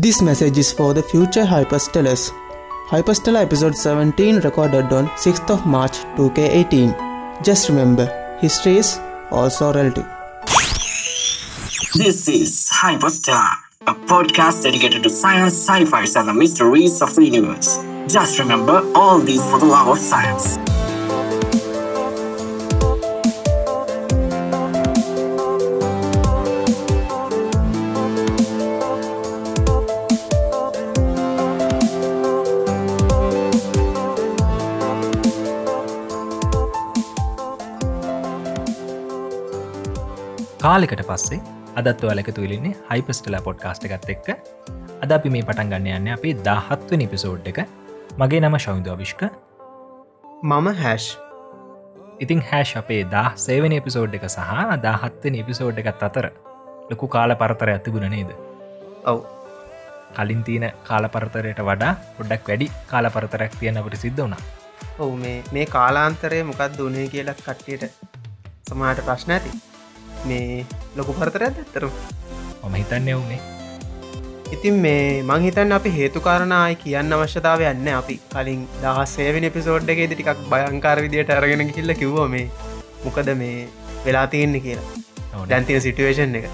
This message is for the future hyperstellars. Hyperstellar episode 17 recorded on 6th of March 2K18. Just remember, history is also relative. This is Hyperstar, a podcast dedicated to science, sci-fi, and the mysteries of the universe. Just remember all these for the love of science. කාලෙකට පස්සේ අදත් ඔයාලක තුලින්නේ හයිපස්ටල podcast එකත් එක්ක. අද අපි මේ පටන් ගන්න යන්න අපේ දාහත්ව නිපිසෝඩ් එක. මගේ නම ශවිද විශ්ක මම හැෂ් ඉතින් හැෂ් අපේ දා සේවන එපිසෝඩ් එක සහ දාහත්ව නිපිසෝඩ් එකත් අතර ලොකු කාල පරතර ඇතිබුණ නේද? ඔව්. කලින් තියෙන කාල පරතරයට වඩා පොඩ්ඩක් වැඩි කාල පරතරක් තියනවට සිද්ධ වුණා. ඔවු මේ මේ කාලාන්තරය මොකක් දුනේ කියලක් කට්ටියට සමාට ප්‍රශ්න ඇති මේ ලොකු පරතරයක් ඇත්තරු මම හිතන්න එවුනේ ඉතින් මේ මංහිතන් අපි හේතුකාරණයි කියන්න අවශ්‍යතාව යන්න අපි. කලින් දහස්සේවෙන පිසෝඩ් එකේද ටිකක් භයංකාර විදියට අරගෙන කිල්ල කිව්ව මේ මොකද මේ වෙලා තියෙන්නේ කියලා. දැන්තින සිටුවේෂන් එක.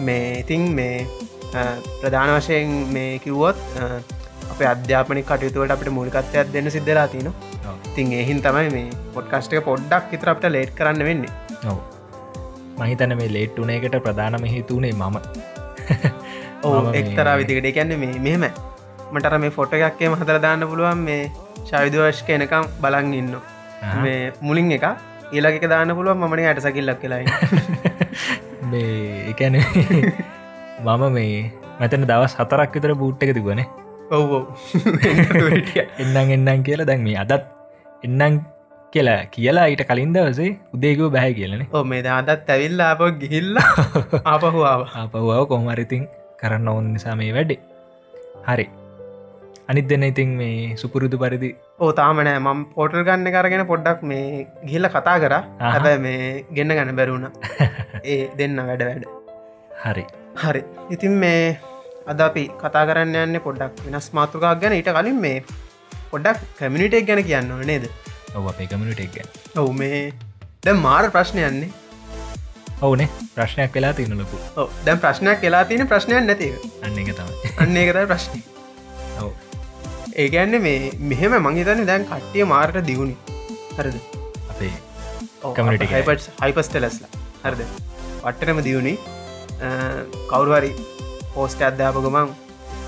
මේ ඉතින් මේ ප්‍රධාන වශයෙන් මේ කිව්වොත් අප අධ්‍යාපනි කටයුතුවට අපට මුලිකත්වයක් දෙන්න සිද්ධලා තින තින් එහින් තමයි මේ පොඩ්කස්ටක පොඩ්ඩක් ඉතරපට ලේට් කරන්න වෙන්නේ මහිතන මේ ලේට් වුන එකට ප්‍රධානම හේතුනේ මම. ඕ එක්තරා විදිකට කැන්න මේ මෙහෙම. මටර මේ ෆොට එකක්කේ හතර දාන්න පුළුවන් මේ ශවිදවශ්ක එනකම් බලන් ඉන්න මේ මුලින් එක ඒලක දාන්න පුළුවන් මමන අයට සකිල්ලක් කියලායි මේ එකැන මම මේ මතන දවස් හතරක් විතර බූට් එක තිබනේ ඔව් එන්නම් එන්නම් කියලා දැන් මේ අදත් එන්නම් කියලා කියලා ඊට කලින් දවසේ උදේකව බැහැ කියලන. ඕ මේ දාදත් ඇවිල්ල අප ගිහිල්ල ආපහුාව අපවාව කොහමරිතින් කරන්න ඕන්න නිසා මේ වැඩේ. හරි. අනිත් දෙන්න ඉතින් මේ සුපුරුදු පරිදි ඕ තාමනෑ මම පෝටල් ගන්න කරගෙන පොඩ්ඩක් මේ ගිල්ල කතා කර. හැබැ මේ ගෙන්න්න ගන්න බැරුණ ඒ දෙන්න වැඩ වැඩ. හරි. හරි. ඉතින් මේ අද අපි කතා කරන්න යන්න පොඩ්ඩක් වෙනස් මාතෘකක් ගැන. ඊට කලින් මේ පොඩ්ඩක් කමිනිටෙක් ගැන කියන්න නේද ඔව අපේ කමිනිට එක ඔවු මේ දැ මාර ප්‍රශ්නය යන්නේ. ඔවුනේ ප්‍රශ්නයක් වෙලා තියනලකු ඔව දැම් ප්‍රශ්නයක් කියලා තියෙන ප්‍රශ්නයක් නැතිව අන්න තමයි. අන්න එකතයි ප්‍රශ්නය ඔව. ඒගැන්න මේ මෙහෙම මංහිතන්න දැන් කට්ටිය මාරට දියුණි හරද? අපේ Community එක. හයිපස්ටලස්ලා හරද? වට්ටනම දියුණි කවුරුහරි පෝස්ට අධ්‍යාපකමං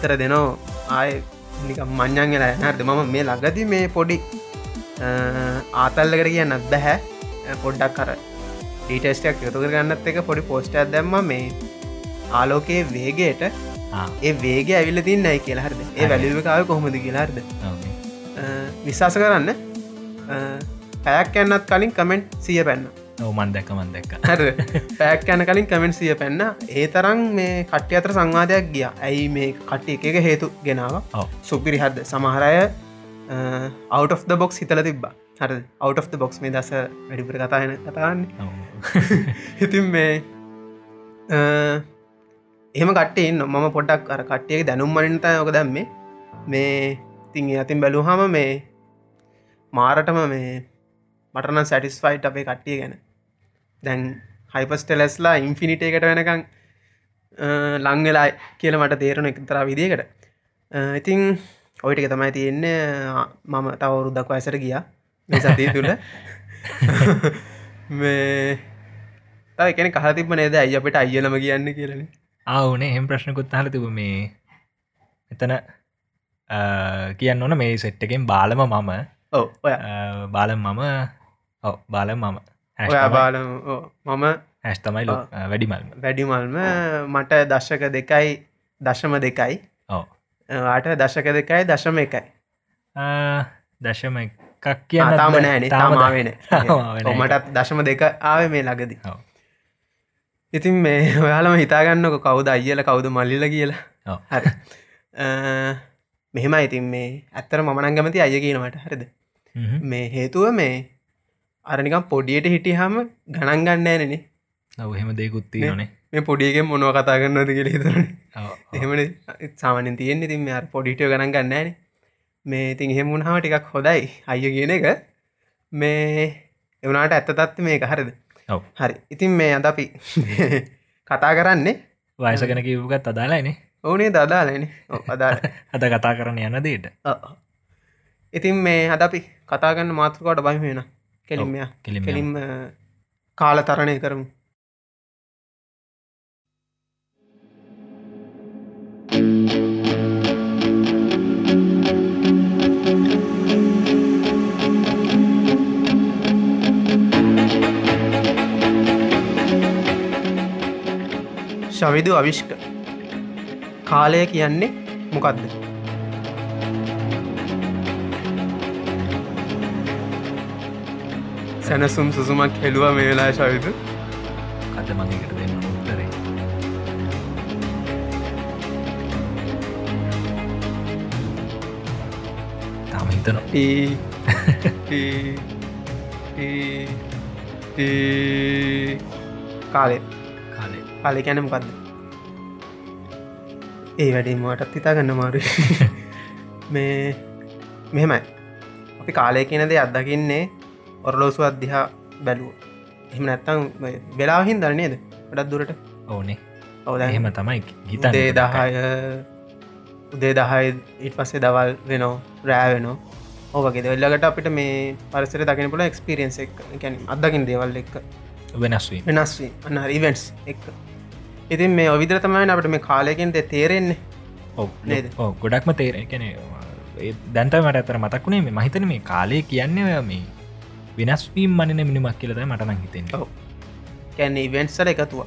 තර දෙනෝ ආය නික මං්ඥන් වෙලා නැර්ද මම මේ ලගති මේ පොඩි ආතල්ලකට කියන්න බැහැ. පොඩ්ඩක් කර ඩීටස්ටක් යොතු කරගන්නත් එක පොඩි පෝස්ට දැම්ම මේ ආලෝකයේ වේගයට. ඒ වේගේ ඇවිල්ල තින්නයි කියලා හරද? ඒ වැලිකාව කොහොමද කියලාර්ද විශවාස කරන්න. පැයක් යන්නත් කලින් කමෙන්ට් සිය පැන්න. ඔවමන් දැක්ක මන් දැක්ක. පැක් යන කලින් කමෙන්ට් සිය පැන්න. ඒ තරම් මේ කට්ටිය අතර සංවාධයක් ගිය. ඇයි මේ කට්ටිය එක හේතු ගෙනාව? ඔව්. සුපිරි හද සමහරය out of the බොක්ස් හිතල තිබ්බා. හර the බොක්ස් මේ දස වැඩිපුර කතායන කතාන්න ඉතින් මේ අ, එහෙම කට්ටෙන් මම පොඩ්ඩක් අර කට්ටියක දැනුම් මනින්ත යොක දැම්මේ. මේ තින් අතින් බැලූ හම මේ මාරටම මේ මටන සැටිස්ෆයිට් අපේ කට්ටිය ගැන. දැන් හයිපස්ටෙලස්ලා ඉන්ෆිනිට එකට වෙනකං ලංවෙලා කියල මට තේරුණ එකතර විදිකට අ, ඉතින් ඔයිටක තමයි තියෙන්නේ මම තවරුද්දක් වයසර ගියා. මේ සතිය තුළ. මේ තව එකන කහ තිබ නේද? අයි අපට අයියලම කියන්න කියලන ආවනේ හෙම ප්‍රශ්නකුත් හල තිබ මේ එතන කියන්න ඕන මේ සෙට්ටකෙන් බාලම මම. අ, බාලම් මම. ඔව බාලම් මම. බාල මම. හැස් තමයි ලො වැඩිමල්ම. වැඩිමල්ම. මට දශක දෙකයි දශම දෙකයි වාට දශක දෙකයි දශම එකයි. දශම එකක් කියන්න තාම නෑන. තාමාවෙන. මටත් දශම දෙක ආව මේ ලගදි. ඉතින් මේ ඔයාලම හිතාගන්නක කවුද අයිල කවුද මල්ලිල කියලා. හරි. මෙහෙම ඉතින් මේ ඇත්තර මනන් ගමති අය කියනවට. හරිද. මේ හේතුව මේ අරනිකම් පොඩියට හිටියහම ගණන් ගන්න ෑනනේ ඔව් එහෙම දෙකුත්ති නොනේ මේ පොඩියගෙන් මොනව කතා කරන්නද කියල හිතරන එහෙමන. සාමනින් තියෙන්නේ තින් අර පොඩිටියෝ ගණන් ගන්නන මේ ඉතින් එහෙමුණ හම ටිකක් හොදයි අය කියන එක. මේ එවනාට ඇත්ත තත්ත මේක හරිද. හරි. ඉතින් මේ අද අපි කතා කරන්නේ. වයස ගැන කිව්ගත් අදාලායිනේ ඕනේ දදාලන අදා අද කතා කරන්න යන දේට ඉතින් මේ හද අපි කතාගන්න මාතෘකාවට බහිම වෙන කෙලින්ම කෙලින්ම කෙලින්ම කාල තරණය කරමු ශවිදු අවිශ්ක කාලය කියන්නේ මොකක්ද සැනසුම් සුසුමක් හෙළුව මේ වෙලා ශවිදු? අද මගේකට දෙන්න උත්තරේ? තාම හිතන ටී ටී ටී ටී කාලෙ කාලෙ කැන මොකක්ද ඒ වැඩීමටත් හිතා ගන්න මාරු. මේ මෙහෙමයි. අපි කාලය කියනදේ අත්දකින්නේ ඔරලෝසු අධ්‍යා බැලුව එහම නැත්තං වෙලාහින් දරනේද ටත් දුරට. ඕනේ. ඔවද එහෙම තමයි ගිත දහය උදේ දහයි ඉට පස්සේ දවල් වෙනෝ රෑ වෙනෝ ඕකගේ දෙල්ලකට අපිට මේ පරිසර දකින පුල එක්ස්පිරියන්ස එක. ගැන අදකින් දේවල් එක්ක. වෙනස්වී වෙනස්වී අන්න රිවෙන්ස් එක් ඉතින් මේ ඔවිදර තමයි අපට මේ කාලයකින් දෙ තේරෙන්නේ? ඕ ගොඩක්ම තේර කැන දැන්තමට ඇතර මතක්ුණේ මේ මහිතන මේ කාලය කියන්නේ ඔය මේ වෙනස්වීම් මනන මිනිමක් කියලද මටනං හිතෙන. කැන්න ඉවෙන්ට්සල එකතුව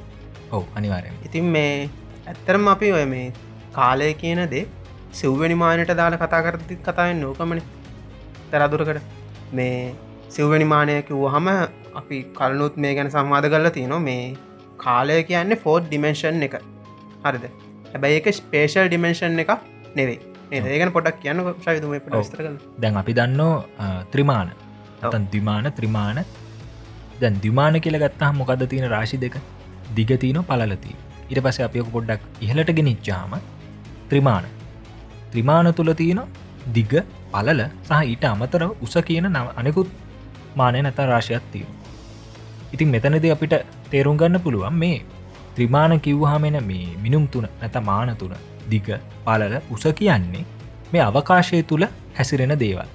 ඔව අනිවාරය ඉතින් මේ ඇත්තරම අපි ඔය මේ කාලය කියන දේ සිව්වැනි මානයට දාලා කතා කරති කතාවෙන් නෝකමන තරදුරකට මේ සිව්වැනි මානයක වහම අපි කලනුත් මේ ගැන සම්වාධ කරලා තියනවා. මේ කාලය කියන්නේ ෆෝඩ් ඩිමෙන්ශන් එක. හරිද? හැබැයි එක ස්පේෂල් ඩිමෙන්ශන් එක නෙවෙයි. ඒකන පොඩක් කියන්න. විස්තර කල දැන් අපි දන්නෝ ත්‍රිමාණ අතන් දිමාන ත්‍රිමාණ දැන් දිමාන කියල ගත්තා මොකද තියෙන රාශි දෙක? දිගතියන පලලති ඉට පස අපයක පොඩ්ඩක් ඉහලට ගෙනනිච්චාම ත්‍රිමාණ ත්‍රිමාණ තුළ තියෙන දිග පලල සහ ඊට අමතර උස කියන නම අනෙකුත් මානය නැත රාශයක් තිය ඉතින් මෙතනද අපිට තේරුම් ගන්න පුළුවන් මේ ත්‍රිමාණ කිව්හාමෙන මේ මිනුම් තුන නැත මාන තුන දිග පලල උස කියන්නේ මේ අවකාශය තුළ හැසිරෙන දේවල්.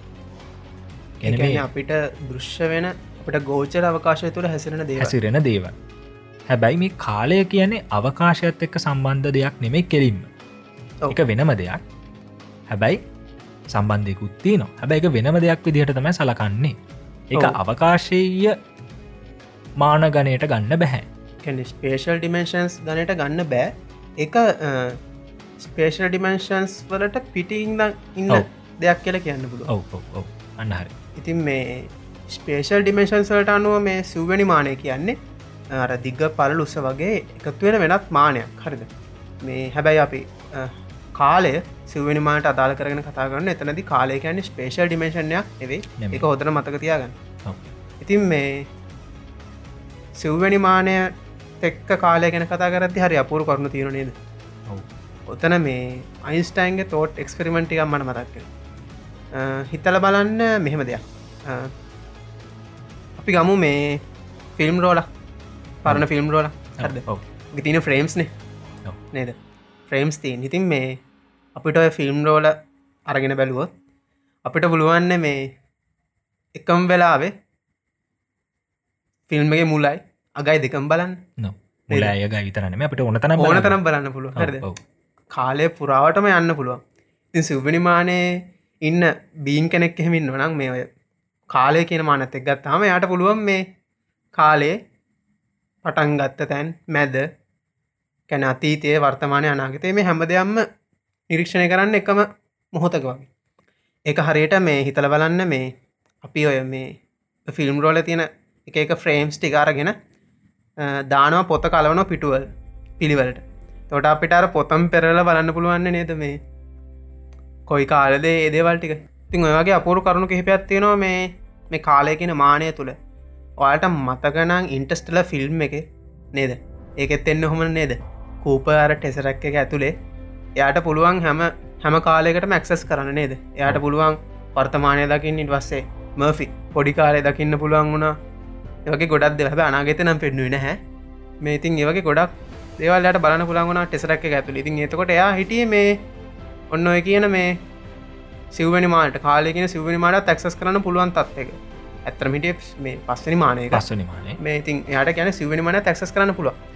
ගැන අපිට දෘශ්‍ය වෙන අපට ගෝචර අවකාශය තුළ හැසිරෙන දේ හැසිරෙන දේවල්. හැබැයි මේ කාලය කියන්නේ අවකාශයත් එක්ක සම්බන්ධ දෙයක් නෙමෙයි කෙලින්ම. එක වෙනම දෙයක්. හැබැයි සම්බන්ධයකුත්ති නවා හැබැයි එක වෙනම දෙයක් විදිහට තමයි සලකන්නේ. එක. අවකාශය මාන ගණයට ගන්න බැහැ. ස්පේෂල් ඩිමෙන්ශන්ස් ගනට ගන්න බෑ. එක ස්පේෂල් ඩිමෙන්ශන්ස් වලට පිටිඉන්න ඉන්න. දෙයක් කියලා කියන්න පුළුව අන්නහරි ඉතින් මේ ස්පේෂල් ඩිමේශන්ස් වලට අනුව මේ සිව්වැනි මානය කියන්නේ අර දිග පල උස වගේ එකත්වෙන වෙනත් මානයක්. හරිද? මේ හැබැයි අපි කාලය සිවනි මාට අදාල කරන කතා කරන්න එතනති කාලය කියන්නේ ස්පේෂල් ඩිමේශනයක් නෙමෙයි. එක හොතර මතක තියාගන්න. ඉතින් මේ සිව්වැනි මානය එක්ක කාලය ගැන කතා කරති හරි අපුරු කරුණු තියෙන නේද? ඔතන මේ අයින්ස්ටයින්ගේ තෝට් එක්ස්පෙරිමෙන්ටිකම් මට මතක්ක හිතල බලන්න මෙහෙම දෙයක්. අපි ගමු මේ ෆිල්ම් රෝල පරණ ෆිල්ම් රෝල හද ඔව්. තින ෆ්‍රේම්ස්නේ. නේද? ෆ්‍රේම්ස් තිීන් ඉතින් මේ අපිට ඔය ෆිල්ම් රෝල අරගෙන බැලුවොත් අපිට පුළුවන්න මේ එකම් වෙලාවේ ෆිල්ම්ගේ මුලයි අගයි දෙකම් බලන්න. නො මුලය ග විතරනම අපට ඕන තන ඕන තරම් බලන්න පුළුව හරද? කාලය පුරාවටම යන්න පුළුවන්. ඉතින් සිව්වනිමානයේ ඉන්න බීන් කෙනෙක් එහෙමින් නොනම් මේ ඔය කාලය කියන මානත එක් ගත්තාම යට පුළුවන් මේ කාලේ පටන් ගත්ත තැන් මැද කැන අතීතය වර්තමානය අනාගතය මේ හැම දෙයක්ම නිරීක්ෂණය කරන්න එකම මොහොතක වගේ. එක හරියට මේ හිතල බලන්න මේ අපි ඔය මේ ෆිල්ම් රෝල තියෙන එක එක ෆ්‍රේම්ස් ටිකාරගෙන දානවා පොත කලවන පිටුවල් පිළිවලට. තොට අපිට අර පොතම් පෙරල බලන්න පුළුවන්න නේද මේ? කොයි කාලද ඒදේවල් ටික? තින් ඔයගේ අපුරු කරුණු කිහිපයක් තියෙනවා මේ මේ කාලය කියන මානය තුළ. ඔයාට මතකනං ඉන්ටස්ටල ෆිල්ම් එක නේද? ඒකෙත් එන්න හොම නේද? කූප අර ටෙසරක් එක ඇතුළේ එයාට පුළුවන් හැම හැම කාලෙකට මැක්සස් කරන්න නේද? එයාට පුළුවන් වර්තමානය දකින්න ඉට වස්සේ මර්ෆි පොඩි කාලය දකින්න පුළුවන් වුණා. ඒවගේ ගොඩක් දෙ හැබ අනාගෙත නම් පෙන්නුව නැහැ. මේ ඉතින් ඒවගේ ගොඩක් දේවල්ලට බලන පුළන්ගුණ ටෙසරක් ඇතුළ. ඉතින් එතකොට එයා හිටිය මේ ඔන්න ඔය කියන මේ සිවනි මාට කාලෙගෙන සිවනි මාට තැක්සස් කරන්න පුළුවන් තත්ක ඇතරමිට මේ පස්සනි මානය පස්සනි මානේ මේ ඉතින් යාට ගැන සිවනි මන තැක්සස් කරන්න පුළුව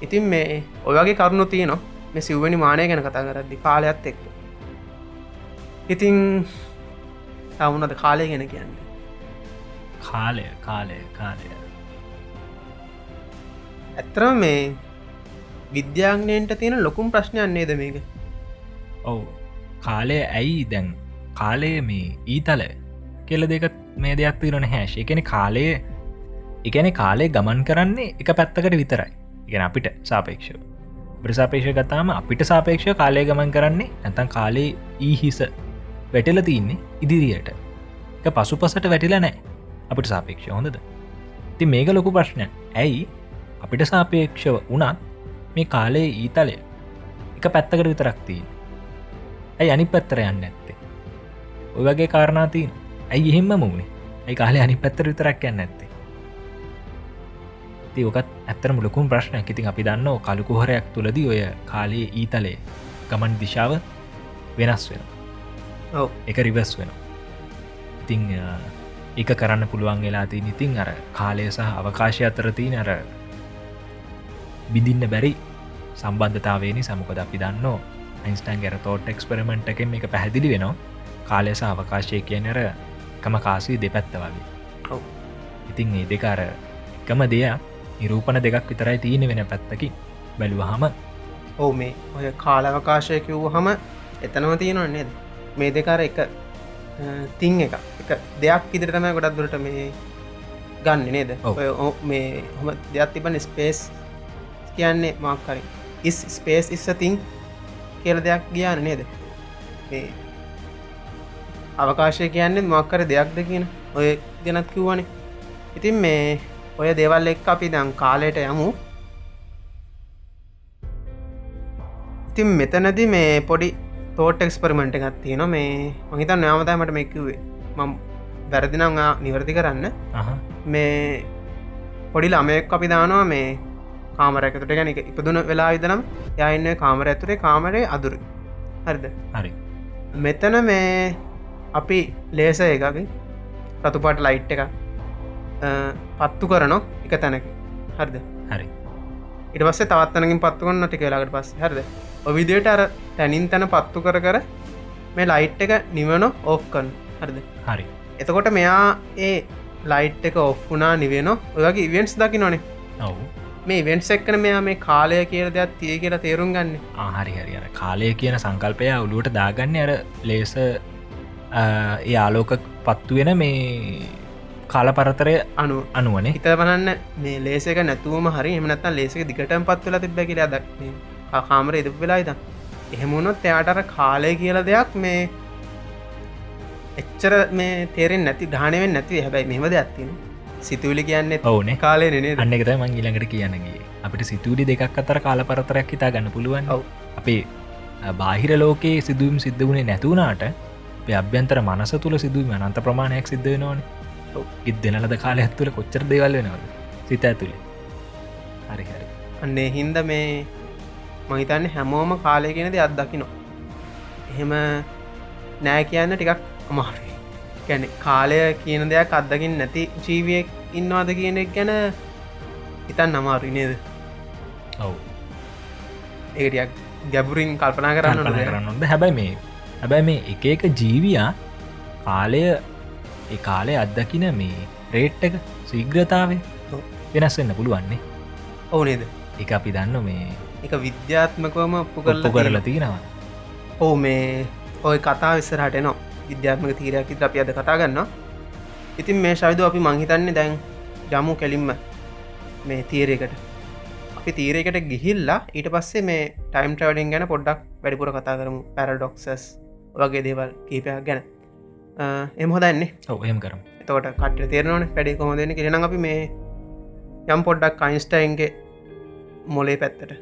ඉතින් මේ ඔයගේ කරුණු තියනවා මේ සිව්වනි මානය ගැන කතා කරද්දි කාලයක්ත් එක්ක. ඉතිං තවුනද කාලය ගැන කියන්න? කාලය කාලය කාලය ඇත්තරම මේ විද්‍යාඥයන්ට තියෙන ලොකුම් ප්‍රශ්නයන්නේද මේක? ඔවු. කාලය ඇයි දැන්? කාලය මේ ඊතල කෙල දෙක මේ දෙයක් තිරන හැශ එකන කාලය එකන කාලේ ගමන් කරන්නේ එක පැත්තකට විතරයි. ගෙන අපිට සාපේක්ෂව. ප්‍රසාපේෂ ගතාම අපිට සාපේක්ෂ කාලය ගමන් කරන්නේ නැතන් කාලේ ඊහිස වැටල තින්නේ ඉදිරියට. එක පසු පසට වැටිලා නෑ අපිට සාපේක්ෂ හොඳද ති මේක ලොකු ප්‍රශ්න ඇයි? අපිට සාපේක්ෂව වනත් මේ කාලේ ඊතලය එක පැත්තකට විතරක්තිී ඇයි අනි පැත්තර යන්න ඇත්තේ ඔය වගේ කාරණාතිීන ඇයි එහෙම මුණේ ඇයි කාලය අනි පැත්තර විතරක් යන්න ඇත්තේ ඕකත් ඇත්තරම ලොකුම් ප්‍රශ්නයක්. ඉතින් අපි දන්න කලුකුහරයක් තුළද ඔය කාලයේ ඊතලේ ගමන් දිශාව වෙනස් වෙන එක රිවස් වෙන ඉතිං එක කරන්න පුළුවන් වෙලාති ඉතින් අර කාලය සහ අවකාශය අතරතිී නර බිඳින්න බැරි සම්බන්ධතාවේනි සමකොද අපි දන්න? අයින්ස්ටන් ගැර තෝට් එක්ස්පෙරමෙන්ට් එකෙන් එක පැහැදිලි වෙනවා. කාලෙස අවකාශය කියනර එකම කාසී දෙපැත්ත වගේ. ඉතින් ඒ දෙකාර එකම දෙයක් නිරූපණ දෙකක් විතරයි තියෙන වෙන පැත්තකි බැලුවහම ඕ මේ ඔය කාලවකාශය කිව්ව හම එතනම තියෙනවා නේද? මේ දෙකාර එක තිං එක එක දෙයක් ඉදිරිතම ගොඩක් දුරට මේ ගන්න නේද? මේ හොම දෙයක් තිබන ස්පේස් කියන්නේ මාක්කරි ඉස් ස්පේස් ඉස්ස තිං කියල දෙයක් ගියාන නේද? මේ අවකාශය කියන්නේ මක්කර දෙයක්ද කියන ඔය ගැනත් කිව්වනේ. ඉතින් මේ ඔය දෙවල් එක් අපි දං කාලයට යමු. ඉතින් මෙතනද මේ පොඩි තෝට එක්ස්පරිමෙන්ට් එකත් තියෙන මේ මහිතන් නාමතමට මෙක්වේ මම් වැරදිනම් නිවැරදි කරන්න. මේ පොඩි ළමයෙක් අපි දානවා මේ කාමරැකතුට ගැන ඉපදුන වෙලා විදනම් යන්න කාමර ඇතුරේ කාමරේ අදුර හරිද? හරි. මෙතන මේ අපි ලේස එකකින් රතුපාට ලයිට් එක පත්තු කරනවා එක තැනක. හරිද? හරි. ඉට පස්සේ තවත්තනකින් පත්තු කොන්න ටික ලාට පස් හරිද ඔවිදියට අර තැනින් තැන පත්තු කර කර මේ ලයිට් එක නිවන ඕෆ් කන් හරිද? හරි. එතකොට මෙයා ඒ ලයිට් එක ඔෆ්ුනා නිවෙන. ඔයගේ ඉවෙන්ස් දකි නොනේ ඔවු. මේ වෙන්ස් එක්කන මෙයා මේ කාලය කියල දෙයක් තිය කියලා තේරුම් ගන්න. ආහරි හරි අර කාලය කියන සංකල්පය ඔලුවට දාගන්න අර ලේස ඒ ආලෝක පත්තු වෙන මේ කාල පරතරය අනු අනුවනේ. හිත බලන්න මේ ලේසක නැතුවම හරි. එමනත්තන් ලේසක දිගටම පත්වල තිබ කියලා දක්න කාමර එද වෙලායිද එහෙමුණොත් එයාටර කාලය කියල දෙයක් මේ එච්චර මේ තේරෙන් නැති ධානවෙන් නැති හැබැයි මෙහම දෙයක්ත්තින සිතුවිලි කියන්න ඕනේ කාලය නේ අන්න එකත මං ඊළඟට කියන්නගේ අපිට සිතුවිලි දෙකක් අතර කාල පරතරයක් හිතා ගන්න පුළුවන් ඔව්. අපේ බාහිර ලෝකයේ සිදුවම් සිද්ධ වුණේ නැතුවනාට අභ්‍යන්තර මනස තුළ සිදුවීම අනන්ත ප්‍රමාණයක් සිද්ධ වෙනවානේ. ඉත් දෙනලද කාල ඇත්තුල කොච්චර දේවල් වෙනවද? සිත ඇතුළේ හරි හරි. අන්නේ හින්ද මේ මහිතන්න හැමෝම කාලය කියෙනද අත්දකිනවා එහෙම නෑ කියන්න ටිකක් අමාරුයි. ගැන කාලය කියන දෙයක් අත්දකින් නැති ජීවියක් ඉන්නවාද කියන එක ගැන ඉතන් අමාරු නේද? ඔවු. ඒටියක් ගැබුරින් කල්පනා කරන්න කරන්නොද හැබැයි මේ හැබැයි මේ එක එක ජීවයා කාලය කාලය අත්දකින මේ රේට් එක සීග්‍රතාවේ වෙනස් වෙන්න පුළුවන්නේ. ඕනේද එක අපි දන්න මේ එක විද්‍යාත්මකවම ඔප්පු කරල කරලා තියෙනවා. ඕ මේ ඔය කතා විස්සරහට නවා විද්‍යාත්මක තීරයක් ඉත අපි අද කතා ගන්න ඉතින් මේ ශවිද අපි මංහිතන්නේ දැන් ජමු කෙලින්ම මේ තීරයකට අපි තීරයකට ගිහිල්ලා ඊට පස්සේ මේ ටයිම් ටවඩින් ගැන පොඩ්ඩක් වැඩිපුර කතා කරමු. පැරඩොක්සස් වගේ දේවල් කීපයක් ගැන. එම හොදන්නේ? ඔහම කරම්. එතකොට කට තේරනවන පැඩි කොහොදන කියෙන අපි මේ යම් පොඩ්ඩක් අයින්ස්ටයින්ගේ මොලේ පැත්තට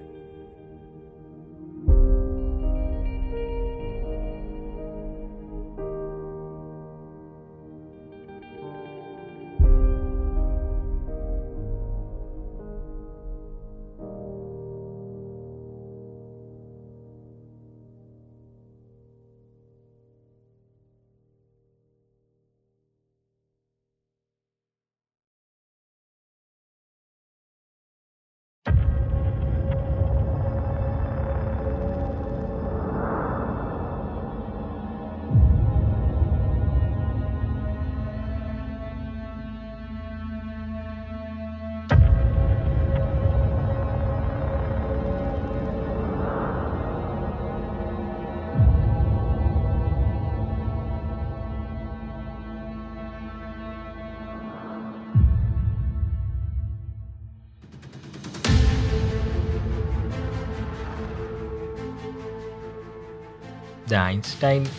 දයින්ස්ටයින්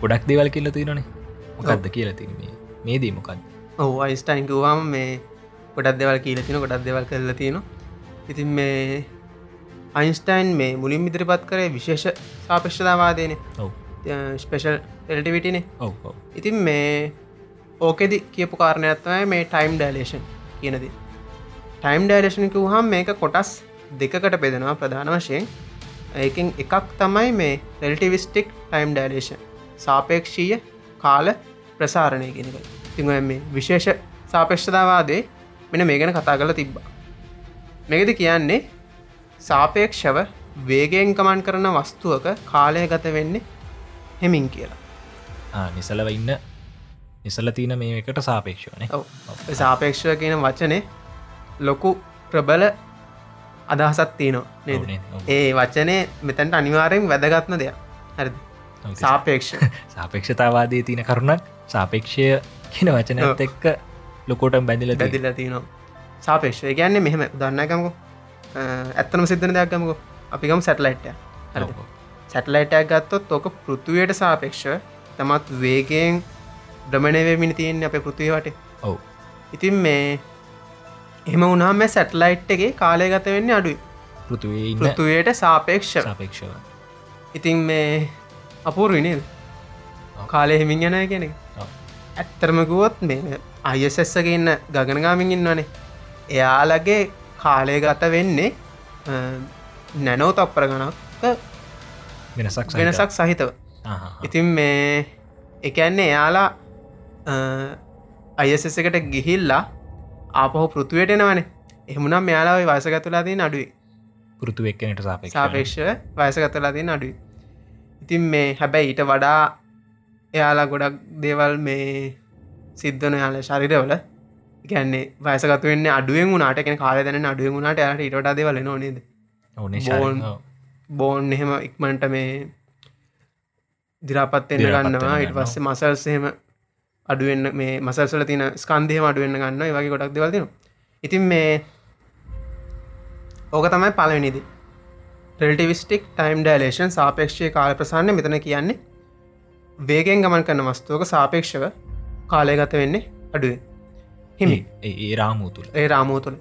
ගොඩක් දෙවල් කියල තිනනේ මොකක්ද කියලා තින මේ මේ දී මොකක්ද ඔහු අයිස්ටයින්කුවාම මේ ගොඩක් දෙවල් කියල තින ගොඩක් දෙවල් කරල තියෙන ඉතින් මේ අයින්ස්ටයින් මේ මුලින් ඉදිරිපත් කරේ විශේෂ සාපේක්ෂතාවාදයන ස්පේෂල් එල්ටිවිටිනේ ඔව ඉතින් මේ ඕකෙදි කියපු කාරණයක්ත්තමයි මේ ටයිම් ඩයිලේෂන් කියනද ටයිම් ඩයිලේෂන් කිවහම් මේක කොටස් දෙකකට බෙදෙනවා ප්‍රධාන වශයෙන් ඒකින් එකක් තමයි මේ රෙල්ටිවිස්ටික් ටයිම් ඩයිලේෂන් සාපේක්ෂීය කාල ප්‍රසාරණය කෙනක තිං මේ විශේෂ සාපේක්ෂතාවාදේ මෙන මේ ගැන කතා කළ තිබ්බා. මෙකද කියන්නේ සාපේක්ෂව වේගෙන් කමන් කරන වස්තුවක කාලය ගත වෙන්නේ හෙමින් කියලා. නිසලව ඉන්න නිසල තියන මේ එකට සාපේක්ෂවන. සාපේක්ෂව කියන වචනේ ලොකු ප්‍රබල අදහසත් තියනවා? ඒ වචනය මෙතැන්ට අනිවාරයෙන් වැදගත්න දෙයක්. හරි සාපේක්ෂ. සාපේක්ෂතාවාදය තියන කරුණක්. සාපේක්ෂය කියන වචනත් එක්ක ලොකෝටම් බැඳිල දැදිල්ල තියනවා. සාපේක්ෂය. කියන්නේ මෙහෙම. දන්නකමකු ඇත්තනම සිද්ධන දෙයක් ගමකු. අපිකම් සැටලයිට්ය සැටලයිටයක් ගත්තොත් ඕක පෘතුවයට සාපේක්ෂ තමත් වේගෙන් ඩ්‍රමණයවමිනි තියෙන් අප පෘතිවට ඔව්. ඉතින් මේ එම උනාම සැටලයිට් එකේ කාලය ගත වෙන්න අඩුයි. පෘතුවයට සාපේක්ෂ සාපේක්ෂව. ඉතින් මේ අපූර්විනේද කාලය හිමින් යනය කෙනෙ. ඇත්තරමකුවොත් මේ අයසෙස්සක ඉන්න ගගනගාමින් ඉන්නවනේ. එයාලගේ කාලය ගත වෙන්නේ නැනෝ තප්පර ගනක් වෙනසක් වෙනසක් සහිතව. ඉතින් මේ එකන්නේ එයාලා අයසෙස එකට ගිහිල්ලා ආපහු පෘතුවයට එනවනේ. එහමුනම් මෙයාලාව වයසගතුලා තිය අඩුයි පෘතු එක්කනට සාපේක්ෂ වයසගතලා තිය අඩුයි ඉතින් මේ හැබැයි ඊට වඩා එයාලා ගොඩක් දේවල් මේ සිද්ධන යාල ශරිරවල. ගැන්නේ වයසගතු වෙන්න අඩුවෙන් වුණට කෙන කාල දැන අඩුවෙන් වුණට යට ඉට දේවල නොනේද බෝන් එහෙම ඉක්මන්ට මේ දිරාපත් එන්න දිරාපත් ගන්නවා. ඉට පස්සේ මසල්සහෙම අඩුවෙන් මේ මසල්සල තින ස්කන්දයම අඩුවෙන්න්න ගන්න වගේ ගොඩක් දෙවල්තින ඉතින් මේ ඕක තමයි පලවෙනිදි රෙල්ටිවිස්ටික් ටයිම් ඩයිලේෂන් සාපේක්ෂය කාල ප්‍රසන්න මෙතන කියන්නේ වේගෙන් ගමන් කරන වස්තුවක සාපේක්ෂව කාලය ගත වෙන්නේ අඩුව හිමි. ඒ රාමූ තුළ ඒ රාමෝ තුළ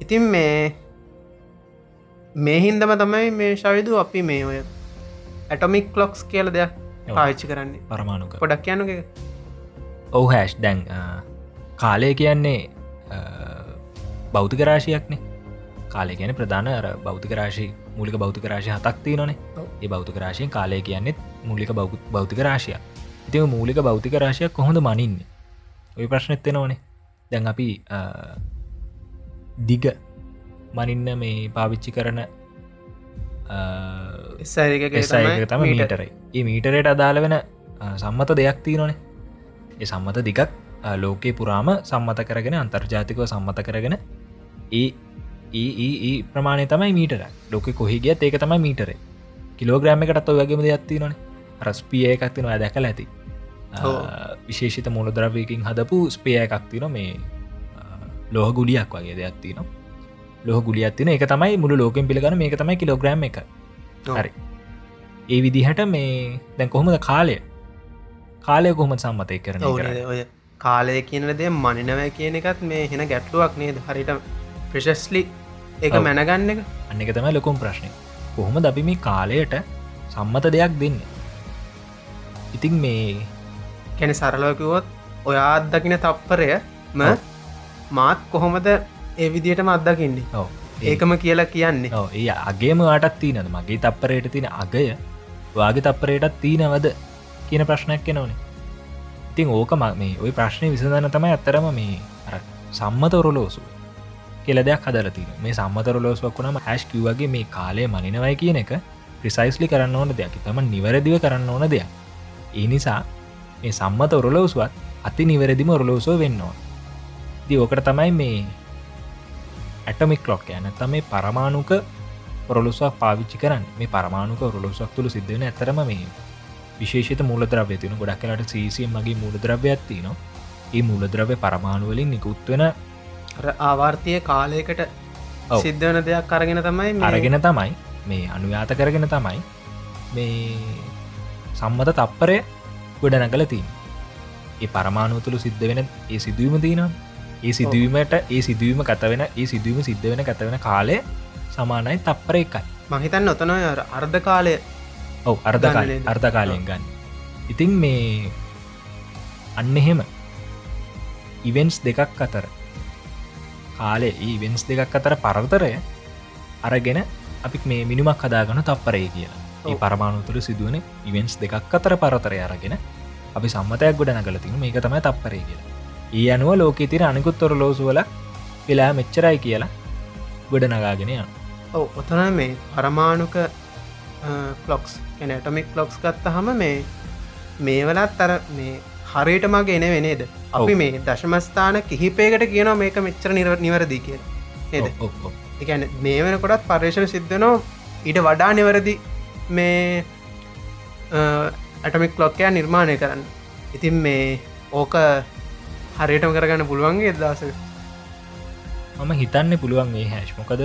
ඉතින් මේ මේ හින්දම තමයි මේ ශවිදු අපි මේ ඔය ඇටොමික් ලොක්ස් කියල දෙයක් ඔව්. පාවිච්චි කරන්නේ. පරමාණුක පොඩක් යනුක ඔහු හැෂ් දැන් කාලය කියන්නේ බෞතික රාශයක්නේ. කාලය කියන ප්‍රධාන අර බෞතික රාශී මුලික බෞතික රාශය හතක්තිී නොනේ ඔව්. ඒ බෞතික රාශයෙන් කාලය කියන්නෙත් මුලික බෞතික රාශය ඉතිම මූලික බෞතික රාශයක් කොහොඳ මනින්න? ඔය ප්‍රශ්නත්ත නොනේ දැන් අපි දිග මනින්න මේ පාවිච්චි කරන තම මීටරයි ඒ මීටරයට අදාළ වෙන සම්මත දෙයක් තිී නොනේ ඒ සම්මත දිගක් ලෝකයේ පුරාම සම්මත කරගෙන අන්තර්ජාතිකව සම්මත කරගෙන ඒ ඒ ප්‍රමාණය තමයි මීටර ලෝක කොහිගියත් ඒක තමයි මීටර. කිලෝග්‍රෑම එකටත් ඔයගේම දෙයක්ත්ති නොන රස්පිය එකක්ති නොය දැකල ඇති. විශේෂිත මුලදරවයකින් හදපු ස්පේ එකක්තින මේ ලෝහ ගුලියක් වගේ දෙයක්ති නවා ලෝහ ගුලිය තින එක තමයි මුළු ලෝකෙන් පිළිගන මේක තමයි කිලෝග්‍රම් එක. හරි. ඒ විදිහට මේ දැන් කොහොමද කාලය? කාලය කොහොම සම්මතය කරන ඔය කාලය කියනද මනිනව කියන එකත් මේ හෙන ගැටලුවක් නේද? හරිට ප්‍රශස්ලි එක. මැනගන්න එක? අන්න එක තමයි ලොකුම් ප්‍රශ්නය කොහොම දබි මේ කාලයට සම්මත දෙයක් දෙන්න? ඉතින් මේ කැන සරලෝකිවොත් ඔයා අත්දකින තප්පරය ම. මාත් කොහොමද ඒ විදිටම අත්දකින්නේ? ඔව. ඒකම කියලා කියන්නේ. ඒ අගේම අටත් තියනද මගේ තප්පරයට තින අගය වාගේ තප්පරයටත් තියනවද කියන ප්‍රශ්නයක් එනවනේ. ඉතින් ඕක ම මේ ඔය ප්‍රශ්නය විසඳන තමයි ඇත්තරම මේ සම්මත ඔරලෝසු කියල දෙයක් හදල තින මේ සම්මතර ලෝස්වක් වුණම හැස්කිව් වගේ මේ කාලය මනිනවයි කියන එක ප්‍රිසයිස්ලි කරන්න ඕන දෙයක්. තම නිවැරදිව කරන්න ඕන දෙයක්. ඒ නිසා මේ සම්මත ඔරලෝසුවත් අති නිවැරදිම ඔරලෝසෝ වෙන්නවා දි ඕකට තමයි මේ ඇටමික් ලොක් යන තම මේ පරමාණුක ඔරලුසක් පාවිච්චි කරන්න. මේ පරමාණුක ඔරලුසක් තුළ සිද්ධන ඇතරම මේ විශේෂත මූලද්‍රව්‍ය තින ගොඩක් කලට සීසිය මගේ මූලද්‍රව්‍යයක් තින ඒ මූලද්‍රව්‍ය පරමාණුවලින් නිකුත්වෙන අර ආවර්තිය කාලයකට ඔව්. සිද්ධවන දෙයක් අරගෙන තමයි අරගෙන තමයි මේ අනුයාත කරගෙන තමයි මේ සම්මත තප්පරය ගොඩ නැගල තින් ඒ පරමාණු තුළු සිද්ධ වෙන ඒ සිදුවීම තියනවා ඒ සිදුවීමට ඒ සිදුවීම කතවෙන ඒ සිදුවීම සිද්ධ වෙන කතවෙන කාලය සමානයි තප්පර එකයි මහිතන්න ඔතන අර්ධ කාලය ඔව අර්ධකාල ගන්න නේද? අර්ධකාලයෙන් ගන්න ඉතින් මේ අන්න එහෙම ඉවෙන්ස් දෙකක් අතර කාලේ ඉවෙන්ස් දෙකක් අතර පරතරය අරගෙන අපි මේ මිනිමක් හදාගන තප්පරේ කියලා. ඒ ඔව්. පරමාණු තුළ සිදුවන ඉවෙන්ස් දෙකක් අතර පරතරය අරගෙන අපි සම්මතයක් ගොඩ නගලතින මේක තමයි තප්පරේ කියලා. ඒ අනුව ලෝක තිර අනිකුත්තොර ලෝසුවල වෙලා මෙච්චරයි කියලා ගොඩ නගාගෙන යන ඔව ඔතන මේ පරමාණුක කලොක්ස් කැනටමික් ලොක්ස් ගත්ත හම මේ මේවලත් අර මේ හරියට මගේ එන වෙනේද අපි. මේ දශමස්ථාන කිහිපයකට කියන මේක මෙච්චර නිවරදි කිය. එකන මේ වෙනකොටත් පර්ේෂණ සිද්ධනෝ ඊට වඩා නිවැරදි මේ ඇටමික් ලොක්කයා නිර්මාණය කරන්න. ඉතින් මේ ඕක හරියටම කරගන්න පුළුවන්ගේ දස මම හිතන්න පුළුවන් ඒ හැෂ් මොකද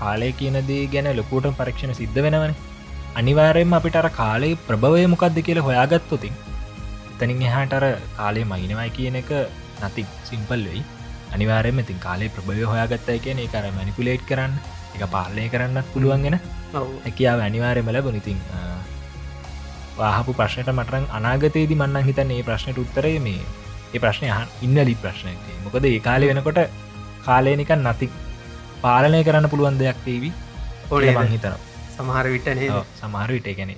කාලය කියනදේ ගැන ලොකූට පරීක්ෂණ සිද්ධ වෙනවන. අනිවාරයෙන් අපිට අර කාලේ ප්‍රභවය මොකක්ද කියලා හොයාගත්තොතින් එතනින් එහාටර කාලේ මහිනවයි කියන එක නති සිම්පල් වෙයි. අනිවාරයම ඉතින් කාලේ ප්‍රභවය හොයාගත්තයි කියන එකර මැනිපුලේට් කරන්න එක පාලනය කරන්නත් පුළුවන්ගෙන හැකියාව අනිවාරයම ලැබනිතින් වාහපු ප්‍රශ්නයට මටරන් අනාගතයේදී මන්නන් හිතන්න ඒ ප්‍රශ්නයට උත්තරය මේ ඒ ප්‍රශ්නය ඉන්නලි ප්‍රශ්නය මොකද ඒ කාලය වෙනකොට කාලයනික නති පාලනය කරන්න පුළුවන් දෙයක් ඒවි ඕනේ මං හිතන සමහර විටනේ සමහර විට ගැන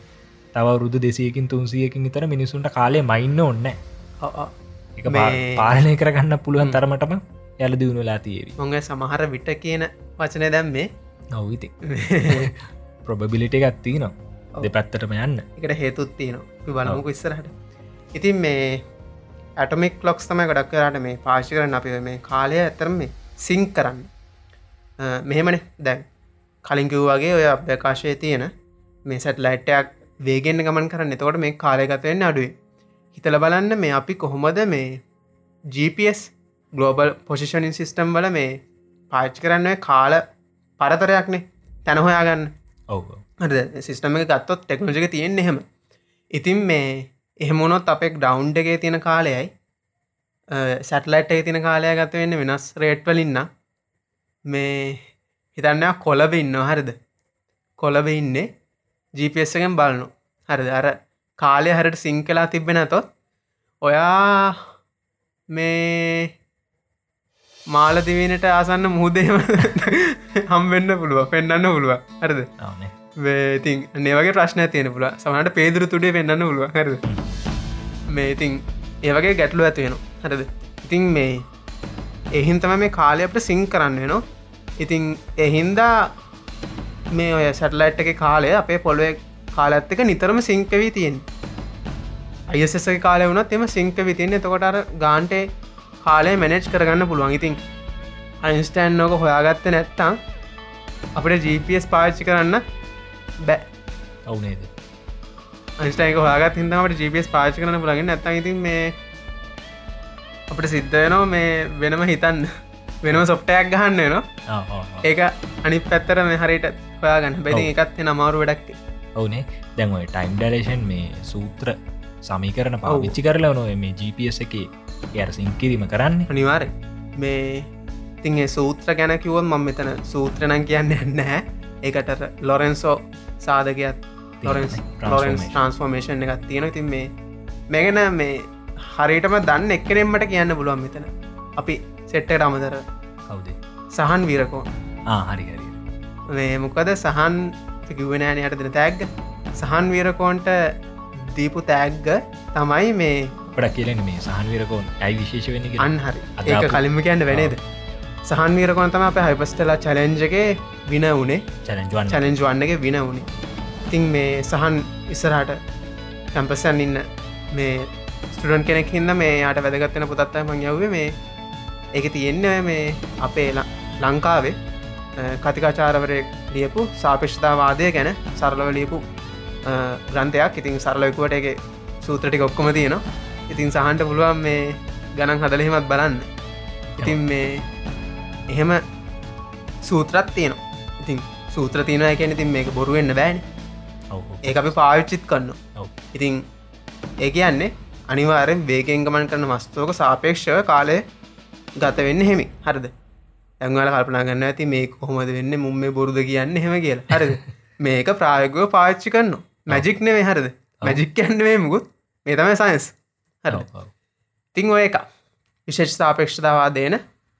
තව රුදු දෙසයකින් තුන්සියකින් විතර මිනිසුන්ට කාලය මයින්න ඔන්න එක මේ- පාලනය කරගන්න පුළුවන් තරමටම යල දියුණුලා තියවි. මොඟ සමහර විට කියන වචනය දැම්මේ නොවිති ප්‍රොබබිලිට එකත්තිී නවා ඔව්. දෙපැත්තටම යන්න. එකට හේතුත් තියෙනවා. බලමුක ඉස්සරහට. ඉතින් මේ ඇටමික් ලොක්ස් තමයි ගොඩක් කරට මේ පාශි කරන්න. අපි මේ කාලය ඇතරම මේ සිං කරන්න. මෙහෙමන. දැන් කලින්කිව් වගේ ඔය අභ්‍යකාශය තියෙන මේ සැට ලයිට්ටයක් වේගෙන්න්න ගමන් කරන්න. එතකොට මේ කාලයගතවෙන්න අඩුවේ හිතල බලන්න මේ අපි කොහොමද මේ GPS ගලෝබල් පොසිෂනින් සිිස්ටම් වල මේ පාච්චි කරන්න කාල පරතරයක්නේ. තැනහොයාගන්න ඔව. සිිස්ටම එක ගත්තොත් ටෙක්නෝජික තියෙන් එහෙම. ඉතින් මේ එහෙමුණොත් අපෙක් ඩවන්් එකේ තියෙන කාලයයි. සැටලයිට් එක තින කාලය ගත වෙන්න වෙනස් රේට් වලින්න මේ හිතන්න කොලබ ඉන්න හරිද? කොලබ ඉන්නේ එකෙන් බලනු. හරිද? අර කාලය හරට සිං කලා තිබෙන තොත් ඔයා මේ මාලදිවීනට ආසන්න මුහදේම හම්බෙන්න්න පුළුව පෙන්න්න පුළුව හරිද? නවනේ ඉතින් නේවගේ ප්‍රශ්නය තියෙන පුල සමට පේදුරු තුඩේ පෙන්න්න පුළුව හරද? මේ ඉතින් ඒවගේ ගැටලු ඇතිවෙන හරද? ඉතින් මේ එහින් තම මේ කාලය අපට සිං කරන්න වෙනවා. ඉතින් එහින්දා මේ ඔය සැටලයිට් එක කාලය අපේ පොළුව කාලඇත් එක නිතරම සිංකවී තියෙන් අයසස කාලය වුණත් එම සිංක විතින්න එතකොට ගාන්ටේ කාලය මැනෙජ් කරගන්න පුළුවන්. ඉතින් අයින්ස්ටෑන් නෝක හොයාගත්ත නැත්තං අපට GPS පාච්චි කරන්න බෑ. ඔවුනේද අන්ස්ටයික හොයාගත් හිදමට GPS පාච කරන පුලගින් නැත ඉතින් මේ අපට සිද්ධයනවා මේ වෙනම හිතන්න. වෙනම සොෆ්ටයක් ගහන්න නවා ඒක අනි පැත්තර මේ හරිට හොයාගන්න. බැති. එකත් නමාරු වැඩක්. ඔවනේ. දැන්ඔය ටයිම් ඩලේෂන් මේ සූත්‍ර සමීකරන. පාවිච්චි කරලා නොව මේ GPS එක යට සිංකිරීම කරන්න. අනිවාර මේ තින්ගේ සූත්‍ර ගැන කිවොත් මම මෙතන සූත්‍රණන් කියන්න නැහැ. ඒකට ලොරෙන්සෝ සාධකයක් ලොරෙන්ස් ලොරෙන්ස් ට්‍රන්ස්ෆෝර්මේෂන් එකක් තියෙන ඉතින් මේ මෙගෙන මේ හරිටම දන්න එක්කනෙම්මට කියන්න පුළුවන් මෙතන. අපි සෙට්ට අමතර කවුදේ? සහන් වීරකෝ හරි හරි. මේ මොකද සහන් කිව්වෙනෑන යට දෙන තෑග්ග සහන් වීරකෝන්ට දීපු තෑග්ග තමයි මේ පඩක් කියලෙන මේ සහන්විරකෝන් ඇයි විශේෂ වෙන අන් හරි. අද ඒක අපු- කලින්ම කියන්න වෙනේද සහන් වීරකොන් තම අප හයිපස්ටලා චලෙන්ජගේ වින. වනේ චලෙන්ජුවන් චලෙන්ජ් වන්නගේ වින. වුණේ ඉතින් මේ සහන් ඉස්සරහට කැම්පසන් ඉන්න මේ ස්ටඩන් කෙනෙක් හිද මේ යාට වැදගත්වෙන පුතත්තා මං යව්ව මේ. ඒක තියෙන්න මේ අපේ ලංකාවේ කතිකාචාරවරය ලියපු සාපේෂ්තාවාදය ගැන සරලව ලියපු ග්‍රන්ථයක්. ඉතින් සරලයකුවට එක සූත්‍රටි ඔක්කොම තියෙනවා. ඉතින් සහන්ට පුළුවන් මේ ගණන් හදලහෙමත් බලන්න. ඉතින් මේ එහෙම සූත්‍රත් තියෙනවා. ඉතින් සූත්‍ර තියනය කියන ඉතින් මේක බොරුවෙන්න්න බෑන. ඒ අපි පාවිච්චිත් කන්න. ඉතින් ඒ කියන්නේ අනිවාරෙන් වේගෙන් ගමන් කරන මස්තෝක සාපේක්ෂව කාලය ගත වෙන්න හෙමි හරිද ඇංවල කල්පනා ගන්න ඇති මේ කොහොමද වෙන්න මුම්ම බොරුද කියන්න හෙම කියලා. හරිද? මේක ප්‍රායගව පාච්චි කන්න මැජික් නෙවේ හරිද? මැජික් කැන්වේ මුකුත්. මේ තමයි සයින්ස් හර තිං ඔය එක විශේෂ සාපේක්ෂතාවා දේන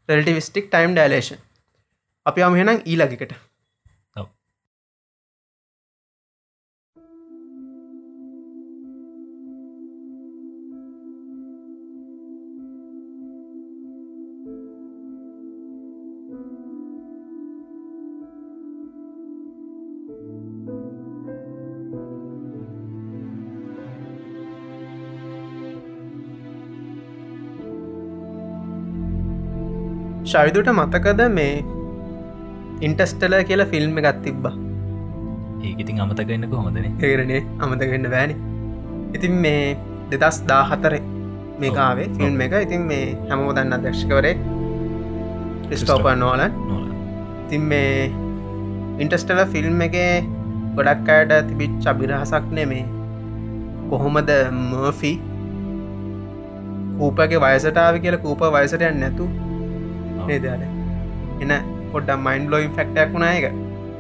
රෙල්ටිවිස්ටික් ටයිම් ඩයිලේෂන් අපි අමහෙනම් ඊලගිකට ශවිදුට මතකද මේ ඉන්ටස්ටල කියලා ෆිල්ම් එකත් තිබ්බා? ඒක ඉතින් අමතගන්න කොහොඳන ඒරනේ අමතගන්න බෑනි. ඉතින් මේ දෙදස් දා හතර මේකාවේ. ෆිල්ම් එක. ඉතින් මේ හැමෝ දන්න අධ්‍යක්ෂකවරේ ස්ටෝපන් නෝලන් නොල ඉතින් මේ ඉන්ටස්ටල ෆිල්ම් එක ගොඩක් අයට තිබිච් අභිරහසක් නෙමේ කොහොමද මර්ෆි කූපගේ වයසටාව කියල කූප වයසට යන්න නැතු නේදයාට එන පොඩ්ඩම් මයින්් ලෝයින් ෆක්ටක් වුණා එක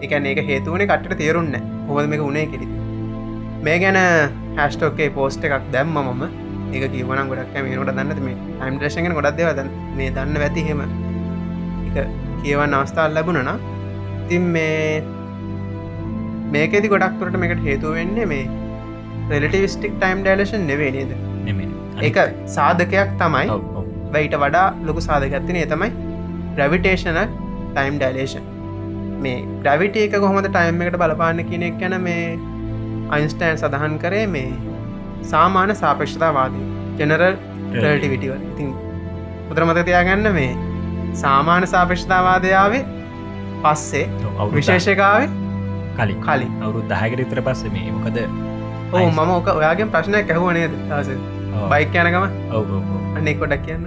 එක ඒක හේතුවනේ කට්ට තේරුන්න හොද මේක උනේ කෙරි මේ ගැන හැස්ටෝකේ පෝස්ට එකක් දැම්ම මම ඒක කිවන ගොඩක් මේනට දන්න මේ යිම් ්‍රේෂගෙන ගොඩක් දෙවද මේ දන්න ඇති හෙම එක කියවන්න අවස්ථාල් ලැබුණනා තින් මේ මේකෙදි ගොඩක්තුරට මේකට හේතුව වෙන්නේ මේ රෙලටිවිස්ටික් ටයිම් ඩලේෂන් නෙවේ නේද? ඒක සාධකයක් තමයි. වැයිට වඩා ලොකු සාධකත්තිනේ තමයි ග්‍රවිටේෂන ටයිම් ඩයිලේෂන් මේ ග්‍රවිට එක කොහොමද ටයිම් එකට බලපාන්න කියනෙක් ගැන මේ අයින්ස්ටෑන් සඳහන් කරේ මේ සාමාන්‍ය සාපේක්ෂතාවාදී ජෙනරල් රටිවිටිව ඉතින් උතරමත තියාගන්න මේ සාමාන්‍ය සාපේක්ෂතාවාදයාවේ පස්සේ විශේෂකාවේ කලින්. කලින්. අවුරුත් දහකට ඉතර පස්ස මේ මොකද ඕ මම ඕක ඔයාගේ ප්‍රශ්නයක් ඇහුවනේද දස බයික් යනකම ඔව අන්නෙක් කොඩක් කියන්න.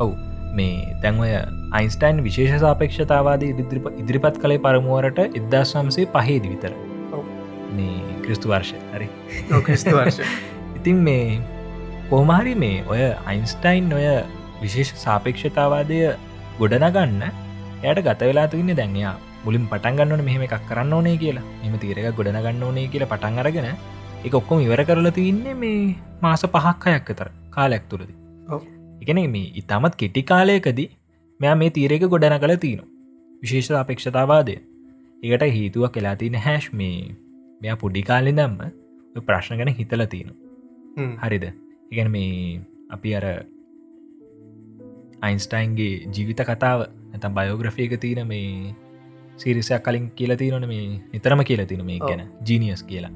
ඔව්. මේ තැන්වය අයින්ස්ටයින් විශේෂ සාපේක්ෂතාවාද ඉදිරිප ඉදිරිපත් කළේ පරමුවරට එදදාස් වම්සේ පහේදි විතර. මේ ක්‍රිස්තු වර්ෂ හරි. ක්‍රිස්තු වර්ෂ ඉතින් මේ කෝමහරි මේ ඔය අයින්ස්ටයින් ඔය විශේෂ සාපේක්ෂතාවාදය ගොඩනගන්න එයට ගත වෙලා තින්න දැන්යා මුලින් පටන්ගන්නවන මෙහෙම එකක් කරන්න ඕනේ කියලා. මෙම තීරක ගොඩනගන්න ඕනේ කියලා පටන් අරගෙන එක ඔක්කොම ඉවර කරලා තියන්නේ මේ මාස පහක් අයක් තර කාලයක් තුළද. එකන මේ ඉතාමත් කෙටි කාලයකදී මෙයා මේ තීරක ගොඩන කළ තියනු විශේෂ අපේක්ෂතාවාදය. ඒකට හේතුවක් කලා තින හැෂ් මේ මෙයා පුඩි කාලි දම්ම ප්‍රශ්න ගැන හිතල තියෙනු හරිද? ඉගැන මේ අපි අර අයින්ස්ටයින්ගේ ජීවිත කතාව ඇතම් බයෝග්‍රෆයක තියෙන මේ සිරිසයක් කලින් කියලා තියනන මේ නිතරම කියලා තින මේ. ගැන. ජීනියස් කියලා.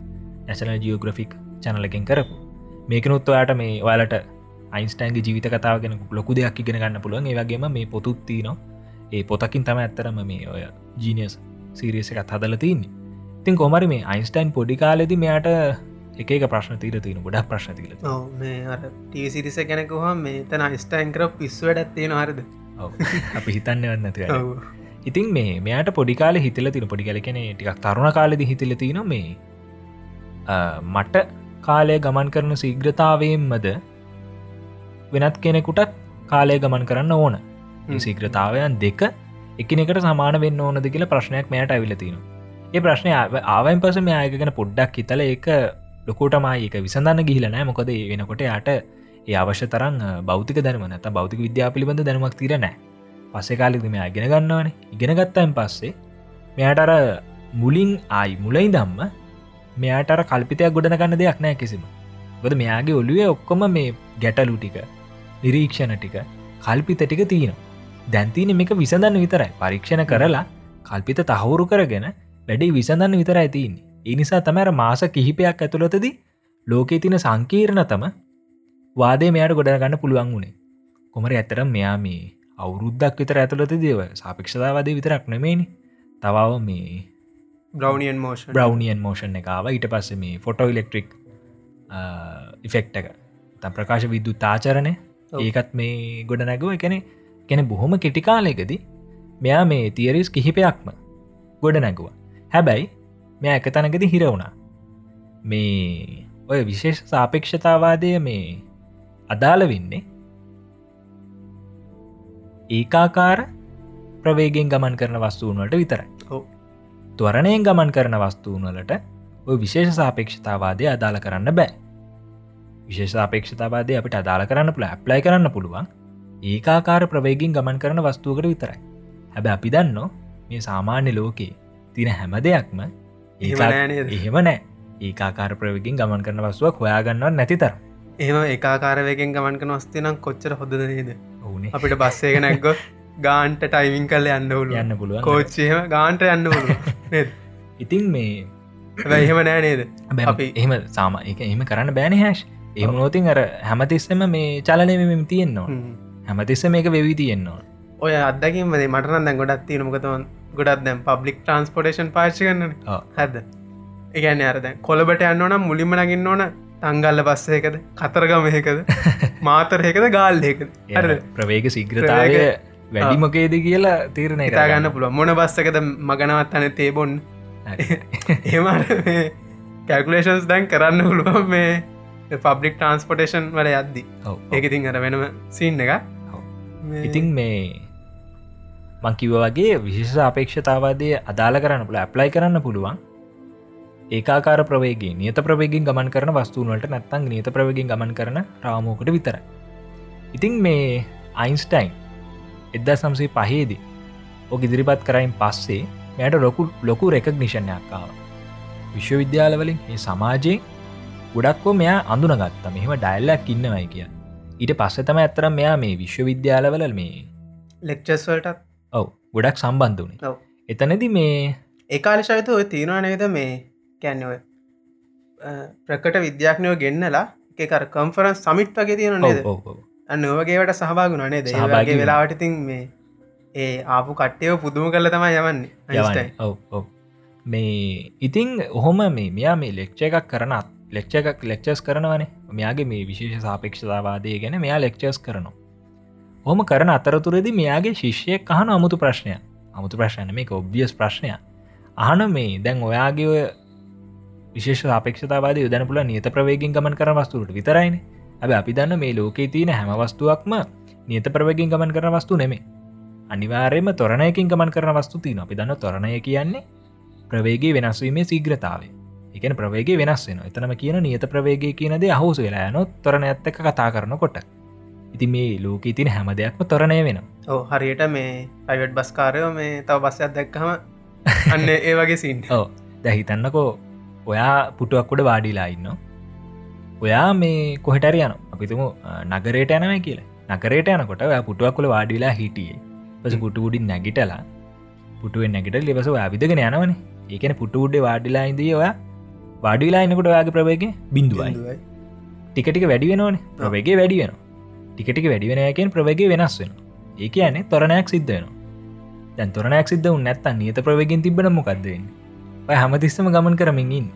නැශනල් ජියෝග්‍රෆික් චනලකින් කරපු. මේකනුත් ඔයාට මේ ඔයාලට අයින්ස්ටයින්ගේ ජීවිත කතාවගෙන ලොකු දෙයක් ඉගෙන ගන්න පුළුවන්. ඒවගේම මේ පොතුත්තිී නවා ඒ පොතකින් තම ඇත්තරම මේ ඔය ජීනියස් සිරියස එකත් හදල තින්නේ. ඉතින් කොමරි මේ අයින්ස්ටයින් පොඩි කාලෙදි මෙයාට එක ප්‍රශ්න තීර තියන ගොඩක් ප්‍රශ්න තිීල ටීසිරිස ගැනකුහම මේ තන ස්ටයින් කර පිස්වට තියෙන හරිද? අපි හිතන්න වන්නති ඉතින් මේ මෙයාට පොඩිකාල හිතල තින පොඩි කල කෙනෙ ටිකක් තරුණ කාලෙදි හිතල තින මේ මට කාලය ගමන් කරන සීග්‍රතාවයෙන්මද වෙනත් කෙනෙකුටත් කාලය ගමන් කරන්න ඕන. හ්ම්. සීග්‍රතාවයන් දෙක එකනෙකට සමාන වෙන්න ඕනද කියලා ප්‍රශ්නයක් මෙයට ඇවිල තින ඒ ප්‍රශ්නය ආව- ආවයින් පස මෙයායගෙන පොඩ්ඩක් හිතල ඒක ලොකෝටමයි එක විසඳන්න ගිහිලනෑ මොකද වෙනකොට යට ඒ අවශ්‍ය තරන් බෞතික දැනම නැත බෞතික විද්‍යා පිළිබඳ දැනුමක් තිරනෑ පස්සේ කාලෙදි මෙයා ඉගෙන ගන්නවන. ඉගෙන ගත්තයින් පස්සේ මෙයාට අර මුලින් ආයි මුලයි දම්ම මෙයාට කල්පිතයක් ගොඩන ගන්න දෙයක් නෑ කිසිම. ගොද මෙයාගේ ඔලුවේ ඔක්කොම මේ ගැටලු ටික නිරීක්ෂණ ටික කල්පිත ටික තියෙන දැන්තින මේක විසඳන්න විතරයි. පරීක්ෂණ කරලා කල්පිත තහවුරු කරගෙන වැඩි විසඳන්න විතරයි තියන්නේ. ඒ නිසා තමර මාස කිහිපයක් ඇතුළතද ලෝකේ තින සංකීර්ණතම වාදය මෙයාට ගොඩගන්න පුළුවන් වුණේ. කොමර ඇතරම් මෙයා මේ අවුරුද්දක් විතර ඇතුළත දේව සාපික්ෂතාවාදය විතරක් නෙමේනි තවාව මේ බ්‍රවනියන් මෝෂන් බ්‍රවනියන් මෝෂන් එකකාව ඊට පස්ස මේ ෆොටෝ ඉලෙක්ට්‍රික් ඉෆෙක්ට එක. තම් ප්‍රකාශ විද්දු තාචරණය. ඒකත් මේ ගොඩ නැගුව එකන ගැන බොහොම කෙටිකාලයකද මෙයා මේ තියරිස් කිහිපයක්ම ගොඩ නැගුව හැබැයි මෙය එක තැනකද හිර වුණා. මේ ඔය විශේෂ සාපේක්ෂතාවාදය මේ අදාළ වෙන්නේ ඒකාකාර ප්‍රවේගෙන් ගමන් කරන වස්තුූන්වලට විතරයි. ත්වරණයෙන් ගමන් කරන වස්තුූන්වලට ඔය විශේෂ සාපේක්ෂතාවාදය අදාළ කරන්න බෑ විශේෂ අපේක්ෂතාවාදය අපිට අදාළ කරන්න පුළ ඇප්ලයි කරන්න පුළුවන්. ඒකාකාර ප්‍රවේගින් ගමන් කරන වස්තුවකට විතරයි. හැබ අපි දන්න මේ සාමාන්‍ය ලෝකයේ තින හැම දෙයක්ම එහෙම නෑ ඒකාකාර ප්‍රවගින් ගමන් කරන වස්තුවක් හොයාගන්නව නැතිතර එහෙම ඒකාකාරවයකෙන් ගමන් කන වස්තිනම් කොච්චර හොද නේද? ඕනේ අපිට බස්සේක නැක්ගො ගාන්ට ටයිමින් කල්ල යන්න හුළු යන්න පුළුවන්. කෝච්චයම ගාන්ට යන්න ඉතින් මේ එහෙම නෑ නේද? අපි එහෙම සාම එක එහෙම කරන්න බෑන හැශ් එම නෝතින් අර හැමතිස්සම මේ චලනයම තියෙන්නවා. හ්ම්. හැමතිස්ස මේක වෙවී තියෙන්නවා ඔය අදකින් ද මටන දැන් ගොඩත් තියන මොකතවන් ගොඩත් දැම් පබ්ලික් ට්‍රන්ස්පොටේෂන් ඔව්. හැද ඒගැන්න අරද කොළබට යන්න ඕනම් මුලින්ම නගින්න ඕන තංගල්ල බස්සයකද කතරගමයකද මාතරයකද ගාල්යකද හරද? ප්‍රවේග සිග්‍රතාවය වැඩිමොකේද කියලා තීරණය ඉතාගන්න පුළුව මොන බස්සකද මගනවත් අන තේබොන් ඒමට කැකුලේෂන්ස් දැන් කරන්න පුළුවන් මේ පබ්ලික් ට්‍රන්ස්පොටේෂන් වල යද්දි. ඒකඉතින් අර වෙනම සින්න එක ඉතින් මේ මංකිව වගේ විශේෂ අපේක්ෂතාවාදය අදාළ කරන්න පුළ ඇප්ලයි කරන්න පුළුවන්. ඒකාකාර ප්‍රවේගේ නියත ප්‍රවේගෙන් ගමන් කරන වස්තුූනට නැත්තං නියත ප්‍රවගෙන් ගමන් කරන රාමෝකට විතර ඉතිං මේ අයින්ස්ටයින් එදදා සම්සේ පහේදී ඕක ඉදිරිපත් කරයින් පස්සේ මෙයට ලොකු ලොකු රෙකග්නිෂණයක්කාව විශ්වවිද්‍යාලවලින් ඒ සමාජයෙන් ගොඩක්කෝ මෙයා අඳුනගත්ත. මෙහෙම ඩයිල්ලක් ඉන්නවයි කිය ඊට පස්ස තම ඇතරම් මෙයා මේ විශ්වවිද්‍යාලවල මේ ලෙක්චස් වලටත් ඔව් ගොඩක් සම්බන්ධ වනේ. එතනද මේ ඒකාලශයත ඔය තියෙනවා නේද මේ? කැන්න ඔය ප්‍රකට විද්‍යාඥයෝ ගෙන්න්නලා එකර කම්ෆරන් සමිට් වගේ තියෙන නේද. අන්න ඔවගේවට සහභාගුණ නේද? ඒගේ. වෙලාවටඉතින් මේ ඒ ආපු කට්ටයෝ පුදුම කල තමයි යවන්නේ ඔව් මේ ඉතිං ඔහොම මේ මෙයා මේ ලෙක්ෂ එකක් කරනත් ලෙක්ෂ එකක් ලෙක්චස් කරනවනේ. මෙයාගේ මේ විශේෂ සාපේක්ෂතාවාදය ගැන මෙයා ලෙක්චස් කරනවා. හොම කරන අතරතුරදි මෙයාගේ ශිෂ්‍යය කහන අමුතු ප්‍රශ්නය අමුතු ප්‍රශ්න මේක ඔබ්වියස් ප්‍රශ්නය අහන මේ දැන් ඔයාගේ ඔය විශේෂ අපේක්ෂතාවාද යදන පුල නියත ප්‍රවේගින් ගමන් කර වස්තුරට විතරයින. ඇබ අපි දන්න මේ ලෝකේ තියෙන හැම වස්තුවක්ම නියත ප්‍රවගින් ගමන් කරන වස්තු නෙමේ අනිවාරයම තොරණයකින් ගමන් කරන වස්තු තින අපි දන්න තොරණය කියන්නේ ප්‍රවේගේ වෙනස්වීමේ සීග්‍රතාව එකන ප්‍රවේගේ වෙනස් වෙන එතනම කියන නියත ප්‍රවේගේ කියනද අහුස වෙලා යනොත් තොරණ ඇත්තක කතා කරනකොට. ඉති මේ ලෝක තින හැම දෙයක්ම තොරණය වෙන ඕ හරියට මේ පයිවට් බස්කාරයෝ මේ තව බස්සයක් දැක්කම අන්න ඒ වගේ සින් ඕ දැහිතන්නකෝ ඔයා පුටුවක්කුඩ වාඩිලා ඉන්න ඔයා මේ කොහටර යන අපිතුම නගරයට යනව කියලා. නකරයට යනකොට ඔයා පුටුවක්කුල වාඩිලා හිටියේ. පස පුටුඩින් නැගිටලා පුටුවෙන් නැගට ලෙබස විදගෙන යනවන. ඒකන පුටුඩ්ඩ වාඩිලා ඉදී ඔයා වාඩිලා එනකොට ඔයාගේ ප්‍රවේගේ බිඳුවයි. ටිකටික වැඩි වෙනවන. ප්‍රවේගේ වැඩි වෙන ටිකටික වැඩි වෙනයකෙන් ප්‍රවේගේ වෙනස් වෙන ඒක යන්නේ තොරණයක් සිද්ධ වෙන දැන් තොරණයක් සිද්ධ උන් නැත්තන් නියත ප්‍රවගෙන් තිබෙන මොකක්දවෙන්න ඔය හැමතිස්සම ගමන් කරමින් ඉන්න.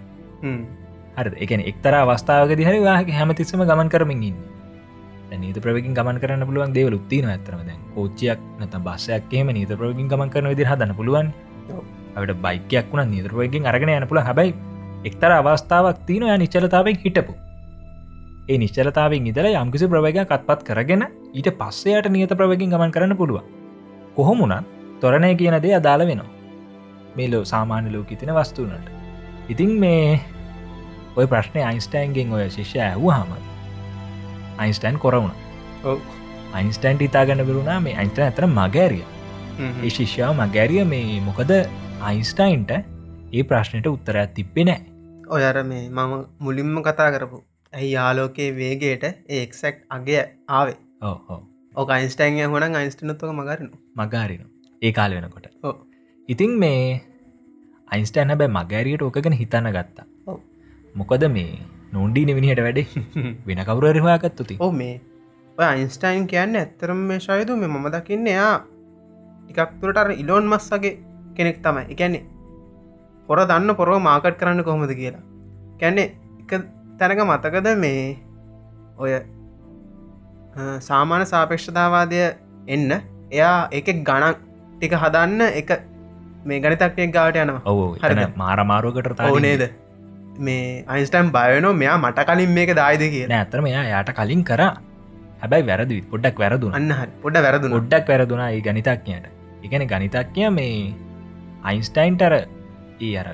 හරි එකන එක්තර අවස්ථාවක දිහරි වාහක හැමතිස්සම ගමන් කරමින් ඉන්න. නීත ප්‍රවකින් ගමන් කරන්න පුළුවන් දේව ුත්තින ඇතරම දැන් කෝච්චයක් නත බස්සයක්කේම නීත ප්‍රවකින් ගමන් කරන විදි හදන්න පුළුවන්. අට බයිකයක් වුණ නීතරපයකින් අරගෙන යන පුළ හැබයි එක්තර අවස්ථාවක් තියන ය නිශ්චලතාවෙන් හිටපු. ඒ නිශ්චලතාවෙන් ඉදර යම්කිසි ප්‍රවග කත්පත් කරගෙන ඊට පස්සේයට නියත ප්‍රවකින් ගමන් කරන්න පුළුව කොහොමුණත් තොරණය කියන දේ අදාළ වෙනවා. මේලෝ සාමාන්‍ය ලෝක තින වස්තුනට ඉතින් මේ ඔය ප්‍රශ්නය අයින්ස්ටයින්ගෙන් ඔය ශිෂ්‍ය ඇහූ හම අයින්ස්ටයින් කොරවුණ ඔව්. අයින්ස්ටයින්ට ඉතාගන්න බරුණා මේ අයින්ට ඇතර මගෑරිය ඒ ශිෂ්‍යාව මගෑරිය මේ මොකද අයින්ස්ටයින්ට ඒ ප්‍රශ්නයට උත්තරයක් තිබ්බෙ නෑ ඔයර මේ මම මුලින්ම කතා කරපු ඇයි යාලෝකයේ වේගේට ඒක්සෙක්් අගේ ආවේ? ඕ අයින්ස්ටයින් හොන අයින්ස්ටනත්වක මගරනු මගාරින ඒ කාල වෙනකොට. ඉතින් මේ අයින්ස්ටයින් හැබැ මගෑරියට ඕකගෙන හිතන්න ගත්තා. මොකද මේ නොන්ඩී නිවිනිහට වැඩේ වෙන කවුරරවාගත්තුති ඕ මේ අයින්ස්ටයින් කියන්න ඇත්තරම් මේ ශයුතු මේ මම දකින්න එයා ටිකක් තුරට ඉලෝන් මස්සගේ කෙනෙක් තමයි. එකැන්නේ පොර දන්න පොරෝ මාකට් කරන්න කොහොමද කියලා. කැන්නේ එක තැනක මතකද මේ ඔය අ, සාමාන්‍ය සාපේක්ෂතාවාදය එන්න. එයා එක ගණන් ටික හදන්න එක මේ ගනිතක්ටයක් ගාවට යනවා. ඔවු හරිද? මාරමාරුවකට ඕ නේද? මේ අයින්ස්ටයිම් බයනෝ මෙයා මට කලින් මේක දායිද කිය ඇතර මෙයා යායට කලින් කරා. හැබැයි වැරදි පොඩ්ඩක් වැරදුන. අන්න පොඩ වැරදුන. ගොඩ්ඩක් වැරදුනා ඒ ගනිතක්ඥයට එකන ගනිතක්ඥ මේ අයින්ස්ටයින්ටර ඒ අර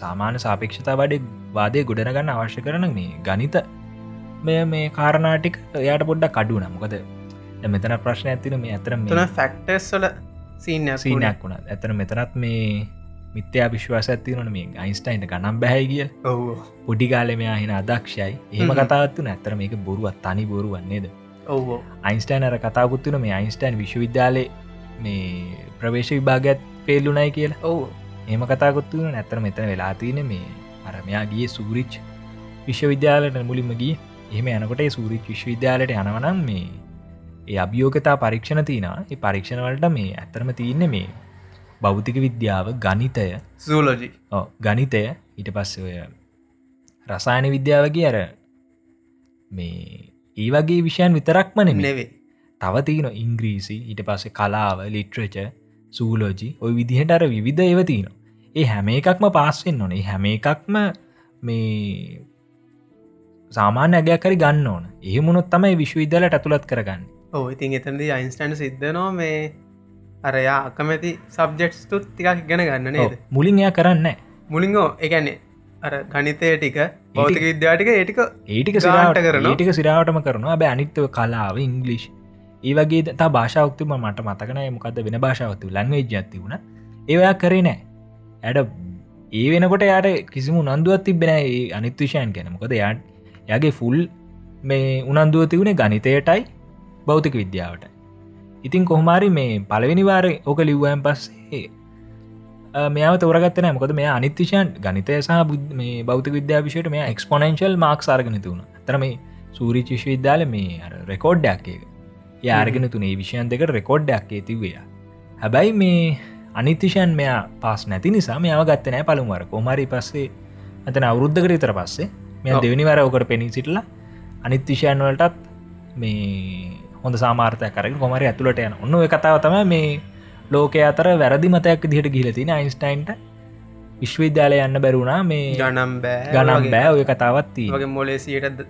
සාමාන්‍ය සාපේක්ෂතා වඩේ වාදය ගොඩනගන්න අවශ්‍ය කරන මේ ගනිත මෙය මේ කාරණාටික එයාට පොඩ්ඩක් කඩුන මොකද මෙතන ප්‍රශ්න ඇතින මේ ඇතර සීන සීනයක් වුණ. ඇතර මෙතනත් මේ මිත්‍යා විශ්වාස ඇතිවන මේ අයින්ස්ටයින්ට ගනම් බැහැ කිය ඔව. පොඩිකාලෙ මෙයා හින අදක්ෂයි ඒම කතාත්තු ඇතර මේක බොරුවත් තනි බොරු වන්නේද ඔව. අයින්ස්ටයින් අර කතාකුත්තුන මේ අයින්ස්ටයින් විශ්වවිද්‍යාලය මේ ප්‍රවේශ විභාගත් පේල්ලුනයි කියලා. ඔව ඒම කතාකොත්තුන නැතර මෙතන වෙලා තියෙන මේ අර මෙයා ගිය සූරිච් විශ්වවිද්‍යාලට මුලින්ම ගිය. එහෙම යනකොට සූරිච් විශ්වවිද්‍යාලයට යනවනම් මේ ඒ අභියෝගතා පරීක්ෂණ තියන ඒ පරීක්ෂණවලට මේ ඇතරම තියන්නේ මේ බෞතික විද්‍යාව ගනිතය සූලෝජි ගනිතය ඊට පස්ස ඔය රසායන විද්‍යාවගේ අර මේ ඒ වගේ විෂයන් විතරක්ම නෙවේ තව තියන ඉංග්‍රීසි ඊට පස්සේ කලාව ලිට්‍රච සූලෝජි ඔය විදිහට අර විවිධ ඒව තියන ඒ හැම එකක්ම පාස්වෙන් නොනේ හැම එකක්ම මේ සාමාන්‍ය ඇගයක් කරි ගන්න ඕන. එහෙමුණොත් තමයි විශ්වවිද්‍යාලට ඇතුළත් කරගන්න. ඕ ඉතින් එතන්දී අයින්ස්ටයින් සිද්ධනවා මේ අරයා අකමැති සබ්ජෙක්ස් තුත් ටිකක් ඉගෙන ගන්න නේද? මුලින් එයා කරන්න මුලින්ගෝ එකන්නේ අර ගනිතය ටික බෞතික විද්‍යාටික ඒටික ඒටික ගාන්ට කරන ටික සිරාවටම කරනවා. බැ අනිත්ව කලාව ඉංගලිෂ් ඒ වගේ තා භාෂාවක්තුම මට මතකන මොකද වෙන භාෂාවතු ලන්වේ ජත්ති වුණ ඒවයා කරේ නෑ. ඇඩ ඒ වෙනකොට යාට කිසිම උනන්දුවත් තිබෙන ඒ අනිත්විෂයන් ගැන. මොකද යාට යගේ ෆුල් මේ උනන්දුව තිවුණේ ගනිතයටයි බෞතික විද්‍යාවට ඉතින් කොහමාරි මේ පලවෙනි වාර ඕක ලිව්වයන් පස්සේ මෙයාව තෝරගත්තන මොකද මේ අනිත්තිශයන් ගනිතය සහ බුද් මේ බෞතික විද්‍යාවිශයට මේ එක්ස්පොනෙන්ශල් මාක් සාර්ගන තුුණ තරම සූරි චිෂ විද්‍යාල මේ රෙකෝඩ්ඩයක් එක යාර්ගෙන තුනේ විෂයන් දෙක රෙකෝඩ්ඩයක් තිවය හැබැයි මේ අනිතිශයන් මෙයා පස් නැති නිසා මෙයාව ගත්තනෑ පළුවර කොමරි පස්සේ ඇතන අවුද්ධකර ඉතර පස්සේ මෙ දෙවනි වර ඕකට පෙනී සිටලා අනිත්තිශයන් වලටත් මේ හොඳ සාමාර්තය කරක කොමර ඇතුළට යන ඔන්න කතාව තම මේ ලෝක අතර වැරදි මතයක් දිහට ගිලතින අයින්ස්ටයින්ට විශ්වවිද්‍යාලය යන්න බැරුණා මේ ගනම් බෑ. ගනම් බෑ. ඔය කතාවත්ති වගේ මොලේසියට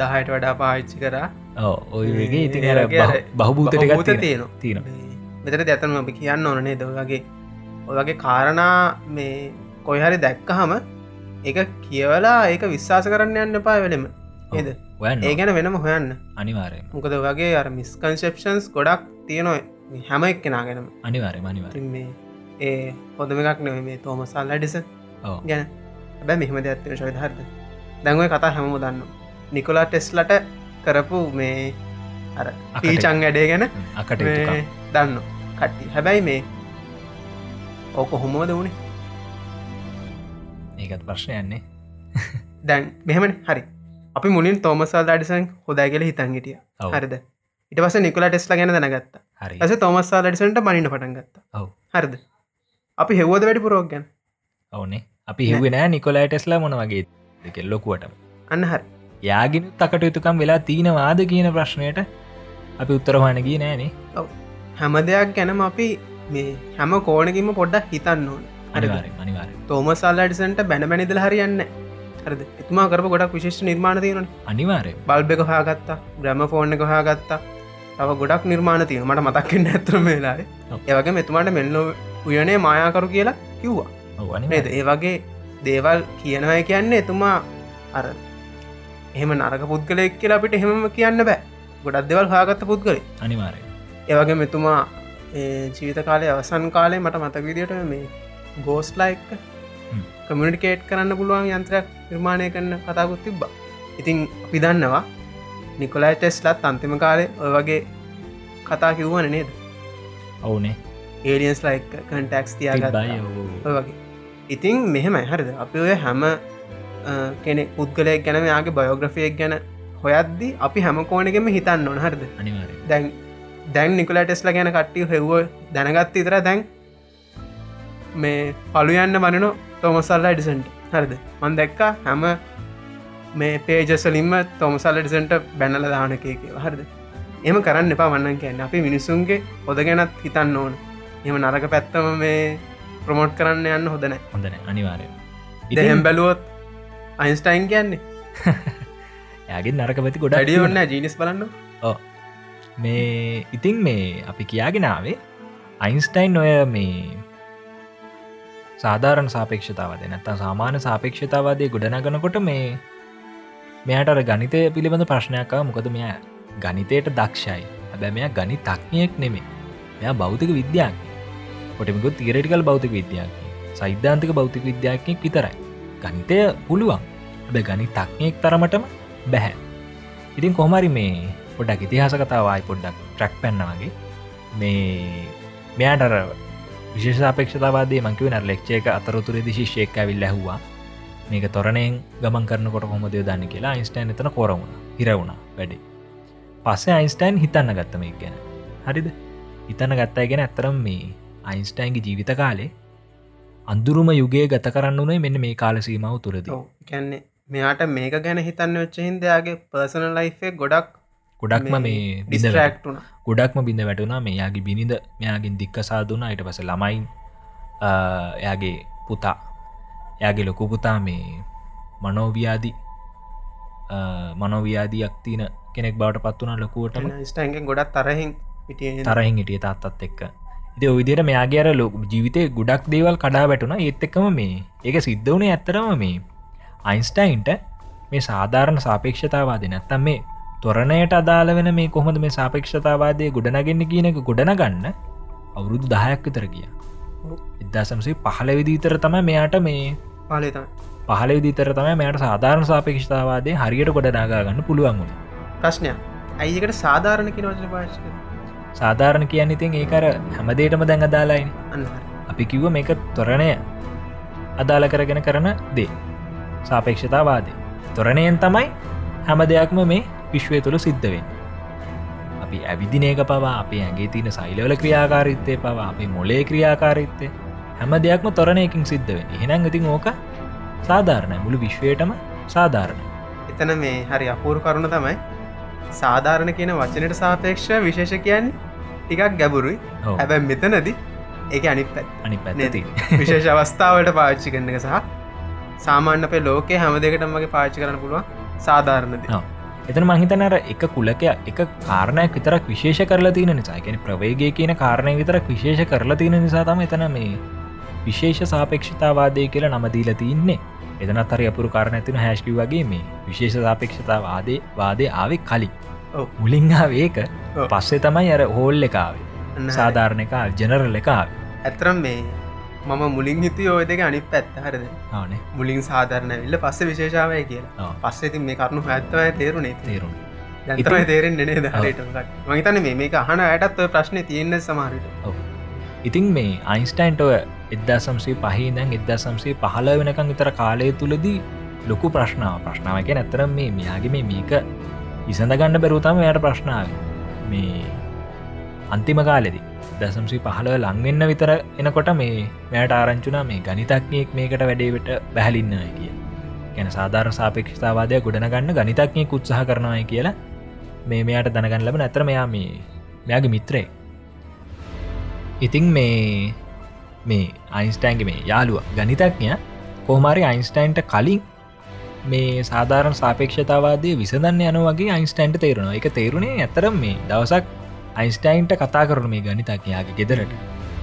දහයට වඩා පාච්චි කරා. ඔය වගේ ඉතින් අර බහභූතට තියෙන තියෙන මෙතර ඇතනම අපි කියන්න ඕනනේ දවගේ ඔයගේ කාරණා මේ කොයිහරි දැක්කහම එක කියවලා ඒක විශ්වාස කරන්න යන්න එපා වෙලෙම. ඒද ඒ ගැන වෙනම හොයන්න. අනිවාරය මොකද වගේ අර මිස්කන්සෙප්ෂන්ස් ගොඩක් තියනො හැම එක් කෙනා ගැනම අනිවාරය අනිවාර මේ ඒ හොඳම එකක් නෙව මේ තෝමසල් ලඩිස ගැන. බැ මෙහම දෙයක්ත්වන ශවිධර්ද දැන්වයි කතා හැම දන්න නිකොලා ටෙස්ලට කරපු මේ අර පීචං වැඩේ ගැන අකට දන්න කට්ටි හැබැයි මේ ඕක හොමෝද වුණේ ඒකත් ප්‍රශ්නයන්නේ දැන් මෙහෙමන. හරි. අපි මුලින් තෝමසල් අඩිසන් හොදයි කියල හිතන් හිටිය. හරිද? ඉට පස නිකුල ටෙස්ලා ගැන දැනගත්ත. හරි. ඇස තොමස්සා ලඩිසන්ට මනින්න පටන් ගත්ත. ඔව්. හරිද අපි හෙවෝද වැඩි පුරෝග ගැන? ඔවනේ. අපි හෙවෙන නිකොලා ටෙස්ලා මොන වගේ දෙක ලොකුවටම. අන්න හරි. යාගෙන තකට යුතුකම් වෙලා තියෙනවාද කියන ප්‍රශ්නයට අපි උත්තරවානගී නෑනේ. හැම දෙයක් ගැනම අපි මේ හැම කෝනකිම පොඩ්ඩක් හිතන්න ඕන. අනිවාර අනිවාර තෝමසල් අඩිසන්ට බැන බැනිදල හරියන්න හරද? එතුමා කරප ගොඩක් විශේෂ නිර්මාණ තියෙන අනිවාරය බල්බ එක හාගත්තා ග්‍රම ෆෝර්න එක හාගත්තා තව ගොඩක් නිර්මාණ තියෙන මට මතක්කෙන් ඇතරම වෙලාේ ඒවගේ මෙතුමාට මෙල්ලෝ උයනේ මායාකරු කියලා කිව්වා. නේද? ඒ වගේ දේවල් කියනවය කියන්නේ එතුමා අර එහෙම නරක පුද්ගලෙක් කියලා අපිට එහෙම කියන්න බෑ. ගොඩක් දෙවල් හාගත්ත පුද්ගලේ අනිවාරය ඒවගේ මෙතුමා ජීවිත කාලය අවසන් කාලේ මට මතක විදිට මේ ගෝස්ලයික් කමිනිකේට් කරන්න පුළුවන් යන්ත්‍රයක් නිර්මාණය කරන්න කතාකුත් තිබ්බා. ඉතින් අපි දන්නවා නිකොලයි ටෙස්ලත් අන්තිම කාලේ ඔය වගේ කතා කිව්වන නේද? ඔවුනේ ඒලියන්ස් ලයික් කන්ටක්ස් තියාගත් වගේ. ඉතින් මෙහෙමයි හරිද? අපි ඔය හැම කෙනෙ පුද්ගලයක් ගැන යාගේ බයෝග්‍රෆියක් ගැන හොයද්දි අපි හැම කෝනගෙම හිතන්න ඕන හරිද? දැන් දැන් නිකුල ටෙස්ල ගැන කට්ටිය හෙව්ව දැනගත් ඉතර දැන් මේ පලු යන්න මනන තොමසල්ල ඩිසන්ට හරිද? මන් දැක්කා හැම මේ පේජසලින්ම තොමසල්ල ඩිසන්ට බැනල දානක කියලා. හරිද? එම කරන්න එපා වන්නන් කියන්න. අපි මිනිසුන්ගේ හොද ගැනත් හිතන්න ඕන එම නරක පැත්තම මේ ප්‍රමෝට් කරන්න යන්න හොදන හොඳන අනිවාරය දෙහෙම් බැලුවොත් අයින්ස්ටයින් කියන්නේ? යාගේ නරක පැති ගොඩ ඩිය ඔන්න ජීනිස් බලන්න. ඕ මේ ඉතින් මේ අපි කියාගෙනාවේ අයින්ස්ටයින් ඔය මේ සාධාරණ සාපේක්ෂතාවද නැත්තා සාමාන්‍ය සාපේක්ෂතාවාදය ගොඩනගනකොට මේ මෙයාටර ගනිතය පිළිබඳ ප්‍රශ්නයක්කා මොකද මෙයා ගනිතයට දක්ෂයි. හැබැ මෙයා ගනි තක්නයෙක් නෙමේ මෙයා භෞතික විද්‍යාඥ කොටමිකුත් තිරටිකල් භෞතික විද්‍යාඥ සෛද්ධාන්තික භෞතික විද්‍යාඥයෙක් විතරයි. ගනිතය පුළුවන්. හැබ ගනි තක්නයෙක් තරමටම බැහැ. ඉතින් කොහමරි මේ පොඩක් ඉතිහාස කතාවයි පොඩ්ඩක් ට්‍රක් පැන්නවාගේ මේ මෙයාටර විශේෂාපේක්ෂතාවාදේ මංකිව නර ලෙක්ෂේක අතරතුරේදි ශිෂ්‍යයක් ඇවිල් ඇහවා. මේක තොරණයෙන් ගමන් කරනකොට කොමදය දන්න කියලා අයින්ස්ටයින් එතන කොරවුණ හිරවුණ වැඩි. පස්සේ අයින්ස්ටයින් හිතන්න ගත්තම ගැන. හරිද? හිතන්න ගත්තා ගැන ඇත්තරම් මේ අයින්ස්ටයින්ගේ ජීවිත කාලේ අන්දුරුම යුගේ ගත කරන්න වනේ මෙන්න මේ කාල සීමාව තුරද කැන්නේ මෙයාට මේක ගැන හිතන්න වෙච්ච හින්දයාගේ පර්සන ලයිෆේ ගොඩක් ගොඩක්ම මේ ඩිස්ටරක්ටුන ගොඩක්ම බිඳ වැටුනා මේයාගේ බිනිද මෙයාගින් දික්ක සාදුනා අයට පස ළමයින් එයාගේ පුතා එයාගේ ලොකු පුතා මේ මනෝව්‍යාදි මනෝව්‍යාදයක් තියන කෙනෙක් බවට පත් වනා ලොකුවටම. ස්ටන්ගෙන් ගොඩක් තරහින් තරහින් හිටිය තාත්තත් එක්ක ඉති විදිර මෙයාගේ අර ලොක ජීවිතය ගොඩක් දේවල් කඩා වැටුන ඒත් එක්කම මේ ඒක සිද්ධ වනේ ඇත්තරම මේ අයින්ස්ටයින්ට මේ සාධාරණ සාපේක්ෂතාවාද නැත්තම් මේ තොරණයට අදාළ වෙන මේ කොහොමද මේ සාපේක්ෂතාවාදය ගොඩනගන්න කියන එක ගොඩනගන්න අවුරුදු දහයක් විතර කිය එදදාසම්සේ පහල විදිීතර තම මෙයාට මේ පාලත පහල විදිතර තම මෙයට සාධාරණ සාපේක්ෂතාවාදය හරියට ගොඩනාගන්න පුළුවන් වුණ. ප්‍රශ්නය ඇයිකට සාධාරණ කිනවචන පාශක සාධාරණ කියන්න ඉතින් ඒකර හැමදේටම දැන් අදාලායින අපි කිව්ව මේක තොරණය. අදාළ කරගෙන කරන දේ. සාපේක්ෂතාවාදේ තොරණයෙන් තමයි හැම දෙයක්ම මේ විශ්වය තුළ සිද්ධවෙන් අපි ඇවිදිනේක පවා අපේ ඇගේ තියන සයිලවල ක්‍රියාකාරිත්තය පවා අපේ මොලේ ක්‍රියාකාරිත්තය හැම දෙයක්ම තොරණයකින් සිද්ධවෙන් එහෙනම් ඉතින් ඕක සාධාරණ මුළු විශ්වයටම සාධාරණ එතන මේ හරි අපූරු කරුණ තමයි සාධාරණ කියන වචනයට සාපේක්ෂ විශේෂ කියන්න ටිකක් ගැබුරුයි. හැබැ මෙතනද ඒක අනිත් අනි පැති විශේෂ අවස්ථාවට පාච්චි කරන එක සහ සාමාන්‍ය අපේ ලෝකේ හැම දෙකටමගේ පාච්චි කරන පුළුවන් සාධාරණද. එතන මහිතනර එක කුලකය එක කාරණයක් විතරක් විශේෂ කරලා තියෙන නිසා. ගැන ප්‍රවේගේ කියන කාරණය විතරක් විශේෂ කරලා තියෙන නිසා තම එතන මේ විශේෂ සාපේක්ෂතාවාදය කියලා නමදීල තියන්නේ එතනත් හරි අපුරු කාරණ ඇතින හැස්කි වගේ මේ විශේෂ සාපේක්ෂතාවාදේ වාදය ආවෙ කලින්. මුලින්ආවේක ඔව්. පස්සේ තමයි අර හෝල් එකාවේ සාධාරණ එක ජනරල් එකාවේ ඇතරම් මේ මම මුලින් හිතු ඔය දෙක අනි පැත්ත හරද? ආනේ මුලින් සාධරණ විල්ල පස්ස විශේෂාවය කියලා. පස්සෙති මේ කරුණු හැත්තවය තේරුණේ තේරුණ දැතමයි තේරෙන් නෙද හරිට මහිතන මේ මේක අහන ඇයටත් ඔය ප්‍රශ්නය තියෙන්න සමහරට. ඉතින් මේ අයින්ස්ටයින්ට ඔය එදදා සම්සේ පහිදැන් එදදා සම්සේ පහල වෙනකං විතර කාලය තුළදී ලොකු ප්‍රශ්නාව ප්‍රශ්නාවක නැතරම් මේ මෙයාගේ මේ මේක ඉසඳගන්න බැරුතම යට ප්‍රශ්නාව මේ අන්තිම කාලෙදි දසම්සි පහල ලංවෙන්න විතර එනකොට මේ මෙයට ආරංචුනා මේ ගනිතක්නයෙක් මේකට වැඩේවට බැහලින්න කිය ගැන සාධාර සාපේක්ෂතාවාදය ගොඩනගන්න ගනිතක්නය උත්සාහ කරනවය කියලා මේ මෙයාට දැනගන්න ලබ නැතර මෙයා මේ මෙයාගේ මිත්‍රේ ඉතිං මේ මේ අයින්ස්ටයින්ගේ මේ යාළුව ගනිතක්ඥ කෝමාරි අයින්ස්ටයින්ට කලින් මේ සාධාරණ සාපේක්ෂතාවාදය විසඳන්න යන වගේ අයින්ස්ටයින්ට තේරුණා එක තේරුණේ ඇතරම් මේ දවසක් අයින්ස්ටයින්ට කතා කරන මේ ගනිතක්යාගේ ගෙදරට.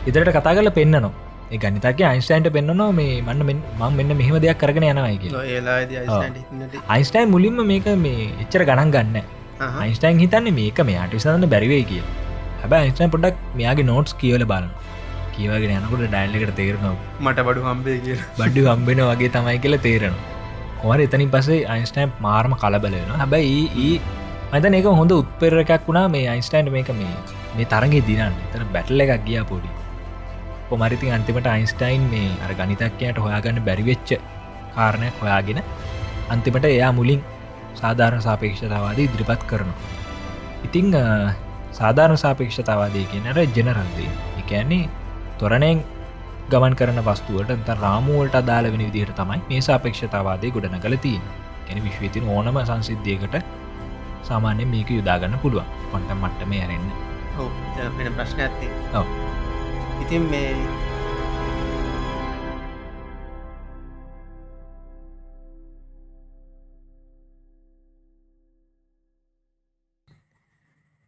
ඉදරට කතා කල පෙන්න්නනවා ඒ ගනිතක අයින්ස්ටයින්ට පෙන්න්නනවා මේ මන්න මෙන්- මං මෙන්න මෙහෙම දෙයක් කරගෙන යනවයි අයින්ස්ටයින් මුලින්ම මේක මේ එච්චර ගණන් ගන්න අයින්ස්ටයින් හිතන්නේ මේක මෙයාට විසඳන්න බැරිවේ කිය හැබ අයින්ස්ටයින් පොඩක් මෙයාගේ නෝට්ස් කියවල බලන කියවගෙන යනකොට ඩයිල්ලකට තේරනවා. මට බඩු හම්බේ කිය බඩ්ඩි හම්බෙන වගේ තමයි කියලා තේරෙනවා. කොමර එතනින් පසේ අයින්ස්ටයින් මාර්ම කලබලෙන හැබැයි ඒ මතන එක හොඳ උත්පෙරකක් වුණා. මේ අයින්ස්ටයින්් මේක මේ මේ තරගේ දිනන්න. එතන බැටල එකක් ගියා පොඩි. කොමරිති අන්තිමට අයින්ස්ටයින් මේ අර ගනිතක්කයට හොයාගන්න බැරිවෙච්ච කාරණයක් හොයාගෙන අන්තිමට එයා මුලින් සාධාරණ සාපේක්ෂතාවාද ඉදිරිපත් කරනවා. ඉතිං සාධාරණ සාපේක්ෂතාවාදය කියනර ජනරල්දේ එකන්නේ තොරණයෙන් ගමන් කරන වස්තුවට ත රාමුවලට අදාල වෙන විදිහයට තමයි මේ සාපේක්ෂතාවාදය ගොඩන කලතින් ගැන විශ්වතින ඕනම සංසිද්ධියකට සාමාන්‍ය මේක යුදාගන්න පුළුවන්. කොන්ට මට්ටම යරන්න වෙන ප්‍රශ්න ඇත්තේ ඔව. ඉතින් මේ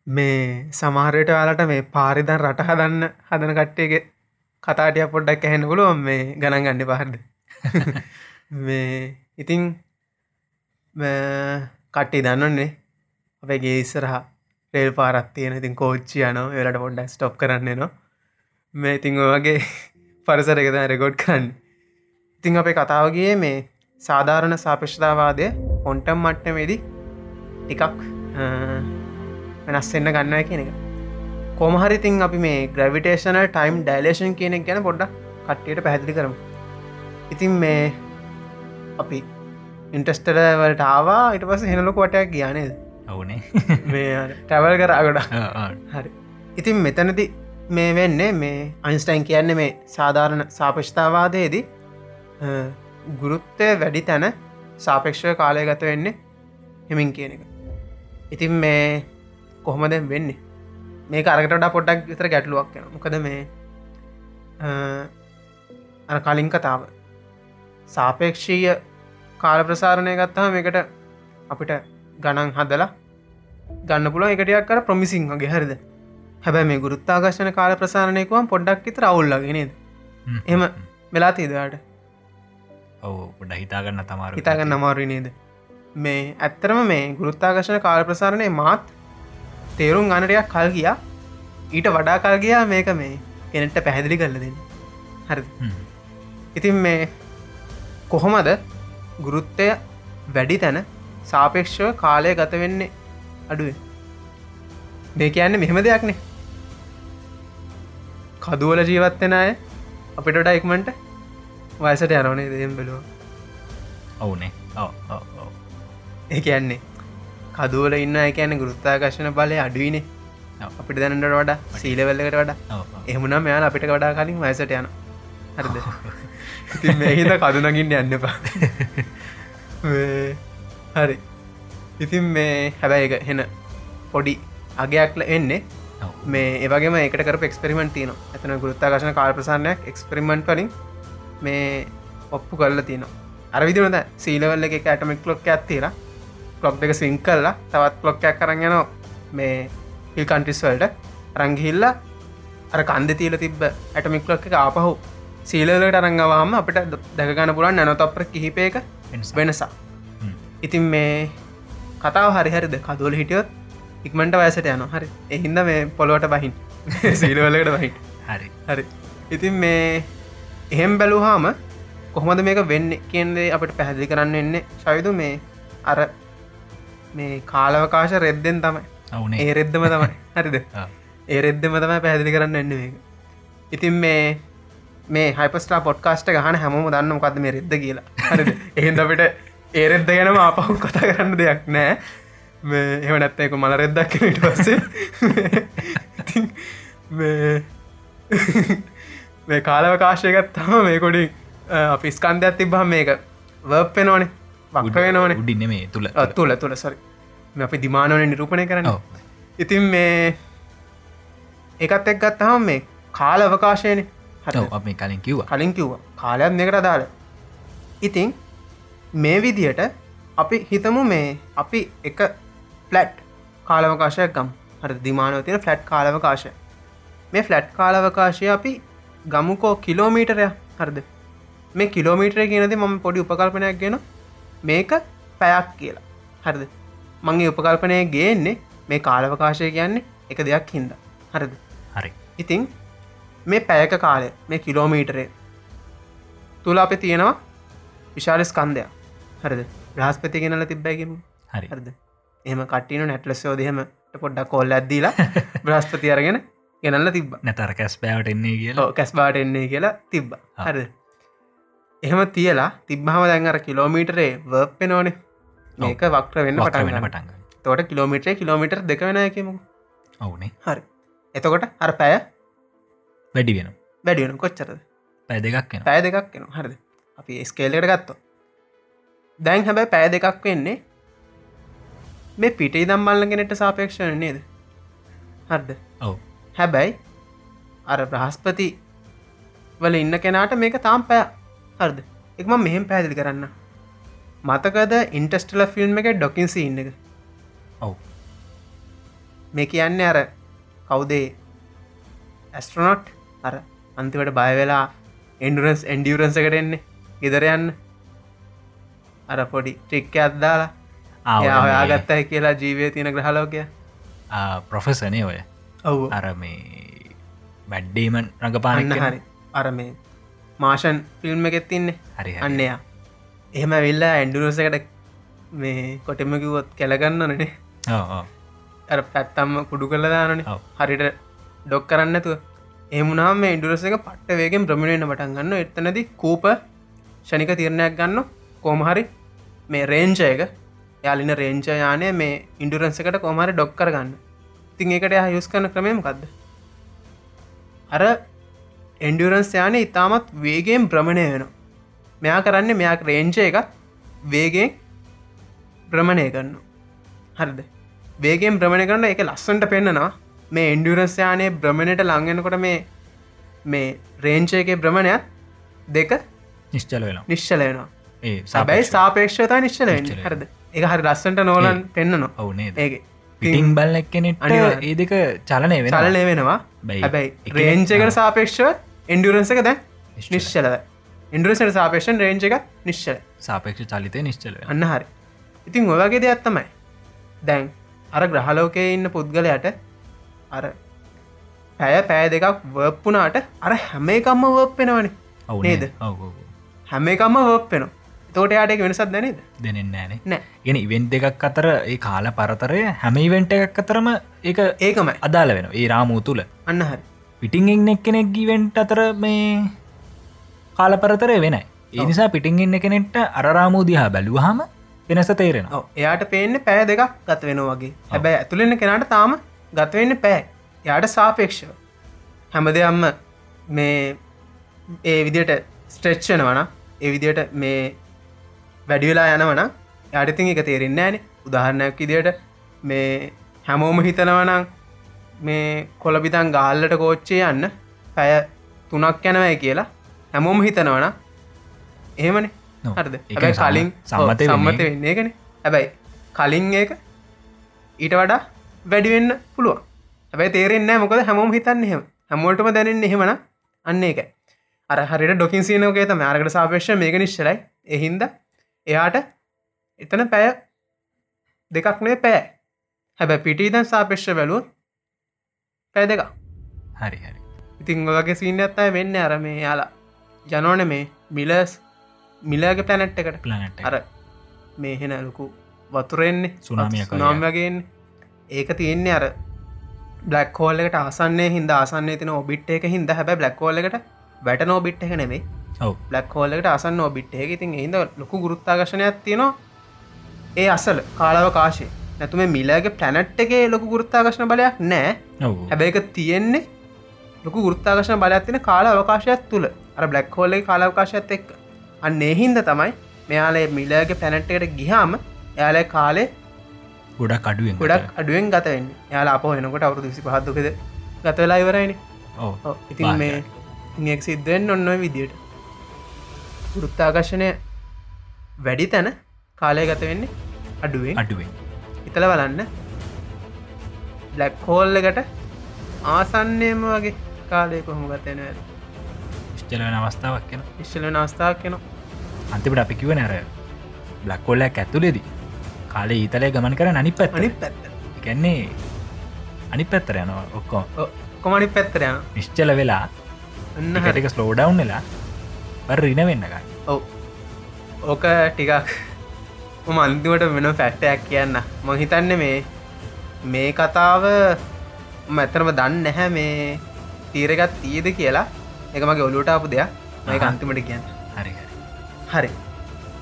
මේ සමහරයට යාලට මේ පාරිදන් රට හදන්න හදන කට්ටයගේ කතාටය පොඩ්ඩක් ඇහෙන පුළුවන් මේ ගණන් ගන්න පහරද මේ ඉතිං කට්ටේ දන්නන්නේ අපගේ ඉස්සරහ රේල් පාරත් තියෙන ඉතින් කෝච්චි යන වෙලට පොඩ්ඩක් ස්ටොප් කරන්න නවා මේ ඉතිං ඔයගේ පරිසර එකද රෙකෝඩ් කරන්න. ඉතිං අපේ කතාවගේ මේ සාධාරණ සාපේෂතාවාදය ඔොන්ටම් මට්ටමේදී ටිකක් වෙනස්සෙන්න්න ගන්නව කියන එක කොමහරිතින් අපි මේ ග්‍රවිටේෂනල් ටයිම් ඩයිලේෂන් කියනෙක් ගැන පොඩ්ඩ කට්ටියට පැහැදිලි කරමු. ඉතින් මේ අපි ඉන්ටස්ටල වලට ආවා ඉට පස හෙනලොක වටයක් ගියානේද ඔවුනේ. ටැවල් කරාගොඩ හරි. ඉතින් මෙතනති මේ වෙන්නේ මේ අයින්ස්ටයින් කියන්නේ මේ සාධාරණ සාපෂ්තාවාදයේදී ගුරුත්තය වැඩි තැන සාපේක්ෂය කාලය ගත වෙන්නේ හෙමින් කියන එක. ඉතින් මේ කොහොමද වෙන්නේ මේ කරකට පොඩ්ඩක් විතර ගැටලුවක් යන මොකද මේ කලින් කතාව. සාපේක්ෂීය කාල ප්‍රසාරණය ගත්තාම එකට අපිට ගණන් හදලා ගන්න පුල එකටයක් කර ප්‍රමිසිං වගේ හරිද? හැබැ මේ ගුරුත්තාගර්ශන කාල ප්‍රසාරණයකුවම් පොඩ්ඩක් විතර අවුල්ලගෙනද එම වෙලා තිීදවාට ඔව පොඩ හිතාගන්න තමාර හිතාගන්න අමාරු නේද? මේ ඇත්තරම මේ ගුරුත්තාගර්ශන කාල ප්‍රසාරණය මාත් තේරුම් ගණටයක් කල් ගියා. ඊට වඩා කල් ගියා මේක මේ කෙනෙට්ට පැහැදිලි කරල දෙන්න. හරි ඉතින් මේ කොහොමද ගුරුත්තය වැඩි තැන සාපේක්ෂව කාලය ගත වෙන්නේ අඩුවේ මේ කියන්න මෙහෙම දෙයක්නේ. කදුවල ජීවත්වෙන අය අපිටට එක්මට වයසට යනවනේ දෙම් බැලුව ඔවුනේ ඒ කියන්නේ කදුවල ඉන්න එකන ගුරුත්තාකර්ශන බලය අඩුවනේ අපිට දැනට වඩා සීලවෙල්ලකට වඩා. එහමුණ මෙයාල අපිට වඩා කලින් වයසට යන හරිද? මෙහිද කදුනගින්න යන්න පා හරි. ඉතින් මේ හැබැයි එක හෙන පොඩි අගයක්ල එන්නේ. මේ ඒවගේම එකට කර එක්ස්පෙරිමෙන්ට තියන ඇතන ගුරුත්තාකශන කාල් ප්‍රසානයක් එක්ස්පෙරිමෙන්ට් වලින් මේ ඔප්පු කරල තියන අරවිදිනද සීලවල්ල එක ඇටමික් ලොක් ඇත්තේර ලොක් දෙක සිං කල්ලා තවත් ලොක්කයක් කරන්න යන මේ හිල් කන්ටිස් වල්ට රංගිහිල්ල අර කන්ද තිීල තිබ ඇටමික් ලොක් එක ආපහු සීලලට අරංගවාම අපිට දැකගන්න පුලන් නැනොතප්‍ර කිහිපයක වෙනසා ඉතින් මේ කතාව හරිහරිද කදුවල හිටියොත් ඉක්මට වයසට යන හරි. එහින්ද මේ පොලොවට බහින්. සීලවලකට බහින්. හරි. හරි. ඉතින් මේ එහෙම් බැලූහාම කොහොමද මේක වෙන්න කියන්දේ අපට පැහැදිලි කරන්න එන්නේ ශවිදු මේ අර මේ කාලවකාශ රෙද්දෙන් තමයි. ඒ රෙද්දම තමයි. හරිද? ඒ රෙද්දම තමයි පැහැදිලි කරන්න එන්න මේක. ඉතින් මේ මේ හයිපස්ටා පොඩ්කාස්ට ගහන හැමෝම දන්න මොකක්ද මේ රෙද්ද කියලා. හරිද? එහෙද අපිට ඒ රෙද්ද ගැනම අපහු කතා කරන්න දෙයක් නෑ එම නැත්තයක මල රෙද්දක් කනට පස්සේ. මේ කාලවකාශයකත් තම මේ කොඩි අපි ස්කන්ධයක් තිබ්බහම මේක වර්ප්පෙන වෙනෝනේ උඩින්න මේ තුළ තුළ තුළ සරි අපි දිමානවන නිරූපණය කරන ඉතින් මේ එකත් එක් ගත්තහම මේ කාල අවකාශයන හර අප කලින් කිව්ව. කලින් කිව්ව. කාලයක් දෙකට දාල ඉතින් මේ විදියට අපි හිතමු මේ අපි එක ෆලට් කාලවකාශයක් ගම්. හර දිමානව තියෙන ෆලට් කාලවකාශය. මේ ෆලට් කාලවකාශය අපි ගමුකෝ කිලෝමීටරය හරද? මේ කිලෝමීටරය කියනද මම පොඩි උපකල්පනයක් ගෙන මේක පැයක් කියලා. හරිද? මගේ උපකල්පනය ගේන්නේ මේ කාලවකාශය කියන්නේ එක දෙයක් හින්ද. හරිද? හරි. ඉතිං මේ පැයක කාලය මේ කිලෝමීටරේ තුළ අප තියෙනවා විශාල ස්කන්දයක් හරිද? බ්‍රහස්පති ගෙනල තිබ්බැගම හරි. හරිද? එම කටින නැටලස්සෝ දෙහෙම පොඩ්ඩක් කොල්ල ඇදදිලා බ්‍රස්පති අරගෙන ගෙනල්ල තිබ්බ. නැතර කැස් පෑවට එන්නේ කියලා. කැස්බාට එන්නේ කියලා තිබ්බ. හරි එහෙම තියලා තිබ්බහම දැන්ර කිලෝමීටරේ වර්පෙනෝනේ මේක වක්්‍ර වෙන්න පට වෙන පටන් තෝට කිලෝමිටරේ කිලෝමිටර් දෙක වෙන එකමු ඔවුනේ. හරි. එතකොට අර පැය වැඩි වෙන වැඩියනු කොච්චරද? පැය දෙකක් වෙන පැය දෙකක් වෙන හරිද? අපි ස්කේලට ගත්ත දැන් හැබැයි පැය දෙකක් වෙන්නේ මේ පිටේ දම් මල්ලගෙනට සාපේක්ෂණ නේද? හරද? ඔව. හැබැයි අර බ්‍රහස්පති වල ඉන්න කෙනාට මේක තාම් පැය හරද? එකම මෙහෙම පැදිලි කරන්න. මතකද ඉන්ටස්ටල ෆිල්ම් එක ඩොකින්සි ඉන්න එක? ඔව්. මේ කියන්නේ අර කවුදේ ඇස්ට්‍රනොට් අර අන්තිවට බයවෙලා එන්ඩරන්ස් එන්ඩියරන්ස කරෙන්නේ ගෙදර යන්න. අර පොඩි ට්‍රික්ක අත්දාලා ඔයාගත්තයි කියලා ජීවය තියෙන ග්‍රහලෝකය ප්‍රොෆෙසනේ ඔය? ඔවු. අර මේ වැඩ්ඩීමන් රඟපාන්න හරි. අර මේ මාෂන් ෆිල්ම් එකෙත් තින්නේ හරි අන්නයා එහෙම වෙල්ලා ඇන්ඩුරසකට මේ කොටෙමකිවොත් කැලගන්න නනේ අර පැත්තම්ම කුඩු කළ දානන ඔව්. හරිට ඩොක් කරන්නතුව එමුණම් ඉන්ඩුරස එක පට්ට වේගෙන් ප්‍රමිණයන පටන් ගන්න එතනද කූප ෂනික තිරණයක් ගන්න කෝමහරි මේ රේංචය එක යාලින රේංච යානය මේ ඉන්ඩුරන්සකට කොමහරි ඩොක් කරගන්න. තින් එකට යුස් කරන ක්‍රමයමකක්ද අර එන්ඩුරන්ස් යානය ඉතාමත් වේගෙන් ප්‍රමණය වෙන මෙයා කරන්නේ මෙයක් රේංචය එක වේගෙන් ප්‍රමණය කරන්න හරිද? වේගෙන් ප්‍රමණය කරන්න එක ලස්සන්ට පෙන්න්නනවා මේ එන්ඩුරස්යානය බ්‍රමණයට ලංගෙනකොට මේ මේ රේංචයගේ බ්‍රමණයක් දෙක නිශ්චල වෙලා නිශ්චලයනවා ඒ සබැයි සාපේක්ෂතා නිශ්චල. හරද? එක හරි ලස්සන්ට නෝලන් පෙන්න්නනවා ඔවුනේ ඒ පිටිං බල්ල කෙනෙට අනිවාර්ය. ඒ දෙක චලනය වෙන චලනය වෙනවා. බැයි රේංචකට. සාපේක්ෂව එන්ඩුරන්සක නිශ්චලයි. නිශ්චලද ඉන්ඩරසට සාපේෂන් රේංච එක නිශ්චල සාපේක්ෂ චලිතය නිශ්චල අන්න හරි. ඉතින් ඔයගේ දෙයක් තමයි. දැන් අර ග්‍රහලෝකය ඉන්න පුද්ගලයට අර පැය පෑ දෙකක් වප්පුනාට අර හැම එකම්ම වප්පෙනවන ඔවු නේද? හැම එකම්ම වප්පෙන තෝට යාටක වෙනසත් දැනේද? දෙනෙන් නෑනේ නෑ. ගෙන ඉවෙන්් දෙකක් අතර ඒ කාල පරතරය හැම ඉවෙන්ට එකක් අතරම ඒ ඒකමයි. අදාල වෙන ඒ රාමූ තුළ. අන්න හරි පිටිං එක් කෙනෙක් ගීවෙන්ට් අතර මේ කාලපරතරය වෙනයි. ඒ නිසා පිටිං එන්න කෙනෙක්ට අරරාමූ දිහා බැලුවහම වෙනස තේරෙන එයාට පේන්න පෑ දෙකක් ගත වෙන වගේ. හැබැයි ඇතුළෙන්න කෙනට තාම ගතවෙන්න පෑ. යාට සාපේක්ෂව. හැම දෙයම්ම මේ ඒ විදියට ස්ට්‍රෙච්ෂන වන ඒ විදියට මේ වැඩිවෙලා යනවන යාටතින් එක තේරෙන්න ෑන. උදාහරණයක් විදියට මේ හැමෝම හිතනවනං මේ කොළබිතන් ගාල්ලට කෝච්චේ යන්න පැය තුනක් යනවයි කියලා හැමෝම හිතනවන එහෙමන. හරිද? හැබැයි කලින් සම්මත සම්මත වෙන්නේ. කන හැබැයි කලින් ඒක ඊට වඩා වැඩිවෙන්න පුළුවන්. හැබැයි තේරෙන්න මොකද හැමෝම හිතන්න එහෙම. හැමෝටම දැනෙන් එහෙමන අන්න එක අර හරිට ඩොකින් සියනෝකේ තම අරකට සාපේක්ෂ මේක නිශ්චලයි. එහින්ද එයාට එතන පැය දෙකක්නේ පෑ හැබැ පිටිදන් සාපේක්ෂ බැලුව පැය දෙක හරි හරි. ඉතිං ඔගේ සිීන්න ඇත්තයි වෙන්න අර මේ යාලා ජනෝන මේ මිලස් මිලගේ පැනට් එකට. ප්ලනට් අර මේ හෙන ලොකු වතුරෙන්නේ සුනාමියක් වගේ. නාම්වගෙන් ඒක තියෙන්නේ අර බ්ලක් හෝල් එකට ආසන්නේ හිද ආසන්නේ තින ඔබිට් එක හිද හැබ බ්ලක් හෝල් එකට වැට නෝබිට් එක ඔව්. බ්ලක් හෝල් එකට අසන්න ඔබිට් එක. ඉතින් හිද ලොකු ගුරුත්තාකශනයක් තියෙනවා. ඒ අසල කාලාව කාශය නැතුම මිලගේ පැනට් එකේ ලොකු ගුරුත්තාකශන බලයක් නෑ. එක තියෙන්නේ ලොකු ගෘත්තාකශන බලත්තින කාල අවකාශයක් තුළ. අර බ්ලක් හෝල්ලේ කාලාවකාශයත් එක් අන්න එහින්ද තමයි මෙයාලේ මිලගේ පැනට්කට ගිහාම එයාලේ කාලේ ගොඩක් අඩුවෙන් ගොඩක් අඩුවෙන් ගතවෙන්න යාලා අප වෙනකොට අවුදු විසි පහත්දුකද ගතවෙලා ඉවරයිනි. ඉතින් මේ ඉක් සිද්ධෙන් ඔන්න විදියට. ගෘත්තාකර්ශණය වැඩි තැන කාලය ගත වෙන්නේ අඩුවෙන්. අඩුවෙන් හිතල බලන්න. බ්ලක් හෝල් එකට ආසන්නයම වගේ කාලය කොහොම ගතයන ඇද ෂ්චලන අවස්ථාවක් කෙන ඉශ්ල නාස්ථාවක් කෙන අන්තිපට අපි කිව නැර බ්ලක් කොල්ලක් ඇතුලෙදී කාලේ ඊතලය ගමන් කර අනි පැත් අනි පැත්ත එකන්නේ අනි පැත්තර යනවා ඔක්කෝ කොමනි පැත්තරයන නිශ්චල වෙලා අන්න හරි. හටික ස්ලෝඩව් වෙලා පර රින වෙන්නගන්න ඔව්. ඕක ටිකක් මම අන්තිමට වෙන ෆැක්ටයක් කියන්න. මං හිතන්න මේ මේ කතාව මැතරම දන්න නැහැ මේ තීරගත් තියද කියලා. එක මගේ ඔලුටාපු දෙයක්. මේක අහහ. අන්තිමට කියන්න. හරි හරි.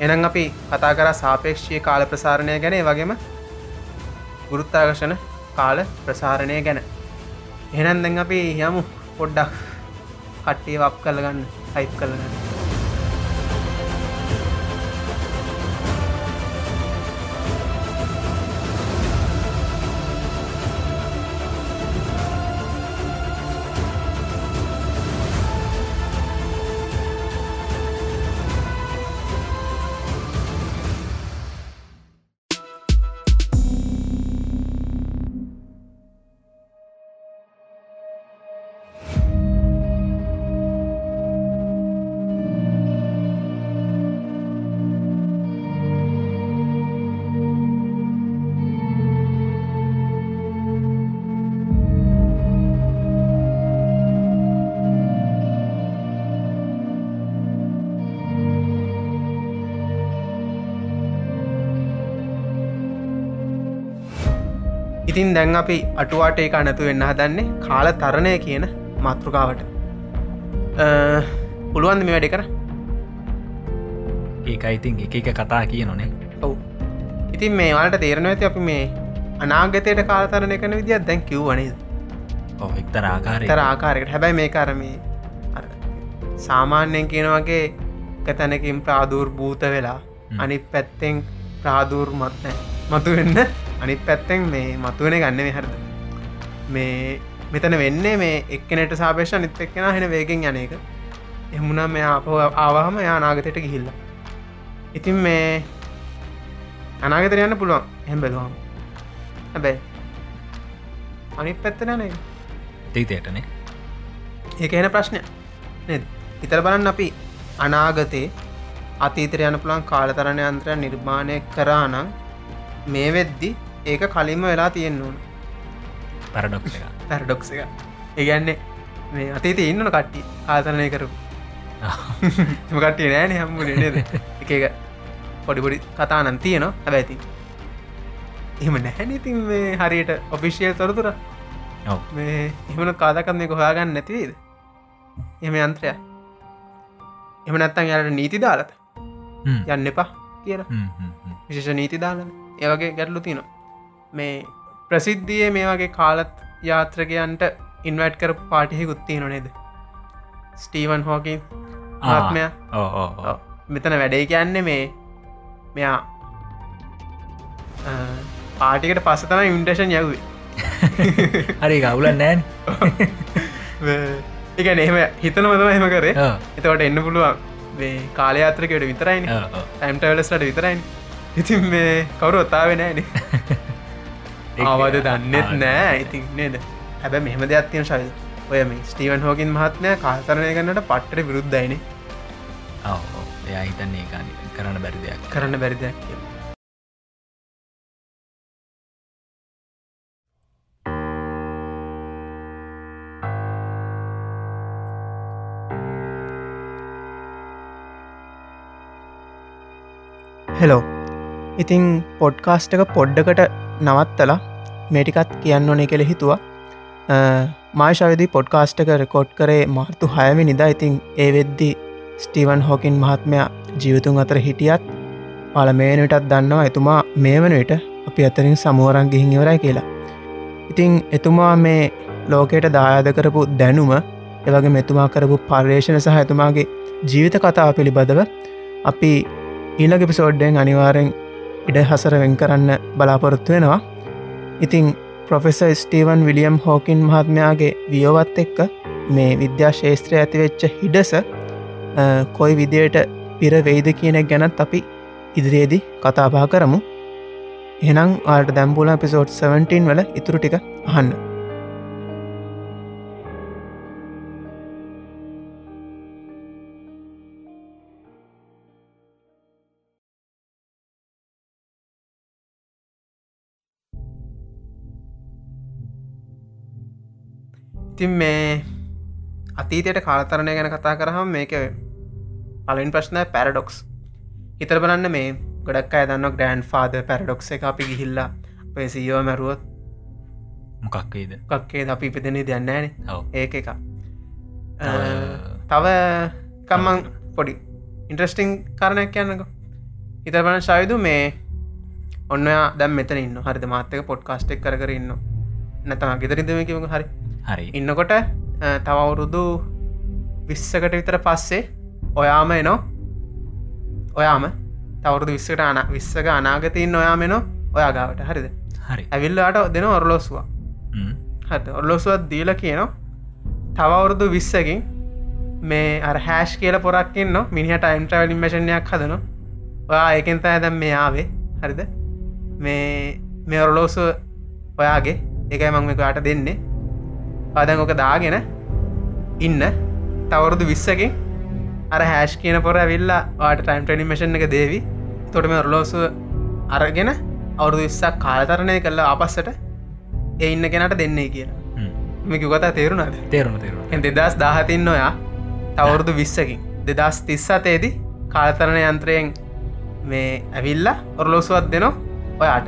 එනම් අපි කතා කර සාපේක්ෂය කාල ප්‍රසාරණය ගැන. වගේම ගුරුත්තාකර්ෂණ කාල ප්‍රසාරණය ගැන. එහෙනම් දැන් අපි යමු. පොඩ්ඩක් කට්ටිය වක් කලගන්න හයිප් කලගන්න ඉතින් දැන් අපි අටුවාට ඒක අනතු වෙන්න හදන්නේ කාල තරණය කියන මතෘකාවට. පුළුවන් මේ වැඩි කර ඒක ඉතින් එක එක කතා කිය නොනේ ඔවු. ඉතින් මේ වලට තේරණ ඇති අපි මේ අනාගතයට කාලතරණය කන විදිත් දැන් කිව්වනේද ඔ එක්තර ආකාරය තර ආකාරයට හැබැයි මේ කරමී සාමාන්‍යයෙන් කියන වගේ එක තැනකින් ප්‍රාදූර් භූත වෙලා අනිත් පැත්තෙන් ප්‍රාදූර් මත්නෑ මතු වෙන්න අනිත් පැත්තෙන් මේ මතුවෙන ගන්න හරද? මේ මෙතන වෙන්නේ මේ එක්කනට සාපේෂ නිත් එක්කෙන හෙන වේගෙන් යන එක. එමුණ මේ අප ආවාහම යා නාගතයට ගිහිල්ල. ඉතින් මේ අනාගතර යන්න පුළුවන්. හැම් බැලුවම් හැබැයි අනිත් පැත්තනනේ තීතයටනේ ඒක එන ප්‍රශ්නය හිතර බලන්න අපි අනාගතේ අතීතර යන පුළන් කාලතරණ යන්ත්‍රය නිර්මාණය කරානම් මේ වෙද්දි ඒක කලින්ම වෙලා තියෙන්න්න ඕන. පැරඩොක් පැරඩොක්ස එක ඒගැන්නේ මේ අතීත ඉන්නන කට්ටි ආතරණය කරපු. කට්ටිය නෑන හම්බු නේද? එක එක පොඩිපොඩි කතා නන් තියනවා. හැබැයිති එහම නැහැන ඉතින් මේ හරියට ඔෆිසිියල් තොරතුර මේ එහමන කාදකත් මේ කොහාගන්න නැතිවේද එම යන්ත්‍රය එම නැත්තන් යට නීති දාලත යන්න එපා කියලා. විශේෂ නීති දාලන ඒවගේ ගැටලු තින මේ ප්‍රසිද්ධිය මේ වගේ කාලත් යාත්‍රකයන්ට ඉන්වට් කර පාටිහි ගුත්තිය නොනේද ස්ටීවන් හෝකින් ආත්මය? මෙතන වැඩේ කියන්නේ මේ මෙයා පාටිකට පස්ස තම ඉන්ටේෂන් යව්වේ. හරි ගවුල නෑන් එක එහෙම හිතන මතම එහෙම කරේ. එතවට එන්න පුළුවන්. මේ කාලයාත්‍රකට විතරයින ඇම්ටවලස්ලට විතරයින් ඉතින් මේ කවුරු ඔත්තාව නෑන ආවද දන්නෙත් නෑ. ඉතින් නේද? හැබ මෙහම දෙයක් තියෙන ශයිද ඔය මේ ස්ටීවන් හෝකින් මහත්නය කාතරණය කන්නට පට්ට විරුද්ධයින එයා හිතන්නේ කරන්න බැරි දෙයක්. කරන්න බැරි දෙයක් කිය හෙලෝ ඉතිං පොඩ්කාස්ට එක පොඩ්ඩකට නවත්තලා මේටිකත් කියන්න ඕනේ කෙළ හිතුවා. මාශවිදි පොඩ්කාස්ට එක රෙකෝඩ් කරේ මාර්තු හයමි නිදා ඉතිං ඒ වෙද්දි ස්ටීවන් හෝකින් මහත්මයා ජීවතුන් අතර හිටියත් පල මේනටත් දන්නවා එතුමා මේ වනට අපි අතරින් සමුවරන් ගිහින් ඉවරයි කියලා. ඉතිං එතුමා මේ ලෝකයට දායාද කරපු දැනුම එවගේ මෙතුමා කරපු පර්යේෂණ සහ එතුමාගේ ජීවිත කතාව පිළිබඳව අපි ඊළඟ පිසෝඩ්ඩෙන් අනිවාරෙන් ඉඩ හසර වෙන් කරන්න බලාපොරොත්තු වෙනවා. ඉතිං පොෆෙස ස්ටීවන් විලියම් හෝකින් මහත්මයාගේ වියෝවත් එක්ක මේ විද්‍යා ශේත්‍රය ඇතිවෙච්ච හිඩස කොයි විදියට පිර වෙයිද කියනෙක් ගැනත් අපි ඉදිරියේදි කතාපා කරමු. එනම් ආට දැම්පුල පිසෝඩ් 17 වල ඉතුරු ටික අහන්න. ඉතින් මේ අතීතයට කාලතරණය ගැන කතා කරහම මේක පලින් ප්‍රශ්නය පැරඩොක්ස් හිතර බලන්න මේ ගොඩක් අය දන්න ග්‍රෑන්් ෆාද පැරඩොක්ස එක අපි ගිහිල්ලා පේසියෝ මැරුවොත්. මොකක්කේද කක්කේ අපි ඉපදනේ දෙන්නෑන ඒක එක තව කම්මං පොඩි ඉන්ට්‍රස්ටිං කරණයක් කියන්නක. හිතර බන ශයුදු මේ ඔන්න දැම් මෙතන ඉන්න හරිද? මාතක පොඩ්කාස්ටෙක් කර ඉන්න නැතම ගෙදරිදම කිවක හරි හරි. ඉන්නකොට තවවුරුදු විස්සකට විතර පස්සේ ඔයාම එනෝ. ඔයාම තවරුදු විස්සකට අන විස්සක අනාගතීන් ඔයාමෙන ඔයා ගාවට. හරිද? හරි. ඇවිල්ලාට දෙන ඔරලෝස්වා. හත ඔරලෝසුවත් දීල කියනවා තවවුරුදු විස්සකින් මේ අර හැෂ් කියල පොරක්කින්න මිනිහට අයිම්ට්‍රවල් ඉම්මශණයක් හදන. ඔයා ඒකෙන්ත ඇදම් මේ ආවේ. හරිද? මේ මේ ඔරලෝසු ඔයාගේ. එකයි මං මේකට දෙන්නේ පදන් ඕක දාගෙන ඉන්න. තවරුදු විස්සකින් අර හැෂ් කියන පොර ඇවිල්ලා වාට ටයිම් ටනිමේෂන් එක දේවි. තොටම ඔරලෝසු අරගෙන අවුරුදු විස්සක් කාලතරණය කරලා අපස්සට ඒ ඉන්න කෙනට දෙන්නේ කියලා. මේක ගොතා තේරුණද? තේරුණ තේරු දෙදස් දාහතින් නොයා තවුරුදු විස්සකින් දෙදස් තිස්සතේදී කාලතරණ යන්ත්‍රයෙන් මේ ඇවිල්ලා ඔරලෝසුවත් දෙනවා ඔයාට.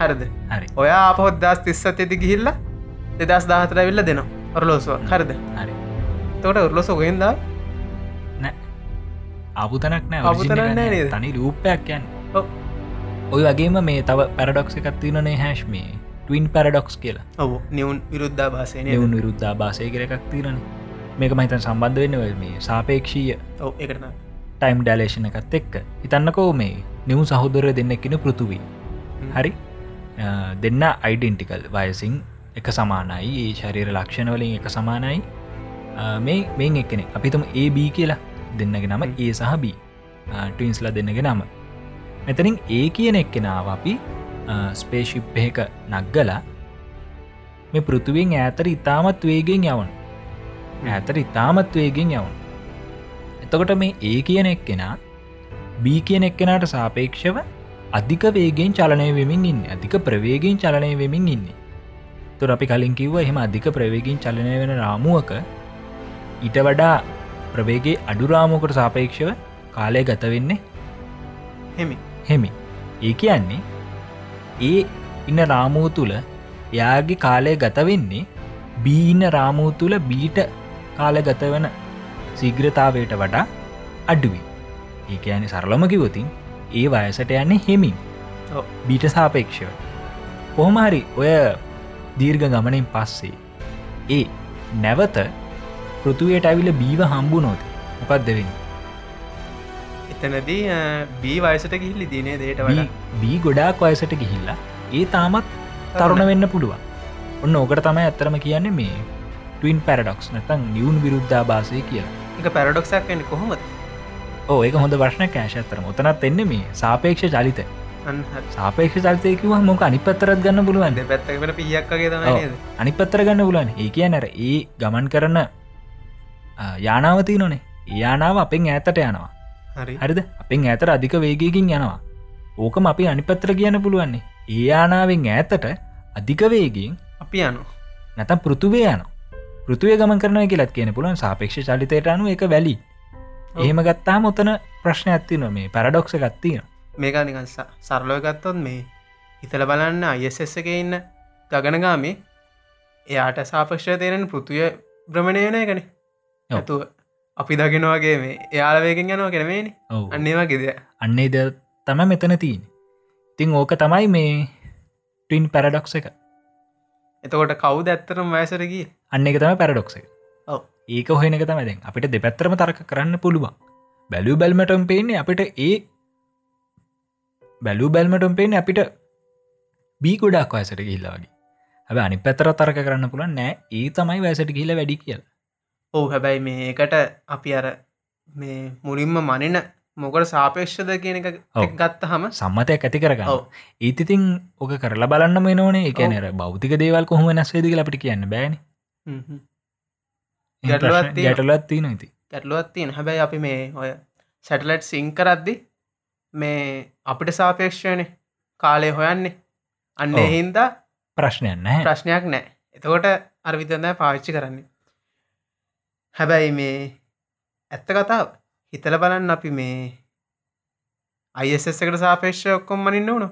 හරිද? හරි. ඔයා අපහොද්දස් තිස්සතෙති ගිහිල්ල දෙදස් දාහතර විල්ල දෙනවා. ඔරලෝසුව. හරිද? හරි. තොට ඔරලොස ගොයෙන්ද නෑ. අබුතනක් නෑ. ආපුතනක් original නෑ එක නේද? තනි රූපයක් යන් ඔය වගේම මේ තව පැරඩොක්ස එකත්තිනනේ හැශ් මේ. ටවින් පැරඩොක්ස් කියලා. ඔවු. නිවුන් විරුද්ධ භාසයන නිවුන් විරුද්ධා භාසය කර එකක් තිරන මේක මහිතන් සම්බන්ධ වෙන්න මේ සාපේක්ෂීය ඔව. එකටන ටයිම් ඩලේෂන එකත් එක්ක. හිතන්නකෝ මේ නිවු සහෝදරය දෙන්නෙක්කෙන පෘතුවී හරි? දෙන්න අයිඩෙන්ටිකල් වයසින් එක සමානයි. ඒ ශරීර ලක්ෂණවලින් එක සමානයි. අ, මේ මේන් එක්කෙනෙ අපිතුම AB කියලා දෙන්නගේ නම ඒ සහ B. ටවින්ස්ලා දෙන්නගේ නම. මෙතනින් ඒ කියන එක්කෙනාව අපි ස්පේශිප් එක නක්ගලා මේ පෘතුවෙන් ඇතර ඉතාමත් වේගෙන් යවන ඇතර ඉතාමත් වේගෙන් යවන එතකොට මේ ඒ කියන එක්කෙනා B කියන එක්කෙනට සාපේක්ෂව අධික වේගෙන් චලනය වෙමින් ඉන්න. අධික ප්‍රවේගෙන් චලනය වෙමින් ඉන්නේ. තුර අපි කලින් කිව්ව එහෙම අධික ප්‍රවේගින් චලනය වෙන රාමුවක ඊට වඩා ප්‍රවේගේ අඩුරාමුකට සාපේක්ෂව කාලය ගත වෙන්නේ හෙමි. හෙමි. ඒ කියන්නේ ඒ ඉන්න රාමූ තුළ යාගේ කාලය ගත වෙන්නේ බීන්න රාමූ තුළ බීට කාල ගත වන සීග්‍රතාවයට වඩා අඩුවි ඒක ඇනි සරලම කිවතින් ඒ වයසට යන්නේ හෙමින්. බීට සාපේක්ෂව. කොහොමහරි ඔය දීර්ඝ ගමනින් පස්සේ. ඒ නැවත පෘතුවයට ඇවිල බීව හම්බු නොද මොකක් දෙවෙන්න එතනදී බී වයසට ගිහිල්ලි දිනේ දේට වඩ? බී ගොඩාක් වයසට ගිහිල්ලා. ඒ තාමත් තරුණ වෙන්න පුළුවන්. ඔන්න ඕකට තමයි ඇත්තරම කියන්නේ මේ ටවින් පැරඩොක්ස් නැතන් නිියවුන් විරුද්ධා භාසය කියලා එක පැරඩොක්සක් වන්නේ කොහොමද? ඕ ඒක හොඳ ප්‍රශ්න කෑශ ඇතරම ඔතනත් එන්න මේ සාපේක්ෂ චලිත සාපේක්ෂ චලිතයකිව මොක අනි පත්තරත් ගන්න පුළුවන් දෙ පැත්තක වෙන පියක්කගේ තමයි අනි පත්තර ගන්න පුලන් ඒ කිය නැර ඒ ගමන් කරන යානාවති නොනේ යානාව අපෙන් ඈතට යනවා. හරි. හරිද? අපෙන් ඇතර අධික වේගයකින් යනවා. ඕකම අපි අනිපත්තර කියන්න පුළුවන්නේ. ඒ යානාවෙන් ඈතට අධික වේගෙන් අපි යනු නැතම් පෘතුවේ යන පෘතුවේ ගමන් කරනය කියලත් කියන පුලන් සාපේක්ෂ චලිතයට අනු එක වැලි. එහෙම ගත්තා මොතන ප්‍රශ්න ඇත්තින මේ පැරඩොක්ෂ ගත්තින මේකා නිකන් ස- සරලව ගත්තොත් මේ හිතල බලන්න අයසෙස්ස එක ඉන්න ගගනගාමේ එයාට සාපක්ෂ තේරෙන පෘතිය බ්‍රමණයන එකන. ඔව්. ඇතු අපි දගෙනවාගේ මේ එයාලවේකින් යනවා කෙනමේනි අන්නේවාගේද අන්නේ ද තම මෙතන තිීන් ඉතිං ඕක තමයි මේ ටින් පැරඩොක්ස එක. එතකොට කවුද ඇත්තරම් වයසරගී අන්න එක තම පැරඩොක්ස ඔව්. ඒක හොයන එක තමයිද අපිට දෙපැත්තරම තරක කරන්න පුළුවන්. බැලූ බැල්මටම් පේන්නේ අපිට ඒ බැලූ බැල්මටම් පේන අපිට බී ගොඩක් වයසට ගිල්ලාගේ හැබ අනි පැතර තරක කරන්න පුළන් නෑ ඒ තමයි වැසට කියල වැඩි කියල. ඔවු හැබැයි මේකට අපි අර මේ මුලින්ම මනින මොකට සාපේක්ෂද කියන එක. ගත්ත හම සම්මතයක් ඇති කරගන්න. ඒතිතින් ඕක කරලා බලන්න මේ නොනේ එක නර බෞතික දේවල් කොහොම නැස්වේදික අපිට කියන්න බෑන. ගැටලත් තින ඇති ගැටලුවත් තියෙන හැබැයි අපි මේ ඔය සැටලයිට් සිං කරද්දි මේ අපිට සාපේක්ෂයන කාලය හොයන්නේ. අන්න ඔව්. හින්දා ප්‍රශ්නයන්න. ප්‍රශ්නයක් නෑ එතකොට අර්විතඳ පාච්චි කරන්නේ. හැබැයි මේ ඇත්ත කතාව හිතල බලන්න අපි මේ අයිස් එකට සාපේක්ෂ ඔක්කොම් මනින්න වුණු.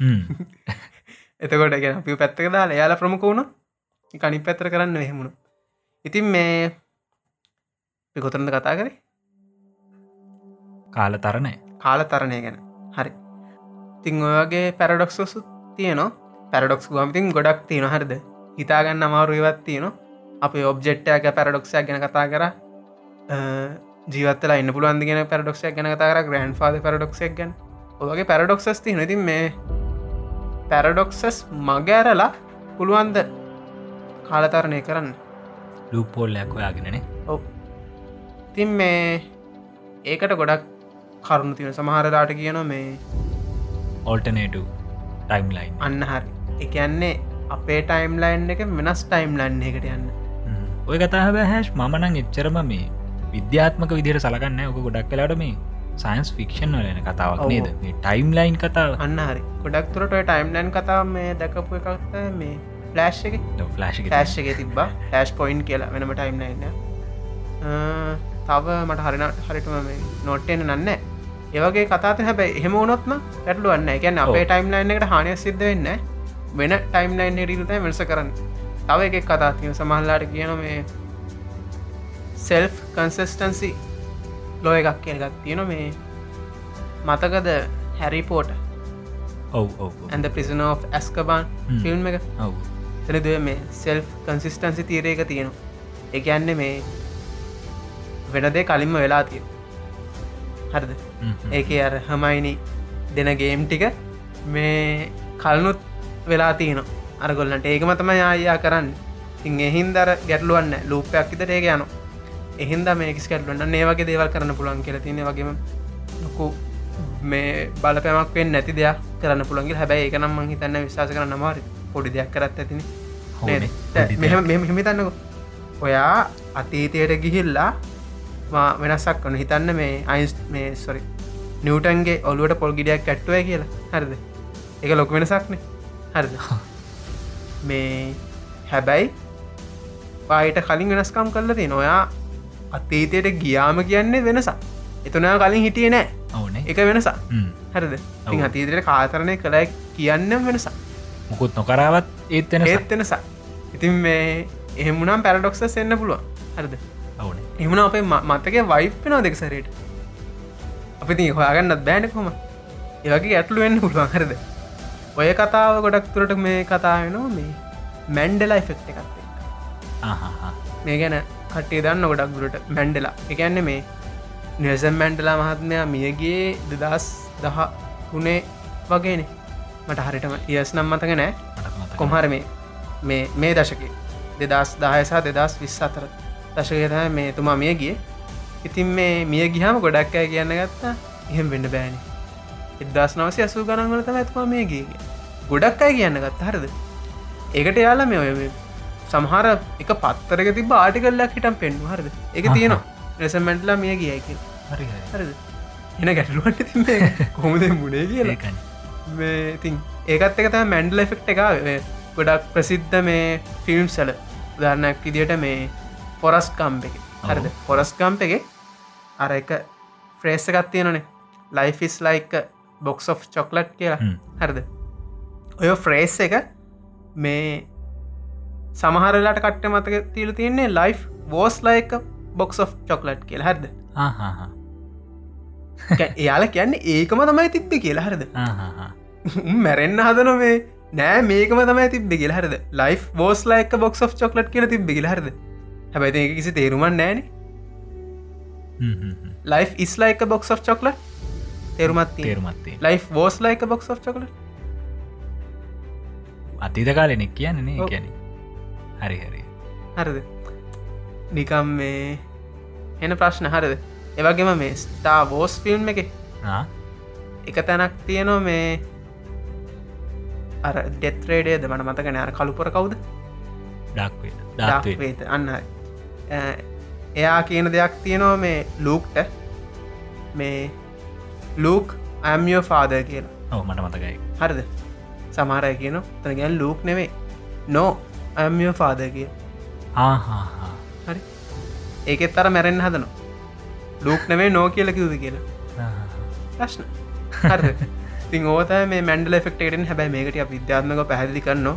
එතකොට ගැන අපි පැත්තක දාලා යාල ප්‍රමුඛ වුණු කනි පැත්තර කරන්න එහෙමුණු ඉතින් මේ පිකොතරද කතා කරේ කාල තරණය කාල තරණය ගැන හරි තිං ඔයගේ පැරඩොක්සොසු තියනවා. පැරඩොක්ස් ගමතින් ගොඩක් තියෙන හරිද? හිතාගන්න අමාරු ඉවත් තියෙන අප ඔබ්ජෙට්ටයක පැරඩොක්ෂයක් ගැන කතා කර. ජීවත්තලා ඉන්න පුළුවන්දි ගෙන පැරඩොක්ෂයක් ගැන කතාර ග්‍රන්් ාද පැරඩොක්ෂක් ගැන. ඔගේ පැරඩොක්සස් ති නති මේ පැරඩොක්සස් මගෑරලා පුළුවන්ද කාලතරණය කරන්න? ලූපෝල්ලයක් ඔයාගෙනනේ ඔව්. තින් මේ ඒකට ගොඩක් කරුණු තියෙන සමහරලාට කියන මේ ඕල්ටනේට ටයිම් ලයින් අන්න හරි. එකන්නේ අපේ ටයිම් ලයින් එක වෙනස් ටයිම් ලන්න එකට යන්න ඔය කතාහ බැහැස් මනං එච්චරම මේ විද්‍යාත්මක විදිර සලකන්න ඕක ගොඩක් කලාට මේ සයින්ස් ෆික්ෂන් වලන කතාවක්. නේද? මේ ටයිම් ලයින් කතාව. අන්න හරි. ගොඩක් තුරට ටයිම් ලයින් කතා මේ දැකපු එකක්ත මේ ෆලෑශ් එක. ෆලශ් ෆලෑශ් එක තිබා ෆලෑශ් පොයින්් කියලා වෙනම ටයිම් ලයින්න තව මට හරින හරිටම මේ නොට්ටෙන නන්න ඒවගේ කතාත හැබැයි එහෙම උනොත්ම ඇටලුවන්න ගැන අපේ ටයිම් ලයින් එකට හානය සිද්ධ වෙන්න වෙන ටයිම් ලයින් රිරුතයි වෙනස කරන්න. තව එකක් කතාතිය සමහල්ලාට කියන මේ සෙල්් කන්සස්ටන්සි ලෝ එකක් කියනගත් තියෙන මේ මතකද හැරිපෝට ඇඳ ප්‍රිසන of ඇස්කබාන් ෆිල්ම් එක? තනද මේ සෙල්් කන්සිස්ටන්සි තීරයක තියෙනවා. එකන්න මේ වෙනදේ කලින්ම වෙලා තිය හරිද ඒක අර හමයිනි දෙන ගේම් ටික මේ කල්නුත් වෙලා තියන අරගොල්ලන්ට ඒකම තම යායා කරන්න. ඉං එහින් දර ගැටලුවන්න ලූපයක් ඉතට ඒක යන එහින්ද මේක කැටලුවන්න ඒ වගේ දේවල් කරන්න පුළුවන් කියල තින වගේම ලොකු මේ බලපෑමක් වෙන් නැති දෙයක් කරන්න පුළන්ගේ හැබැයි එක නම් හිතන්න විශවාස කරන්න මාර පොඩි දෙයක් කරත් ඇතින. හිමිතන්නක ඔයා අතීතයට ගිහිල්ලා වෙනස්සක් කන හිතන්න මේ අයිස් මේ සොරි නිවටන්ගේ ඔලුවට පොල් ගිඩියක් කැට්ටුව කියලා. හරිද? එක ලොක වෙනසක්න හරිද? මේ හැබැයි පායට කලින් වෙනස්කම් කරල තිය නොයා අතීතයට ගියාම කියන්නේ වෙනසා එතුනා කලින් හිටිය නෑ. ඕන. එක වෙනසා හරිද? ඉතින් අතීතයට කාතරණය කළයි කියන්නම් වෙනසා මුකුත් නොකරාවත් ඒත්වෙන ඒත්වෙනසා ඉතින් මේ එහෙමුණම් පැරඩොක්ස එන්න පුළුවන්. හරිද? ඕන. එමුණ අපේ මතක වයිප්පෙනවා දෙක සරයට අපි හොයාගන්නත් බෑනකොම ඒවගේ ඇටලු වෙන්න පුළුවන් හරද? ඔය කතාව ගොඩක් තුරට මේ කතාවෙනවා මේ මැන්ඩලා එෆෙක්් එකත් මේ ගැන කටේ දන්න ගොඩක් දුරට මැන්ඩලා. එකන්න මේ නිවසම් මැන්ඩලා මහත්මයා මියගේ දෙදස් දහ තුනේ වගේනේ. මට හරිටම ඉයස් නම් මතක නෑ. කොමහර මේ මේ මේ දශක. දෙදස් දායසා දෙදස් විස් අතර දශකත මේ තුමා මිය ගිය ඉතින් මේ මිය ගිහම ගොඩක් අය කියන්න ගත්තා එහෙම වෙන්න බෑනි. එදස් නවසය අසූ ගණන්වලත ඇත්වා මේ ගිය ගොඩක් අය කියන්න ගත්ත හරද? ඒකට යාලා මේ ඔය සමහර එක පත්තරක තිබ ආටිකල්ලක් හිටම් පෙන්ු හරද? එක තියෙනවා. රෙසමැන්ට්ලා මිය ගිය කිය හරි හරද? එන ගැටලුවට ති කොමද මුණේ කියලා. ඉතින් ඒකත් එක තම මැන්ඩල එෆෙක්් එක ගොඩක් ප්‍රසිද්ධ මේ ෆිල්ම් සල උදාරණයක් ඉදිට මේ පොරස් කම්ප එක. හරිද? පොරස් කම්ප එක අර එක ෆ්‍රේස් එකත් තියෙනනේ life is like a box of chocolate කියලා. හරිද? ඔය ෆ්‍රේස් එක මේ සමහරලාට කට්ට මතක තිීල තියන්නේ life was like a box of chocolate කියලා. හරිද? එයාල කියන්න ඒකම තමයි තිබ්බ කියලා. හරිද? මැරෙන්න්න හදන මේ නෑ මේකම තමයි තිබ ගෙල හරද? Life was like a box of chocolate කියල තිබ ගෙල හරද? හැබැයි කිසි තේරුමන් නෑන life is like a box of chocolate තේරුමත් තේරුමත්තේ life was like a box of chocolate අතීත කාලෙනෙක් කියන්නේ ගැන හරි හරි. හරිද? නිකම් මේ එන ප්‍රශ්න හරිද? එවගේම මේ ස්ටා බෝස් ෆිල්ම් එක එක තැනක් තියනවා මේ අර ඩෙත්රේඩේද මන මතකන අර කළුපොර කවුද? ඩක්වේත අන්න එයා කියන දෙයක් තියෙනවා මේ ලූක්ට මේ ලූක් ඇමියෝ ෆාද කියලා. ඔව මට මතකයි. හරිද? සමාරය කියන තැනගැන් ලූක් නෙවේ නෝ ඇමියෝ ෆාද කිය හරි. ඒකෙත් තර මැරෙන් හදනවා. ලූක් නෙවේ නෝ කියල කිවද කියලා. ප්‍රශ්න. හරි තින් ඕත මේ මැන්ඩල ෆෙක්ටෙන් හැබැයි මේකට විද්‍යාත්මක පැහදිලි කරනවා.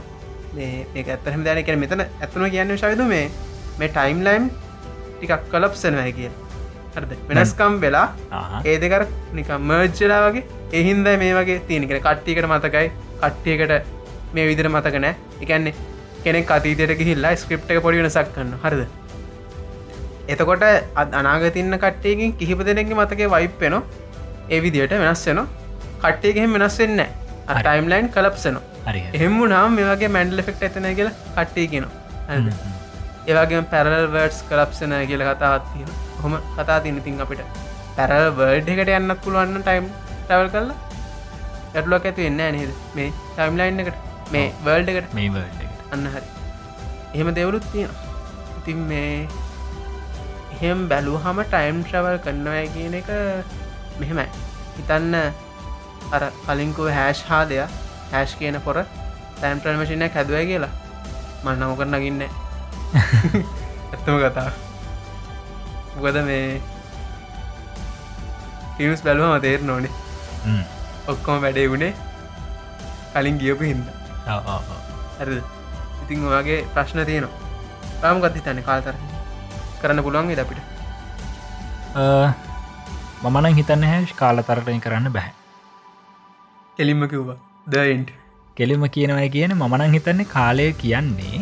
මේ ඇත්තරහම දැන කියෙන මෙතන ඇත්තුන කියන්න ශවිද මේ මේ ටයිම් ලයිම් ටිකක් කලප්සනවයි කිය හරද? වෙනස්කම් වෙලා ඒ දෙකර නික මර්ජ්ජලා වගේ එහින්ද මේ වගේ තියනිකෙන කට්ටිකට මතකයි කට්ටියකට මේ විදිර මතක නෑ එකන්නේ කෙනෙක් අතීතයට ගිහිල්ලා ස්ක්‍රප් එක පොඩි වෙනසක් කන්න හරිද? එතකොට අත් අනාගතින්න කට්ටයකින් කිහිප දෙනෙගේ මතක වයිප්පෙන ඒ විදියට වෙනස් වෙන කට්ටයගෙම වෙනස් වෙන්න ටයිම්ලයින් කලප්සනවා එහෙම නාම මේ වගේ මැන්ඩල ෆෙක්ට ඇතන කියල කට්ටේ කියනවා ඒවගේ පැරල් වර්ඩස් කලප්සන කියල කතාවත් තියෙන හොම කතා තින තින් අපිට? පැරල් වර්ඩ් එකට යන්නත් පුළුවන්න ටයිම් ටවල් කරලා ඇටලුවක් ඇතු එන්න නේද? මේ ටයිම්ලයින් එකට මේ වර්ල්ඩ එකට. මේ වර්ඩ් අන්න හරි. එහෙම දෙවලුත් තියෙන ඉතින් මේ එහෙම බැලූ හම ටයිම් ට්‍රවල් කරන්නවය කියන එක මෙහෙමයි. හිතන්න අර කලින්කුව හැෂ් හා දෙයක්. හැෂ් කියන පොර තැම් ප්‍රමශිනයක් හැදුව කියලා. මන්න නමුකර නගින්න ඇත්තම කතා. ගද මේ ෆිල්ම්ස් බැලුවම තේර නොනේ. ඔක්කොම වැඩේ වුණේ කලින් ගියපු හින්ද. ඇද ඉතින් ඔයාගේ ප්‍රශ්න තියනවා. රාම ගත්ති තන්න කාල්තර කරන්න පුළුවන්ගේ අපිට? මමනං හිතන්න හැෂ් කාලතරටය කරන්න බැහැ කෙලින්ම කිව්වා. දයින්ට කෙලිම කියනවයි කියන මමනං හිතන්නේ කාලය කියන්නේ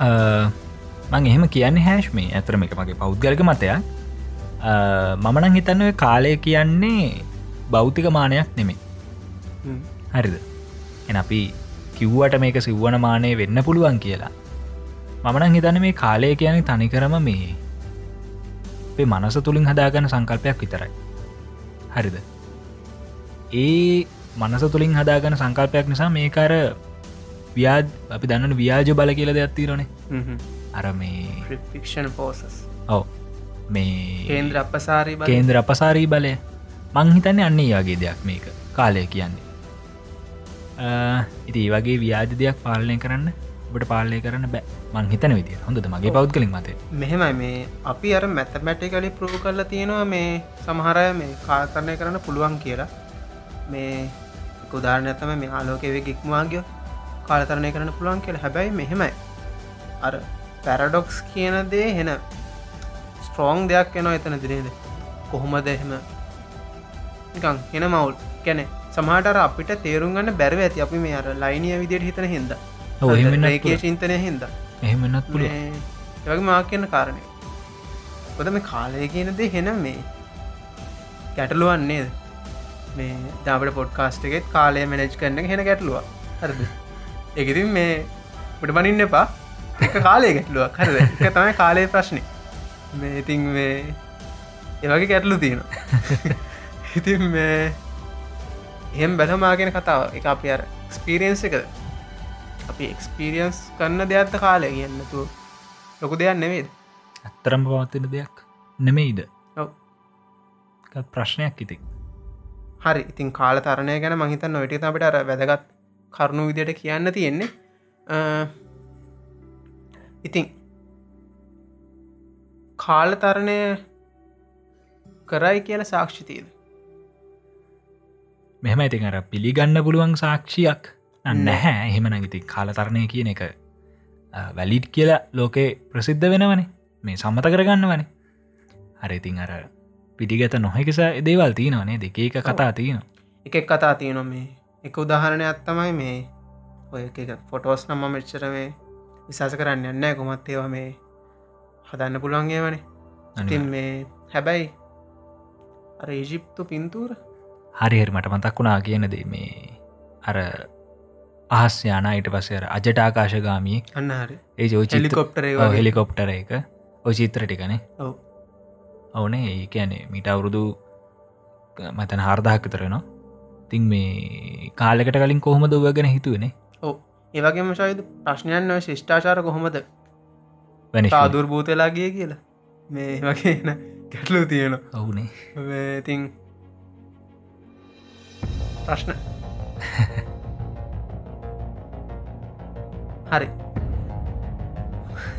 මං එහෙම කියන්න හැෂ් මේ ඇතරම එක මගේ පෞද්ගලක මතයක්. මමනං හිතන්න කාලය කියන්නේ බෞතික මානයක් නෙමේ හරිද? එන අපි කිව්වට මේක සිව්වන මානය වෙන්න පුළුවන් කියලා. මමනං හිතන මේ කාලය කියන තනිකරම මේ අපේ මනස තුළින් හදාගන්න සංකල්පයක් විතරයි. හරිද? ඒ මනස තුළින් හදාගන්න සංකල්පයක් නිසා මේකර ව්‍යාජ අපි දන්නන ව්‍යාජ බල කියල දෙයක්ත්තිරනේ අර මේ ෆික්ෂන් පෝසස් ඔව. මේ කේන්ද්‍ර අපසාරී කේන්ද්‍ර අපසාරී බලය. මංහිතන්නේ අන්නේ යාගේ දෙයක් මේක. කාලය කියන්නේ. ඉති වගේ ව්‍යාජ දෙයක් පාලනය කරන්න ඔට පාලය කරන්න බෑ. මං හිතන විදිය හොඳද මගේ පෞද් කලින් මතේ මෙහෙමයි මේ. අපි අර මැතමැටිකලි ප්‍රූ කරලා තියෙනවා මේ සමහරය මේ කාල්කරණය කරන්න පුළුවන් කියලා. මේ උදාරණ ඇතම මේ ආලෝකෙව ගික්මවාගිය කාලතරණය කරන්න පුළුවන් කියලා. හැබැයි මෙහෙමයි. අර පැරඩොක්ස් කියන දේ හෙන ස්ට්‍රෝං දෙයක් එනවා එතන දිනේද? කොහොමද එහෙම? නිකං හෙන මවුල්. කැනෙ සමහටර අපිට තේරුම් ගන්න බැරව ඇති. අපි මේ අර ලයිනිය විදියට හිතන හිද ඒකේ චින්තනය හින්ද. එහෙමනත් පුළුව ඒවගේ මා කියන්න කාරණය. කොද මේ කාලය කියන දේ හෙන මේ ගැටලුවන්නේ මේ දබට පොඩ්කාස්ට එකෙත් කාලය මැනජ් කරන්න හෙන ගැටලුව හරද එකතින් මේ පට බනින්න එපා. කාලය ගැටලුවක්. හරද? එක තමයි කාලය ප්‍රශ්නය මේ ඉතින් මේ ඒවගේ ගැටලු තියෙනවා. ඉතින් මේ එහෙම බැලමාගෙන කතාව. එක අපි අර ස්පීරියන්ස එකද? අපි එක්ස්පීරියන්ස් කරන්න දෙයක්ත්ත කාලය කියන්නතු ලොකු දෙයක් නෙවේද ඇත්තරම් පවත්තින දෙයක් නෙමෙයිද. ප්‍රශ්නයක් ඉතින්. හරි. ඉතින් කාල තරණය ගැන මහිත නොට අපට අර වැදගත් කරුණු විදියට කියන්න තියෙන්නේ. අ, ඉතින් කාල තරණය කරයි කියන සාක්ෂිතීද මෙහම ඉතින් අර පිළිගන්න පුළුවන් සාක්ෂියක් නැහැ. එහෙම නගති කාලතරණය කියන එක වැලිඩ් කියලා ලෝකේ ප්‍රසිද්ධ වෙනවනේ. මේ සම්මත කරගන්න වනේ හරිඉතින් අර පිටිගත නොහැකිස දේවල් තියනවනේ. දෙක එක කතා තියෙන එකෙක් කතා තියෙන මේ එක උදාහරණය අත්තමයි මේ ඔය එක ෆොටෝස් නම්ම මෙච්චර මේ විශාස කරන්න යන්න කොමත් ඒවා මේ හදන්න පුළුවන්ගේ වනේ ඉතින් මේ හැබැයි අර ඒජිප්තු පින්තූර හරිහරි මට මතක් වුණා කියනද මේ අර අහස් යානයිට පසර අජට ආකාශගාමී අන්න හරි. ඒ ජෝ හෙලිකොප්ටරේ එක. ඔය චිත්‍ර ටිකනේ ඔව්. ඕනේ ඒ කියැනේ මිට අවුරුදු මතන හාර්දාහක තරනවා තින් මේ කාලෙකට කලින් කොහොම දවගෙන හිතුවනේ ඔව්. ඒවගේම ශයිද ප්‍රශ්නයන් ඔය ශිෂ්ඨාචාර කොහොමද? වෙන සාදුර්භූතලාගේ කියලා. මේ වගේ ගැටලු තියෙන ඔවුනේ. ඉතින් ප්‍රශ්න. හරි.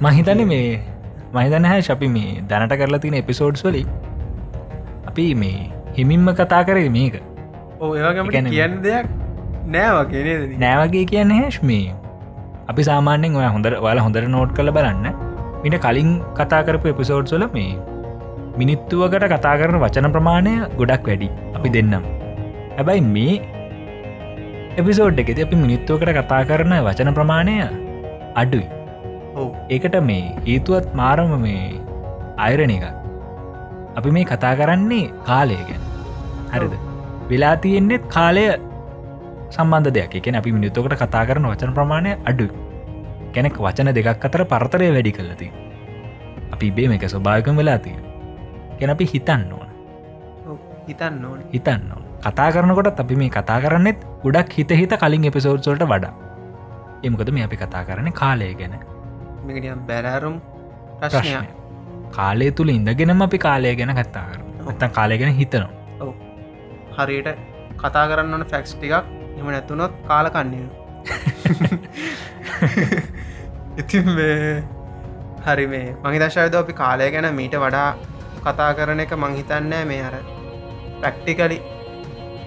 මහිතන මේ මහිතන හැ අපි මේ දැනට කරලා තියෙන එපිසෝඩ්ස් වලි අපි මේ හිමින්ම කතා කරේ මේක ඕ ඒවගේම ගැන- කියන්න දෙයක් නෑ වගේ නේද නෑවගේ කියන්න හැශ් මේ. අපි සාමාන්‍යෙන් ඔය හොඳර වල හොඳර නෝට් කළ බලන්න. මිට කලින් කතා කරපු එපිසෝඩ් සොල මේ මිනිත්තුවකට කතා කරන වචන ප්‍රමාණය ගොඩක් වැඩි. අපි දෙන්නම්. හැබැයි මේ එපිසෝඩ් එකෙති අපි මිනිත්තුවකට කතා කරන වචන ප්‍රමාණය අඩුයි. ඒකට මේ හේතුවත් මාරම මේ අයරණ එක අපි මේ කතා කරන්නේ කාලය ගැන. හරිද වෙලා තියෙන්නේෙත් කාලය සම්බන්ධ දෙයක්. එකන අපි මිනිතකට කතා කරන වචන ප්‍රමාණය අඩු කෙනෙක් වචන දෙකක් අතර පරතරය වැඩි කල්ලති අපි බේම එක ස්වභායකම වෙලාතිය කෙන අපි හිතන්න ඕන. හිතන්න ඕන. හිතන්න ඕන. කතා කරනකොට අපි මේ කතා කරන්නෙත් ගොඩක් හිත හිත කලින් එපිසෝඩ්සොල්ට වඩා. එමකද මේ අපි කතා කරන කාලය ගැන. බැරෑරුම් ප්‍රශ්නය කාලය තුළ ඉඳගෙනම අපි කාලය ගැන කතා කර ඇත්තන් කාලය ගැන හිතනවා හරියට කතා කරන්න ඕන ෆැක්ස් ටිකක් එම නැතුනොත් කාලකන්නේ ඉතින් මේ හරි මේ මහිදශයද අපි කාලය ගැන මීට වඩා කතා කරන එක මංහිතන්නෑ මේ අර ප්‍රක්ටිකලි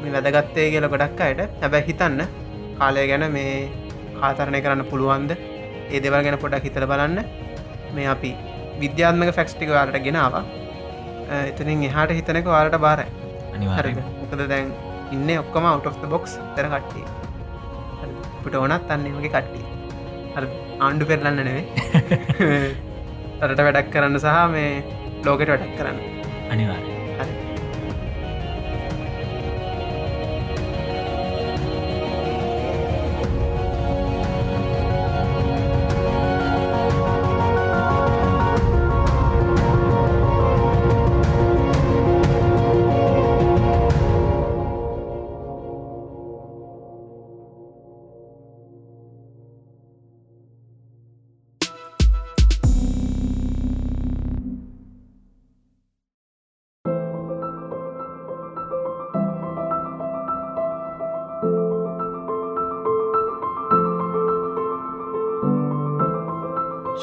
මේ වැදගත්තේ කියල ගොඩක් අයට. හැබැ හිතන්න කාලය ගැන මේ කාතරණය කරන්න පුළුවන්ද? ඒ දෙවල් ගැන පොඩක් හිතල බලන්න. මේ අපි විද්‍යාත්මක ෆැක්ස්ටික වාලට ගෙනවා එතනින් එහාට හිතනක වාලට බාරයි. අනිවාර මොකද දැන් ඉන්න ඔක්කම out of the බොක්ස් තර කට්ටිය. පිට ඕනත් අන්නේ වගේ කට්ටිය. ආණ්ඩු පෙරලන්න නෙවේ රට වැඩක් කරන්න සහ මේ ලෝකට වැඩක් කරන්න. අනිවාර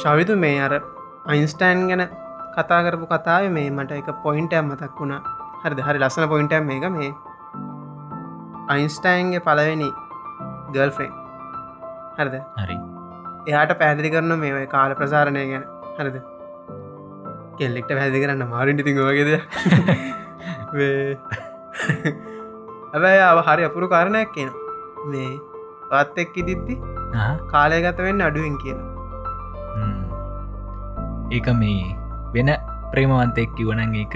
හරි ශවිතු මේ අර අයින්ස්ටෑන් ගැන කතා කරපු කතාව මේ මට එක පොයින්ටම් මතක් වුණා. හරිද? හරි ලස්සන පොයින්ටම් මේක මේ. අයින්ස්ටයින්ගේ පලවෙනි ගල්ෆ්‍රෙන් හරිද? හරි. එයාට පැදිලි කරන මේ කාල ප්‍රසාරණය ගැන. හරිද? කෙල්ලෙක්ට පැදි කරන්න මාරින්ටි තිංගවගේද ඇබැයි අව හරි අපුරු කාරණයක් කියන මේ පත් එක් ඉදිත්ති ආ, කාලය ගත වෙන්න අඩුවෙන් කියලා. ඒක මේ වෙන ප්‍රේමවන්තෙක් කිවනන් ඒක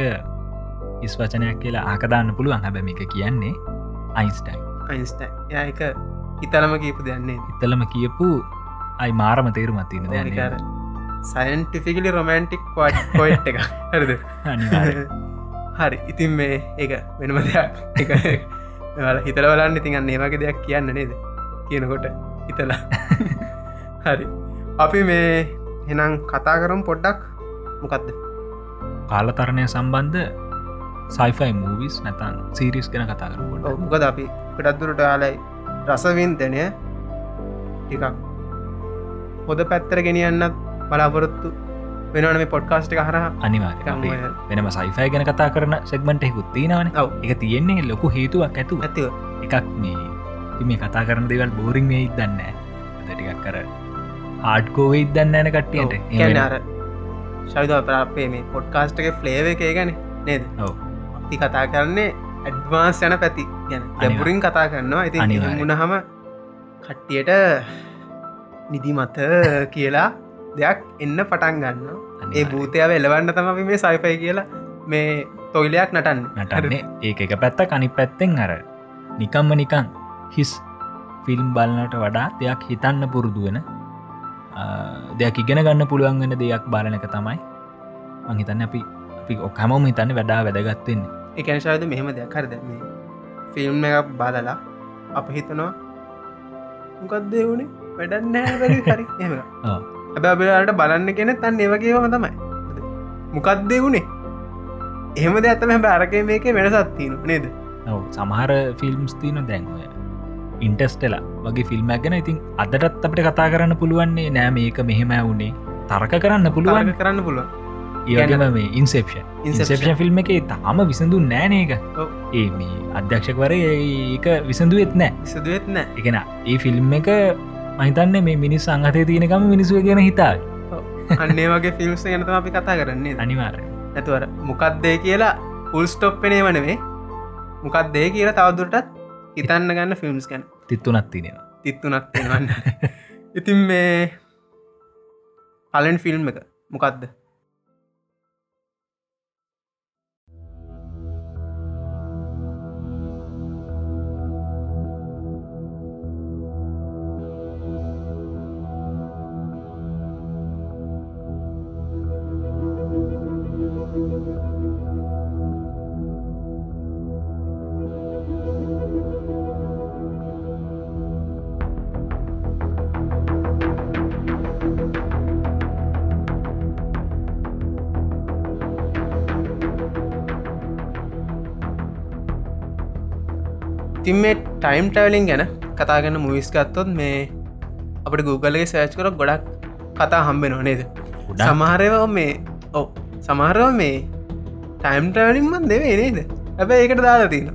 ඉස් වචනයක් කියලා ආකදාන්න පුළුවන්. හැබැ එක කියන්නේ අයින්ස්ටයින්. අයින්ස්ටයින්. ය එක ඉතලම කීපු දෙන්නේ ඉත්තලම කියපු අයි මාරම තේරුමත් තින නිකාර දැන සයින්ටිෆිකලි රොමන්ටික් පොයිට් එක හරිද? හරි. ඉතින් මේ ඒක වෙනම දෙයක්. එක වල හිතල බලන්න. ඉතින් අන්න ඒවගේ දෙයක් කියන්න නේද? කියනකොට හිතලා. හරි. අපි මේ එනම් කතා කරම් පොඩ්ඩක්. මොකක්ද කාලතරණය සම්බන්ධ සයිෆයි මූවිස් නැතන් සීරිස් ගැන කතා කරපුට ඔව්, මොකද අපි කටත්දුරට යාලයි රසවින්තනය ටිකක් හොද පැත්තර ගෙනියන්නත් බලාපොරොත්තු වෙනවන මේ පොඩ්කාස්ටි හර අනිවාර වෙනම සයිෆයි ගැන කතා කරන සෙක්මට හෙකුත් තිනවන ඔව්. එක තියෙන්නේ ලොකු හේතුවක් ඇතුව. ඇතිව. එකක් මේ මේ කතා කරන දෙවල් බෝරිං වේ ඉදන්න ටිකක් කර ආඩ්කෝව ඉදන්න ඇන කට්ටියට. කැන අර ශවිද අපේ මේ පොඩ්කාස්ටගේ ෆ්ලේව එක ගැන නේද. අපි කතා කරන්නේ ඇඩ්වාන්ස් යන පැති ගැන. ගැපුරින් කතා කරනවා. ඉති අනිවාර්යෙන්. මුණහම කට්ටියට නිදිමත කියලා දෙයක් එන්න පටන් ගන්න ඒ. භූතයාව එලවන්න තම මේ සයිපයි කියලා මේ තොයිලයක් නටන්න. නටන්නේ. ඒක එක පැත්ත කනි පැත්තෙන් අර නිකම්ම නිකං හිස් ෆිල්ම් බලනට වඩා දෙයක් හිතන්න පුරුදුවෙන දෙයක් ඉගෙන ගන්න පුළුවන් වෙන දෙයක් බලන එක තමයි. මංහිතන්න අපි අපි ඔක්කමම හිතන්න වැඩා වැදගත්වෙන්නේ එකනශාද මෙහෙම දෙයක් හරද මේ ෆිල්ම් එකක් බලලා අප හිතනවා මොකක්ද වුණේ වැඩන්නෑ. හැබැබලට බලන්න කෙන තන්න ඒවගේම තමයි. මොකක්ද වුණේ එහෙම ද ඇතම හැබ අරකය මේක වෙනසත් තියෙන නේද? ඔව් සමහර ෆිල්ම්ස් තියන දැන්ඔය ඉන්ටෙස්ටලා වගේ ෆිල්ම් ගැන ඉතින් අදටත් අපට කතා කරන්න පුළුවන්නේ නෑ. මේක මෙහෙම වුණේ තර්ක කරන්න පුළුවන්. කරන්න පුළුවන්. ඒගම මේ ඉන්සෙප්ෂන් Inception. ඉන්සෙප්ෂන් ෆිල්ම් එක තාම විසඳු නෑනක. ඒ මේ අධ්‍යක්ෂකවර ඒක විසඳුවත් නෑ. සිදුවත් නෑ. එකන ඒ ෆිල්ම් එක මහිතන්න මේ මිනිස් සංහතය තියෙනකම මිනිසුව ගැන හිතා අන්නේ වගේ ෆිල්ම්ස් ගැනතම අපි කතා කරන්නේ අනිවාර ඇතුවර මොකක්දේ කියලා පුල් ස්ටොප්පනේ වනවේ මොකක්දේ කියලා තවදුරටත් හිතන්න ගන්න ෆිල්ම්ස් ගැන. තිත්තුනත් තිනෙනවා තිත්තුනක් තියෙනවන්න ඉතින් මේ පලන් ෆිල්ම් එක මොකක්ද ඉතින් මේ ටයිම් ටවලින් ගැන කතාගන්න මුවිස් ගත්තොත් මේ අපට Googleගේ සෑච් කර ගොඩක් කතා හම්බෙන නේද? සමහරව මේ ඔව. සමහරව මේ ටයිම් ටවලින්මත් දෙවේ නේද? හැබැ ඒකට දාලා තියෙන.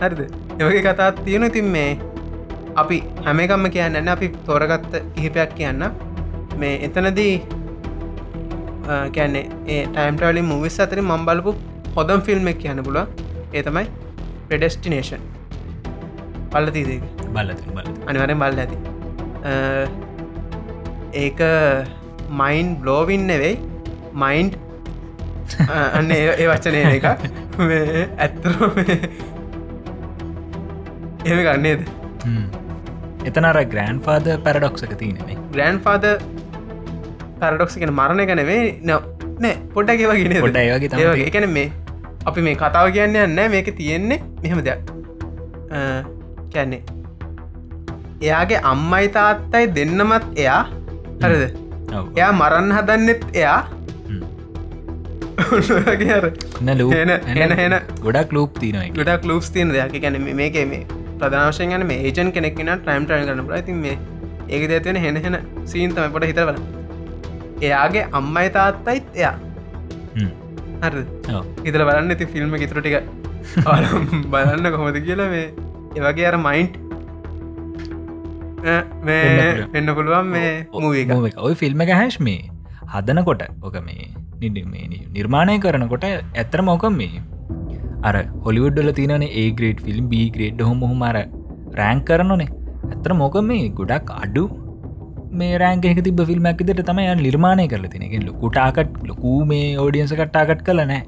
හරිද? එවගේ කතාත් තියෙන ඉතින් මේ අපි හැමකම්ම කියන්න අපි තෝරගත්ත කිහිපයක් කියන්න මේ එතනදී කැන්නේ ඒ ටයිම්ටවලින් මුවිස් අතරි මම් බලපු හොදම් ෆිල්ම් එක කියන්න පුල ඒ තමයි ප්‍රඩෙස්ටිනේෂන් පල්ලතිදේ බලති බල අනිවරෙන් බල්ල ඇති. ඒක මයින් බ්ලෝවින් නෙවෙයි මයින්් අන්න ඒ වචනය එක ඇත්තරම එම ගන්නේද එතනර ග්‍රෑන්් පාද පැරඩොක්සක තියනෙ ග්‍රෑන්් පාද පැරඩොක්ස් කෙන මරණ එක නෙවේ නෑ නෑ පොඩ්ඩ පොඩ ඒවගේ තම ඒවගේ එකන මේ අපි මේ කතාව කියන්න යන්න මේක තියෙන්නේ මෙහෙම දෙයක් කැන්නේ එයාගේ අම්මයි තාත්තයි දෙන්නමත් එයා හරද? එයා මරන්න හදන්නෙත් එයා. ඔන්නගේ ලූ එන එන ගොඩක් ලූප් තියනයි ගොඩක් ලූප්ස් තියන දෙයක් ගැන මේක මේ ප්‍රධාශයෙන් ගන ඒජන් කෙනෙක්න ටයිම් ටයි කරන ඇති මේ ඒක දෙත්වෙන හෙන හෙන සීන් තම පොට හිතරවල එයාගේ අම්මයි තාත්තයිත් එයා. හරි ඉතල බලන්න ඇති ෆිල්ම් ඉතුර ටික. බලන්න කොහොමද කියලා මේ ඒවගේ අර මයින්ට් මේ එන්න පුළුවන්. මේ මූවක ඔය ෆිල්ම් එක හැස් මේ හදනකොට ඕක මේ නිඩ මේ නිර්මාණය කරනකොට ඇත්තර මොක මේ අර හොලිවුඩ්ඩල තියනේ A grade film B grade හොම හොමර රෑංක් කරනනේ ඇත්තර මොක මේ ගොඩක් අඩු මේ රෑන්ක තිබ ෆිල්ම්මක් විදිට තමයි නිර්මාණය කරල තිනකින් ලොකුටාකට් ලොකූ මේ ඕඩියන්ස කට්ටාකට් කල නෑ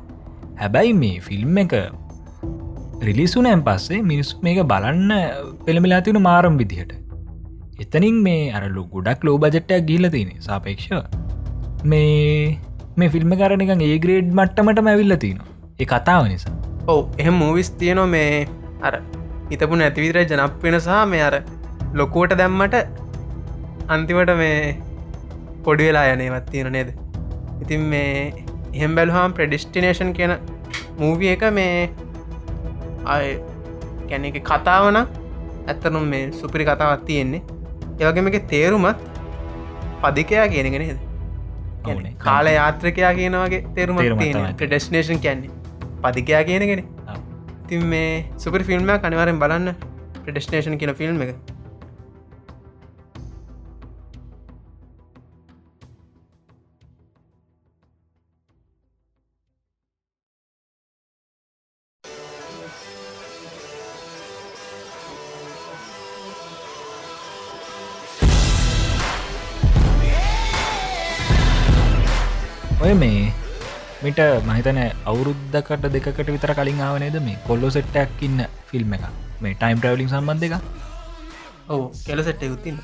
හැබැයි මේ ෆිල්ම් එක රිලිසුනෑන් පස්සේ මිනිස්සු මේක බලන්න පෙළමිලා තිනු මාරම් විදිහට. එතනින් මේ අරලු ගොඩක් ලෝ බජට්ටයක් ගිල්ල තියෙන සාපේක්ෂ මේ මේ ෆිල්ම් කරනිකන් ඒ ග්‍රේඩ් මට්ටමට මැවිල්ල තියෙනවා. ඒ කතාව නිසා. ඔව එහෙම මූවිස් තියනවා මේ අර හිතපු නැතිවිතර ජනප් වෙන සහ මේ අර ලොකුවට දැම්මට අන්තිමට මේ පොඩි වෙලා යනේවත් තියෙන නේද? ඉතින් මේ එහෙම් බැලුහම් ප්‍රඩිස්ටිනේෂන් කියන මූවිය එක මේ අය ගැන එක කතාවන ඇත්තනුම් මේ සුපිරි කතාවත් තියෙන්නේ ඒවගේම එක තේරුමත් පදිකයා කියනගෙන ඔවුනේ. කාල යාත්‍රකයා කියනවගේ තේරුම. ප්‍රඩෙස්නේෂන් කියන්නේ පදිකයා කියනගෙන. තින් මේ සුපරි ෆිල්ම් කනිවරෙන් බලන්න ප්‍රඩෙස්නේෂන් කියන ෆිල්ම් එක මිට මහිතන අවුරුද්ධකට දෙකට විතර කලින් ආවනේද මේ කොල්ලො සෙට්ටක් ඉන්න ෆිල්ම් එක? මේ ටයිම් ට්‍රවලින් සම්බන්ධ එක ඔවු කෙලසෙට්ට යුත්තින්න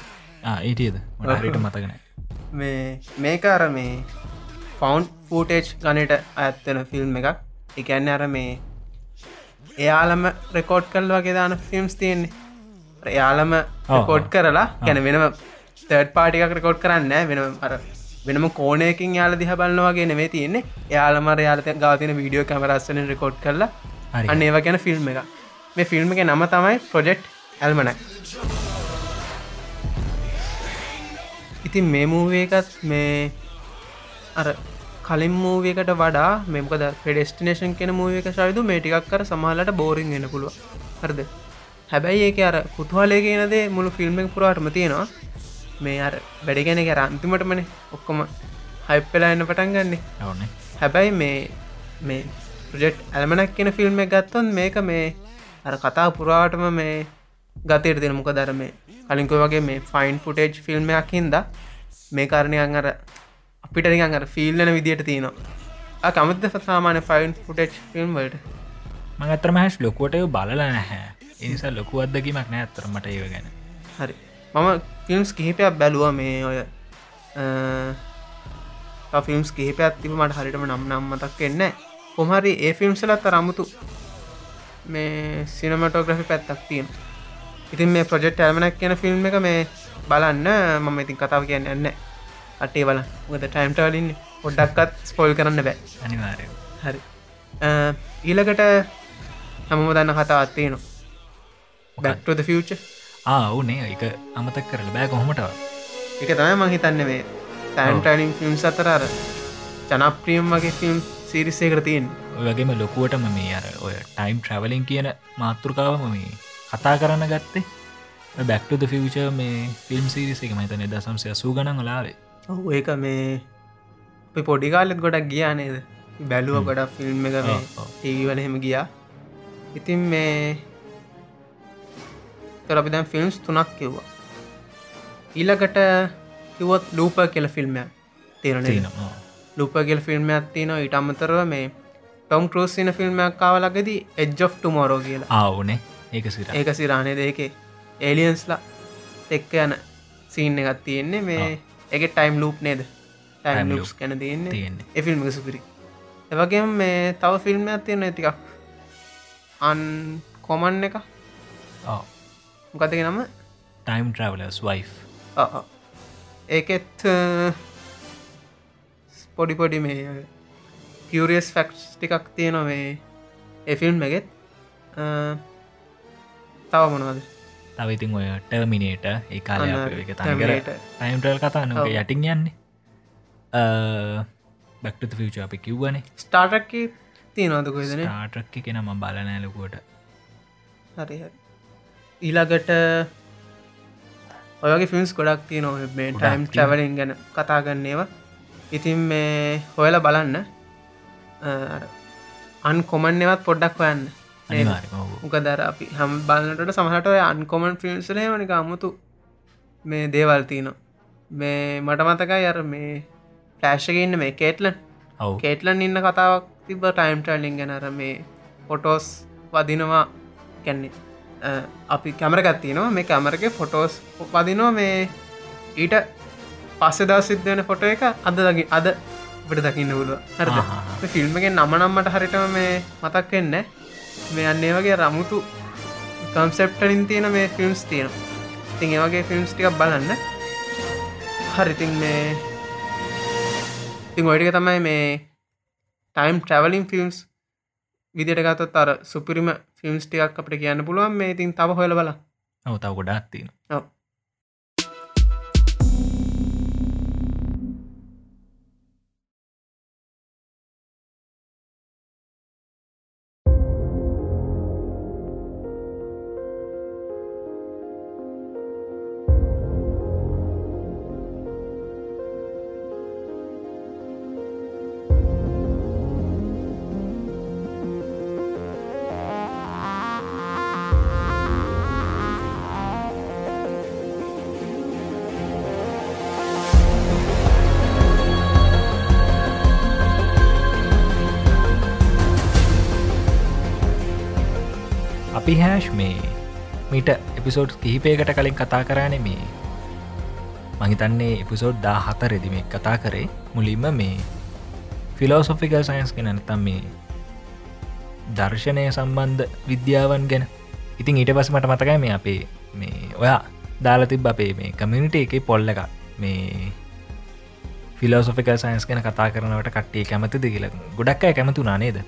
ඒටියද මටහරිට මතකන මේ මේකාර මේ ෆවන්් ෆූටේජ් ගනට ඇත්තන ෆිල්ම් එකක්. එකන්න අර මේ එයාලම රෙකෝඩ් කල් වගේ දාන ෆිල්ම්ස් තියෙන්නේ. එයාලම කෝඩ් කරලා ගැන වෙනම තර්ඩ් පාටිකක් රෙකෝඩ් කරන්න වෙනම අර වෙනම කෝනයකින් යාල දිහ බලන්න වගේ නෙවේ තියන්නේ. යාලමර යාලත ගාතින වීඩියෝ කැමරස්සන රෙකෝඩ් කරලා. අන්න ඒව ගැන ෆිල්ම් එක මේ ෆිල්ම් එක නම තමයි ප්‍රොජෙක්් ඇල්මනක් ඉතින් මේ මූවේකත් මේ අර කලින් මූවකට වඩා මෙමකද පෙඩෙස්ටිනේෂන් කෙන මූවක ශයුතු මේ ටිකක් කර සමහලට බෝරිං එන්න පුළුව හරද? හැබැයි ඒක අර කුතුහලය කියනදේ මුළු ෆිල්ම් එක පුරාටම තියෙනවා මේ අර වැඩිගෙන කර අන්තිමටමන ඔක්කොම හයිප්පෙලා එන්න පටන් ගන්නේ. ඔවන. හැබැයි මේ මේ ප්‍රජෙට් ඇල්මනක් කියෙන ෆිල්ම් එක ගත්තොන් මේක මේ අර කතා පුරාටම මේ ගතයට දෙන. මොක දර මේ කලින්කො වගේ මේ ෆයින් ෆුටේජ් ෆිල්ම්මයක් හින්ද මේ කාරණයන් අර අපිට නිකන් අර ෆිල්ලන විදියට තියෙනවා. කමද සාමාන ෆයින් ෆුටේජ් ෆිල්ම් වලට? මගත්‍රම හැස් ලොකුවට බලල නැහැ. එනිසා ලොකු අදකීමක් නෑ ඇත්තරමට ඒව ගැන. හරි මම ෆිල්ම්ස් කිහිපයක් බැලුව මේ ඔය ෆිල්ම්ස් කිහිපයක් තිබ මට හරිටම නම් නම් මතක් එන්න කොමහරි ඒ ෆිල්ම්සලත් රමුතු මේ සිනමටෝග්‍රෆි පැත්තක් තියෙන ඉතින් මේ ප්‍රජෙක්් ඇල්මනක් කියන ෆිල්ම් එක මේ බලන්න මම ඉතින් කතාව කියන්න එන්න අටේ බල ගද ටයිම්ටවලින් පොඩ්ඩක්කත් ස්පොල් කරන්න බෑ. අනිවාරය හරි. ඊලකට හැමම දන්න කතාවත් තියෙනවා. බැක්ටද ෆච ආවනේ එක අමතක් කරල බෑ කොහොමටව එක තමයි මං හිතන්න මේ තැන්ටනින් ෆිල්ම් සතරර ජනප්‍රියම් වගේ ෆිල්ම් සිරිස්සේකට තියෙන් වගේම ලොකුවටම මේ අර ඔය ටයිම් ට්‍රවලින් කියන මාතෘකාවම මේ කතා කරන්න ගත්තේ. බැක්ට ෆිච මේ ෆිල්ම් සිරිස එක මතන දසම්සය සූ ගණන් ලාවේ ඔහු ඒක මේ පොඩිකාලෙත් ගොඩක් ගියා නේද? බැලුව ගොඩක් ෆිල්ම් එක මේ ටීවල එහෙම ගියා. ඉතින් මේ කරපි දැන් ෆිල්ම්ස් තුනක් කිව්වා. ඊලකට කිවොත් ලූප කියල ෆිල්ම්ය තේරන ලූප කියල ෆිල්ම්යක් තියන ඉට අමතරව මේ ටොම් කරෝසින ෆිල්ම්යක් කාවලගදී එජ් of ටමෝරෝ කියලා. ආවනේ ඒක ඒක සිරානය දෙකේ ඒලියන්ස්ලා එක්ක යන සීන් එකත් තියෙන්නේ. මේ එක ටයිම් ලූප් නේද? ටයිම් ලස් කැන තියන්නේ. එෆිල්ම් සුපිරි. එවගේ මේ තව ෆිල්ම්යක් තියෙන ඇතිකක් අන් කොමන් එක මොකතක නම? ටයිම් ට්‍රවලස් වයි් ඒකෙත් පොඩි පොඩි මේ කිවරියස් ෆැක්ස් ටිකක් තියෙන මේ එෆිල්ම් එකෙත්. තව මොනවද? තවඉතින් ඔය ටර්මිනේට ඒ කාල අන්න එක Terminator. ටයිම්ටල් කතා නොක ඔව්. යටින් යන්නේ. බැක්ට ෆච අපි කිව්වනේ. ස්ටාර්ටක් තියෙනවද කොයිදන ටරක්ක කෙන ම බලනෑලකුවට හරි හරි. ඊළඟට ඔයගේ ෆිල්ම්ස් ගොඩක් තිය නො මේ ටයිම්. ට්‍රවලින් ගැන කතා ගන්නේවා ඉතින් මේ හොයල බලන්න. අන් කොමන්්‍යවත් පොඩ්ඩක් හොයන්න. අනිවාර්යම ඔව්. උක දර අපි හම් බලන්නට සමහට අන්කොමන් ෆිල්ම්සලේ වනික අමුතු මේ දේවල්තින මේ මට මතකයි අර මේ ෆලෑශ්ක ඉන්න මේ කේටලන් ඔව්. කේටලන් ඉන්න කතාවක් තිබ ටයිම් ටලින් ගැනර මේ ෆොටෝස් වදිනවා. කැන්නේ අපි කැමරගත්තිනවා මේ කැමරක ෆොටෝස් වදිනවා. මේ ඊට පස්සෙ දා සිද්ධයන ෆොට එක අද දකි අද ට දකින්න පුළුව ආහා. ෆිල්ම්ගෙන් නමනම්මට හරිටම මේ මතක් වෙන්න මේ අන්නේ වගේ රමුතු කම්සෙප්ටලින් තියෙන මේ ෆිල්ම්ස් තියෙන තින් ඒවගේ ෆිල්ම්ස් ටිකක් බලන්න. හරිතින් මේ තින් ඔයිටික තමයි මේ ටයිම් ට්‍රවලින් ෆිල්ම්ස් විදිට ගතත් අර සුපිරිම ෆිල්ම්ස් ටිකක් අපට කියන්න පුළුවන්. මේ ඉතින් තව හොල බල ඔව තව ගොඩාත් තියෙන ඔව්. අපි හැෂ් මේ මීට එපිසෝඩ් කිහිපයකට කලින් කතා කරන මේ. මහිතන්නේ එපිසෝඩ් දා හතරෙදි මේ කතා කරේ. මුලින්ම මේ ෆිලෝසොෆිකල් සයින්ස් ගෙන නතම් මේ දර්ශනය සම්බන්ධ විද්‍යාවන් ගැන. ඉතින් ඊට පස් මට මතකයි මේ අපේ මේ ඔයා දාලතිබ අපේ මේ කමිනිට එක පොල්ල එක මේ ෆිලෝසොෆිකල් සයින්ස් ගැන කතා කරනවට කට්ටිය කැමතිද කියල. ගොඩක් අය කැමතුනා නේද?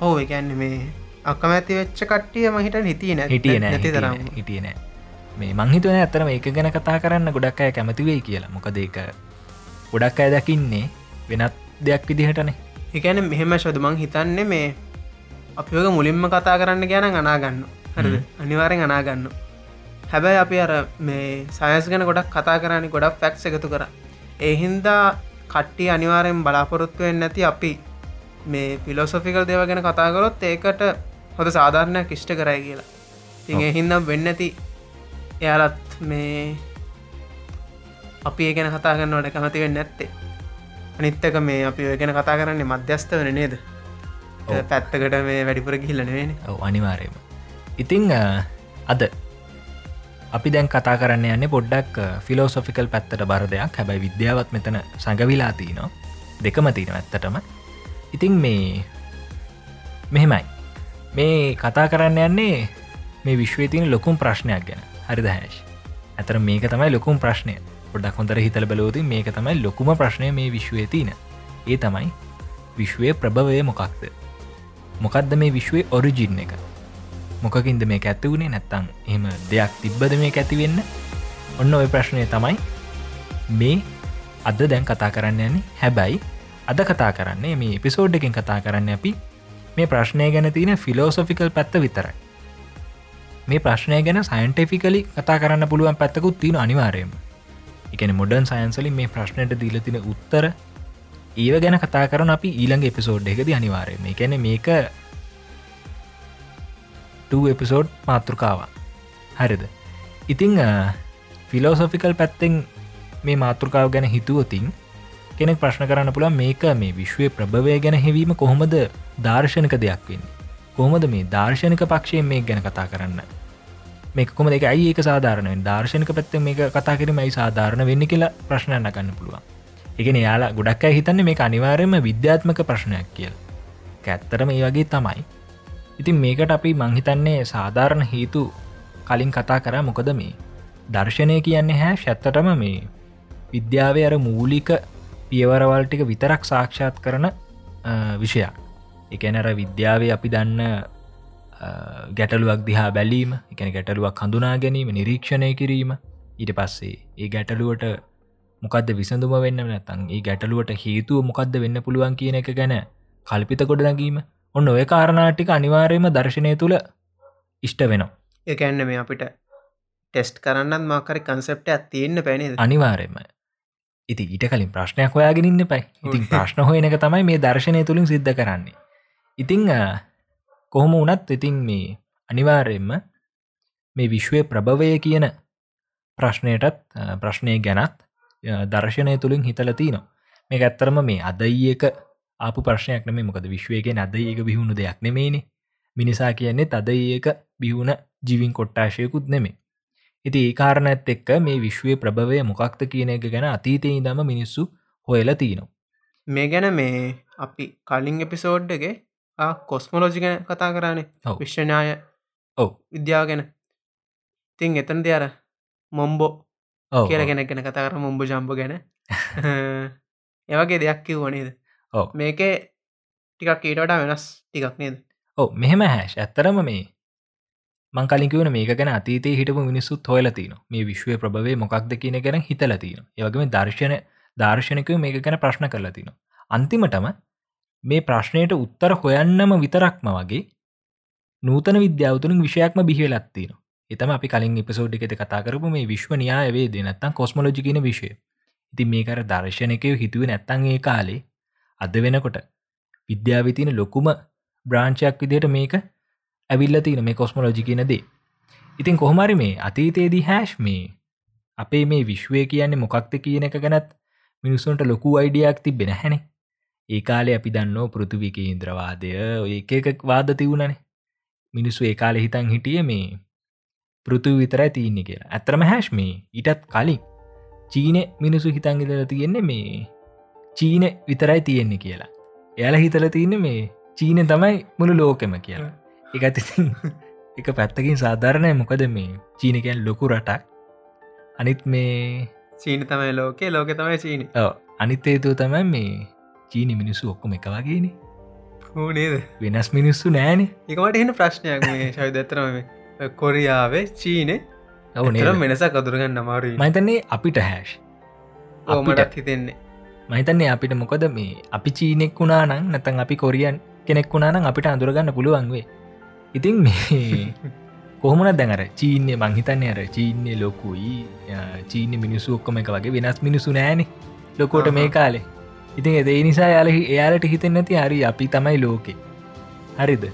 ඕ එකන්න මේ අකමැති වෙච්ච කට්ටිය මහිට හිටිය නැ හිටිය නෑ නැති තරම් හිටිය නෑ. මේ මංහිතවන ඇතරම ඒක ගැන කතා කරන්න ගොඩක් අය කැමතිවෙයි කියලා. මොකද ඒක ගොඩක් අය දකින්නේ වෙනත් දෙයක් විදිහටනේ. එකන මෙහෙම ශොදමං හිතන්නේ මේ අපිෝක මුලින්ම කතා කරන්න ගැන අනාගන්න හරිද? අනිවාරෙන් අනාගන්න හැබැයි අපි අර මේ සයස් ගැන ගොඩක් කතා කරන්න ගොඩක් ෆැක්ස් එකතු කර. එහින්දා කට්ටි අනිවාරයෙන් බලාපොරොත්තුවෙන් නැති අපි මේ පිලොසොෆිකල් දේව ගැන කතාකරොත් ඒකට හොද සාධාරණයක් ඉෂ්ට කරයි කියලා. තින් එහින්දම් වෙන්න ඇති එයාලත් මේ අපි ඒ ගැන කතා කරන්නවට කැමති වෙන්න ඇත්තේ අනිත්තක මේ අපි ඔය ගැන කතා කරන්නේ මධ්‍යස්ථ වන නේද. පැත්තකට මේ වැඩිපුර ගිල්ලනවෙන ඔව් අනිවාරයම ඉතිං අද අපි දැන් කතා කරන්න යන්නේ පොඩ්ඩක් ෆිලෝසොෆිකල් පැත්තට බර දෙයක්. හැබැයි විද්‍යාවත් මෙතන සඟවිලා තියනවා දෙකම තියෙන ඇත්තටම. ඉතිං මේ මෙහෙමයි මේ කතා කරන්න යන්නේ මේ විශ්වය තියන ලොකුම් ප්‍රශ්නයක් ගැන. හරිද හැෂ් ඇතර මේක තමයි ලොකුම් ප්‍රශ්නය. පොඩක් හොඳර හිතල බලෝති මේක තමයි ලොකුම ප්‍රශ්නය මේ විශ්වය තියන. ඒ තමයි විශ්වය ප්‍රභවය මොකක්ද? මොකක්ද මේ විශ්වය ඔරිජින් එක? මොකකින්ද මේ ඇත්ත වුණේ නැත්තං එම දෙයක් තිබ්බද මේ ඇතිවෙන්න ඔන්න ඔය ප්‍රශ්නය තමයි මේ අද දැන් කතා කරන්න යන්නේ. හැබැයි අද කතා කරන්නේ මේ පිසෝඩ් එකෙන් කතා කරන්න අපි මේ ප්‍රශ්නය ගැන තියෙන ෆිලෝසොෆිකල් පැත්ත විතරයි. මේ ප්‍රශ්නය ගැන සයින්ටෙෆිකලි කතා කරන්න පුළුවන් පැත්තකුත් තියෙන අනිවාරයම එකන මොඩන් සයින්සලින් මේ ප්‍රශ්නයට දීල තින උත්තර ඒව ගැන කතා කරන අපි ඊළඟ එපිසෝඩ් එකද අනිවාරය මේ ගැන මේක එපිසෝඩ් මාතෘකාව හරිද? ඉතිං ෆිලෝසොෆිකල් uh, පැත්තෙන් මේ මාතෘකාව ගැන හිතුවතින් කෙනෙක් ප්‍රශ්න කරන්න පුළන් මේක මේ විශ්වය ප්‍රභවය ගැන හෙවීම කොහොමද දර්ශනක දෙයක් වෙන්න? කොහොමද මේ දර්ශනක පක්ෂයෙන් මේ ගැන කතා කරන්න? මේකොම දෙක අයි ඒක සාධාරණයෙන් දර්ශනක පැත්ත මේක කතා කිරීමයි සාධාරණ වෙන්න කියලා ප්‍රශ්නයන්න කන්න පුළුවන්. එකන යාලා ගොඩක් අයි හිතන්නේ මේ අනිවාරයම විද්‍යාත්මක ප්‍රශ්නයක් කියල. ඇත්තරම ඒ වගේ තමයි. ඉතින් මේකට අපි මංහිතන්නේ සාධාරණ හේතු කලින් කතා කර. මොකද මේ දර්ශනය කියන්නේ හැ ශැත්තටම මේ විද්‍යාව අර මූලික පියවරවල් ටික විතරක් සාක්ෂාත් කරන විෂයක්. එකනර විද්‍යාව අපි දන්න ගැටලුවක් දිහා බැලීම එකන ගැටලුවක් හඳුනා ගැනීම නිරීක්ෂණය කිරීම. ඊට පස්සේ ඒ ගැටලුවට මොකද විසඳුම වෙන්න නැතන් ඒ ගැටලුවට හේතුව මොකක්ද වෙන්න පුළුවන් කියන එක ගැන කල්පිත කොඩ නැගීම ඔන්න ඔය කාරණාටික අනිවාර්යම දර්ශනය තුළ ඉෂ්ට වෙනවා. ඒඇන්න මේ අපිට ටෙස්ට් කරන්නත් මාකරි කන්සෙප්ට ඇත්තියෙන්න්න පැනේ අනිවාර්යම ඉති ඊට කලින් ප්‍රශ්නයක් හොයාගෙනන්න පයි ඉතින් ප්‍රශ්න හොයන එක තමයි මේ දර්ශනය තුළින් සිද්ධ කරන්නේ. ඉතිං කොහොම වනත් ඉතින් මේ අනිවාර්යෙන්ම මේ විශ්වය ප්‍රභවය කියන ප්‍රශ්නයටත් ප්‍රශ්නය ගැනත් දර්ශනය තුළින් හිතලති නවා මේ ඇත්තරම මේ අදයික ආපු ප්‍රශ්නයක් නෙම මොකද විශ්වයක අද ඒක බිහුණු දෙයක් නෙමේනේ මිනිසා කියන්නේ තද ඒක බිහුණ ජීවින් කොට්ටාශයකුත් නෙමේ ඉති ඒ කාරණඇත් එක්ක මේ විශ්වය ප්‍රභවය මොකක්ද කියන එක ගැන අතීතය ඉදම මිනිස්සු හොයල තියනවා මේ ගැන මේ අපි කලින් එපිසෝඩ්ඩගේ කොස්මොලෝජි ගැන කතා කරන්නේ විශ්වනාය ඔව. විද්‍යාව ගැන. තින් එතන දෙ අර මොම්බෝ කියල ගෙන ගැන කතා කර මොම්බ ජම්බ ගැන. ඒවගේ දෙයක් කිව්වනේද ඔව. මේකේ ටිකක් ඊටට වෙනස් ටිකක් නේද? ඔව මෙහෙම හැෂ් ඇත්තරම මේ මංකලින්කිවන මේක ගැන අතීතේ හිටපු මිනිස්සුත් හොයලතින මේ විශ්වය ප්‍රභවේ මොකක්ද කියන ගැන හිතලතින ඒවගේම දර්ශන දර්ශනකව මේක ගැන ප්‍රශ්න කරලතින අන්තිමටම මේ ප්‍රශ්නයට උත්තර හොයන්නම විතරක්ම වගේ නූතන විද්‍යාවතුනින් විෂයක්ම බිහිලත්තින එතම අපි කලින් එපසෝඩ් එකත කතා කරපු මේ විශ්ව න්‍යායවේ දෙනත්තන් කොස්මලෝජිකන විෂය. ඉතින් මේකර දර්ශනකය හිතුව නැත්තන් ඒ කාලේ අද වෙනකොට විද්‍යාවිතින ලොකුම බ්‍රාංචයක් විදියට මේක ඇවිල්ල තින මේ කොස්මොලෝජි කියනදේ ඉතින් කොහොමරි මේ අතීතයේදී හැෂ් මේ අපේ මේ විශ්වය කියන්නේ මොකක්ද කියන එක ගැනත් මිනිස්සුන්ට ලොකු අයිඩියක් තිබෙන හැනෙ ඒ කාලේ අපි දන්නෝ පෘතුවික ඉන්ද්‍රවාදය ඒක එකක් වාද තිවුණනේ මිනිස්සු ඒ කාලෙ හිතන් හිටිය මේ පෘතු විතරයි තියන්නේ කියලා. ඇතරම හැෂ් මේ ඊටත් කලින් චීන මිනිසු හිතන් ඉදල තියෙන්නේ මේ චීන විතරයි තියෙන්නේ කියලා. එයාල හිතල තියන්න මේ චීන තමයි මුළු ලෝකෙම කියලා. එකතිසින් එක පැත්තකින් සාධාරණය. මොකද මේ චීනකයන් ලොකු රටක්. අනිත් මේ චීන තමයි ලෝකේ ලෝක තමයි චීන. අනිත් ඒතුව තමයි මේ චීනි මිනිස්සු ඔක්කොම එක වගේන. නේද? වෙනස් මිනිස්සු නෑන. එකමට එන්න ප්‍රශ්නයක් මේ ශයි දතරම කොරියාවේ චීනේ. ඔවුන වෙනස කදුරගන්න අමාරු මතන්නේ අපිට හැෂ් ඕමටත් හිතෙන්නේ. මහිතන්නේ අපිට මොකද මේ අපි චීනෙක් වුණා නං නැතන් අපි කොරියන් කෙනෙක් වුණානම් අපිට අඳුරගන්න පුළුවන්වේ ඉතින් මේ කොහොමන දැනර චීනය මංහිතන්නේ අර චීනය ලොකුයි චීන මිනිස්සු ඔක්කොම එක වගේ වෙනස් මිනිසු නෑන ලොකෝට මේ කාලේ. ඉතින් එදේ නිසා යාලහි එයාලට හිතෙන් නැති හරි අපි තමයි ලෝකෙ. හරිද?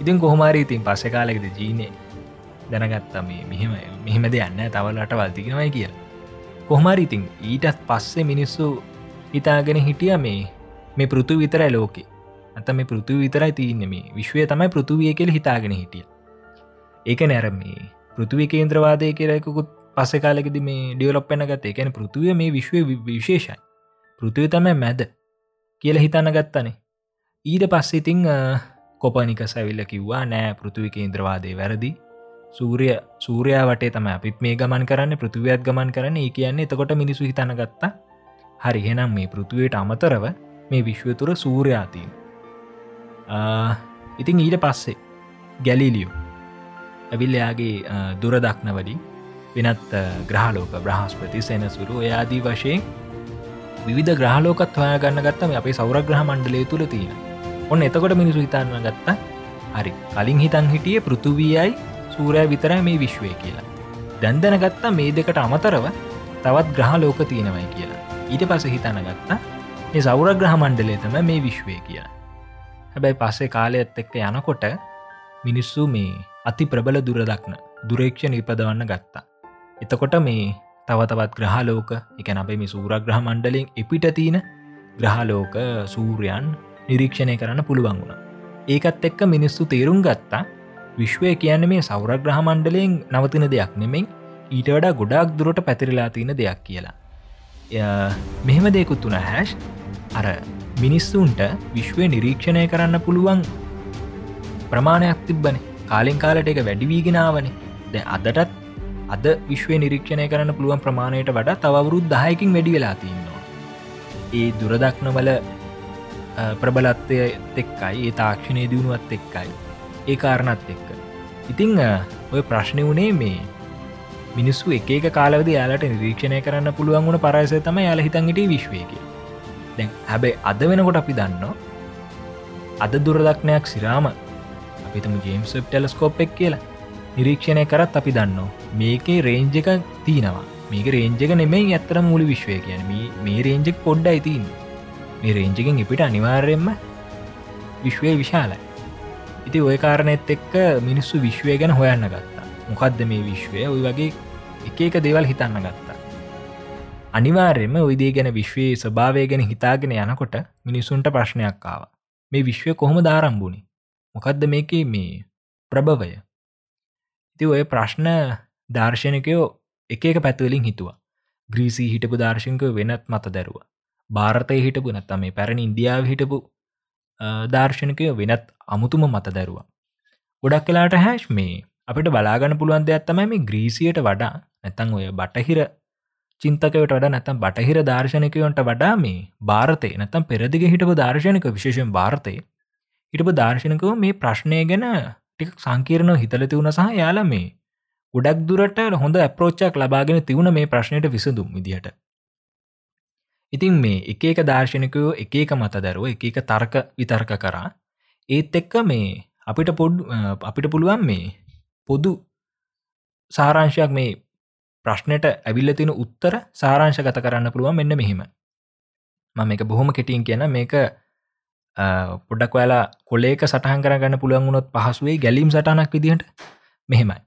ඉතින් කොහොමාරී ඉතින් පස්ස කාලෙකද ජීනය දැනගත්තා මේ මෙහෙම මෙහෙම දෙයන්න තවලට වල්තිගෙනවයි කිය කොහොමරි ඉතින් ඊටත් පස්සේ මිනිස්සු හිතාගෙන හිටිය මේ මේ පෘතු විතරයි ලෝකේ ඇත මේ පෘතුව විතරයි තියන්න මේ විශ්වය තමයි පෘතුවිය කෙල් හිතාගෙන හිටිය. ඒක නැරම මේ පෘතුවි කේන්ද්‍රවාදය කියලයකුත් පස කාලෙකද මේ ඩියවලොප්පෙන ගත එකන පෘතුවය මේ විශ්වය විශේෂයි. පෘතිව තමයි මැද කියල හිතන්න ගත්තනේ. ඊට පස්සෙතිං කොපනික සැවිල්ල කිව්වා නෑ පෘතුවි කේන්ද්‍රවාදය වැරදි. සූරය සූරයා වටේ තම අපිත් මේ ගමන් කරන්න පෘතිවයක් ගමන් කරන්න. ඒ කියන්නේ එතකොට මිනිසු හිතන ගත්තා හරි හෙනම් මේ පෘතුවයට අමතරව මේ විශ්ව තුර සූරයාතිීන් ඉතිං ඊට පස්සේ ගැලිලියෝ ඇවිල්ලයාගේ දුරදක්නවලින් වෙනත් ග්‍රහලෝක බ්‍රහස්පති සෙනසුරු එයාදී වශයෙන් විධ ග්‍රහලෝකත් හොයා ගන්න ගත්තම අපේ සෞරග්‍රහ මණ්ඩලය තුළ තියෙන. ඔන්න එතකොට මිනිසු හිතන්න ගත්තා හරි කලින් හිතන් හිටිය පෘතුවීයයි සූරය විතර මේ විශ්වය කියලා. දැන්දැන ගත්තා මේ දෙකට අමතරව තවත් ග්‍රහ ලෝක තියෙනවයි කියලා. ඊට පස හිතන ගත්තා මේ සෞර ග්‍රහ මණ්ඩලේ තම මේ විශ්වය කියලා. හැබැයි පස්සේ කාලයත් එක්ක යනකොට මිනිස්සු මේ අති ප්‍රබල දුරදක්න දුරේක්ෂණ ඉපදවන්න ගත්තා. එතකොට මේ තවතවත් ග්‍රහලෝක එක අපේ මේ සූරග්‍රහ මණ්ඩලෙන් එපිට තියෙන ග්‍රහලෝක සූරයන් නිරීක්ෂණය කරන්න පුළුවන් වුණ. ඒකත් එක්ක මිනිස්සු තේරුම් ගත්තා විශ්වය කියන්න මේ සෞරග්‍රහ මණ්ඩලයෙන් නවතින දෙයක් නෙමෙන් ඊට වඩා ගොඩක් දුරට පැතිරිලා තියෙන දෙයක් කියලා. මෙහෙම දෙකුත් වුණ හැෂ්. අර මිනිස්සුන්ට විශ්වය නිරීක්ෂණය කරන්න පුළුවන් ප්‍රමාණයක් තිබ්බන. කාලෙන් කාලට එක වැඩිවීගෙනාවන ද අදටත් අද විශ්වය නිරීක්ෂණය කරන්න පුළුවන් ප්‍රමාණයට වඩා තවරුත් දහයකින් වැඩි වෙලා තින්නවා ඒ දුරදක්නවල ප්‍රබලත්වය එක්කයි ඒ තාක්ෂණය දියුණුවත් එක්කයි ඒ කාරණත් එක්ක. ඉතිං ඔය ප්‍රශ්නය වනේ මේ මිනිස්සු එක කාලවද යාලට නිරීක්ෂණය කරන්න පුළුවන් වුණ පරසය තම යාල හිතන්ගට විශ්වයක දැන් හැබැයි අද වෙනකොට අපි දන්න අද දුරදක්නයක් සිරාම අපිතම ජේම්ස් ටෙලස්කෝප් එක් කියලා. නිරීක්ෂණය කරත් අපි දන්න මේකේ රේන්ජ එක තියෙනවා. මේක රේන්ජක නෙමෙයි ඇත්තර මුළි විශ්වය කියන මේ රේන්ජක් පොඩ්ඩ අයිතින් මේ රේන්ජකින් එපිට අනිවාර්යෙන්ම විශ්වය විශාලයි. ඉති ඔය කාරණයත් එක්ක මිනිස්සු විශ්වය ගැන හොයන්න ගත්තා. මොකක්ද මේ විශ්වය? ඔයි වගේ එක එක දෙවල් හිතන්න ගත්තා. අනිවාර්යම ඔයිදේ ගැන විශ්වයේ ස්භාවය ගැන හිතාගෙන යනකොට මිනිස්සුන්ට ප්‍රශ්නයක් ආව. මේ විශ්වය කොහොම දාරම්බුණි මොකක්ද මේක මේ ප්‍රභවය? ඉති ඔය ප්‍රශ්න දර්ශනකයෝ එක එක පැතුවලින් හිතුවා. ග්‍රීසි හිටපු දර්ශංක වෙනත් මත දැරුව. භාරතය හිටපු නැත්තම මේ පැරණි ඉන්දියාව හිටපු දර්ශනකය වෙනත් අමුතුම මත දැරුවා. ගොඩක් කලාට හැෂ් මේ අපිට බලාගන්න පුළුවන් දෙයක් තමයි මේ ග්‍රීසියට වඩා නැතන් ඔය බටහිර චින්තකයට වඩ නැතම් බටහිර දර්ශනකයොන්ට වඩා මේ භාරතය නැතම් පෙරදිග හිටපු දර්ශනක විශේෂෙන් භාරතය හිටපු දර්ශනකව මේ ප්‍රශ්නය ගැන ටික් සංකීරණව හිතලති වුණ සහ යාල මේ ගොඩක් දුරට හොඳ ඇප්‍රෝච්චක් ලබාගෙන තිවුණ මේ ප්‍රශ්නයට විසඳුම් විදිහට. ඉතින් මේ එක එක දර්ශනකයෝ එක එක මත දැරුව එක එක තර්ක විතර්ක කරා. ඒත් එක්ක මේ අපිට පොඩ් අපිට පුළුවන් මේ පොදු සාරංශයක් මේ ප්‍රශ්නයට ඇවිල්ල තින උත්තර සාරංශ ගත කරන්න පුළුවන් මෙන්න මෙහෙම. මම එක බොහොම කෙටින් කියන මේක පොඩක් වෙලා කොලේක සටහන් කරගන්න පුළුවන් වුණොත් පහසුවේ ගැලීම් සටනක් විදිහට. මෙහෙමයි.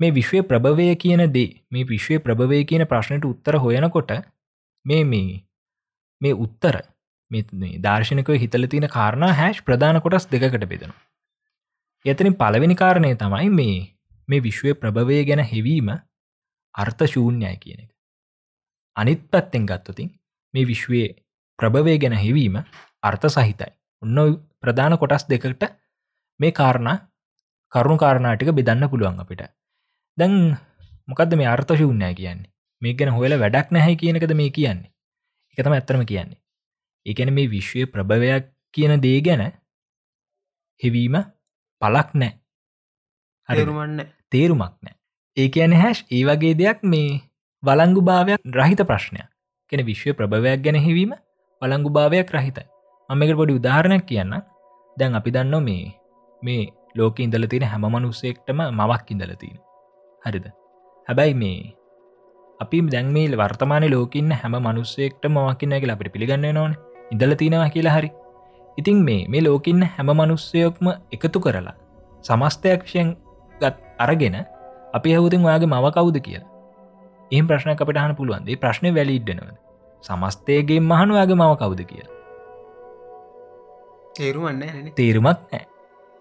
මේ විශ්වය ප්‍රභවය කියන දේ මේ විශ්වය ප්‍රභවය කියන ප්‍රශ්නයට උත්තර හොයනකොට මේ මේ මේ උත්තර මේ දර්ශනකව හිතල තියෙන කාරණ හැෂ් ප්‍රධාන කොටස් දෙකට බෙදෙනවා. එතනින් පළවෙනි කාරණය තමයි මේ මේ විශ්වය ප්‍රභවය ගැන හෙවීම අර්ථ ශූන්‍යයි කියන එක. අනිත් පැත්තෙන් ගත්තතින් මේ විශ්වයේ ප්‍රභවය ගැන හෙවීම අර්ථ සහිතයි ඔන්න ප්‍රධාන කොටස් දෙකට මේ කාරණ කරුණු කාරණාටික බෙදන්න පුළුවන් අපිට. දැන් මොකක්ද මේ අර්ථ ශූන්‍යය කියන්නේ? මේ ගැන හොල වැඩක් නැහැ කියනකද මේ කියන්නේ? එකතම ඇත්තරම කියන්නේ. ඒකැන මේ විශ්වය ප්‍රභවයක් කියන දේ ගැන හෙවීම පලක් නෑ හරිරුමන්න තේරුමක් නෑ ඒ කියන හැෂ් ඒ වගේ දෙයක් මේ වලංගු භාවයක් රහිත ප්‍රශ්නයක්. කෙන විශ්වය ප්‍රභවයක් ගැන හෙවීම වලංගු භාවයක් රහිතයි මමකට පොඩි උදාහරණයක් කියන්න දැන් අපි දන්න මේ මේ ලෝක ඉඳල තියෙන හැම මනුස්සෙක්ටම මවක් ඉඳල තියෙන. හරිද? හැබැයි මේ අපි දැන්මේල් වර්තමාන ලෝකන්න හැම මනුස්සෙක්ට මවකින්න කියලා අපට පිළිගන්න නොන ඉඳල තියෙනවා කියලා හරි. ඉතින් මේ මේ ලෝකන්න හැම මනුස්සයොක්ම එකතු කරලා සමස්තයක්ෂයෙන් ගත් අරගෙන අපි හවුතින් ඔයාගේ මව කවුද කියලා. ඒ ප්‍රශ්න අපට හන පුළුවන්දේ ප්‍රශ්නය වැලිඩ්ඩනවද සමස්තයගේ මහනුවයාගේ මව කවුද කියලා. තේරුවන්න තේරුමක් නෑ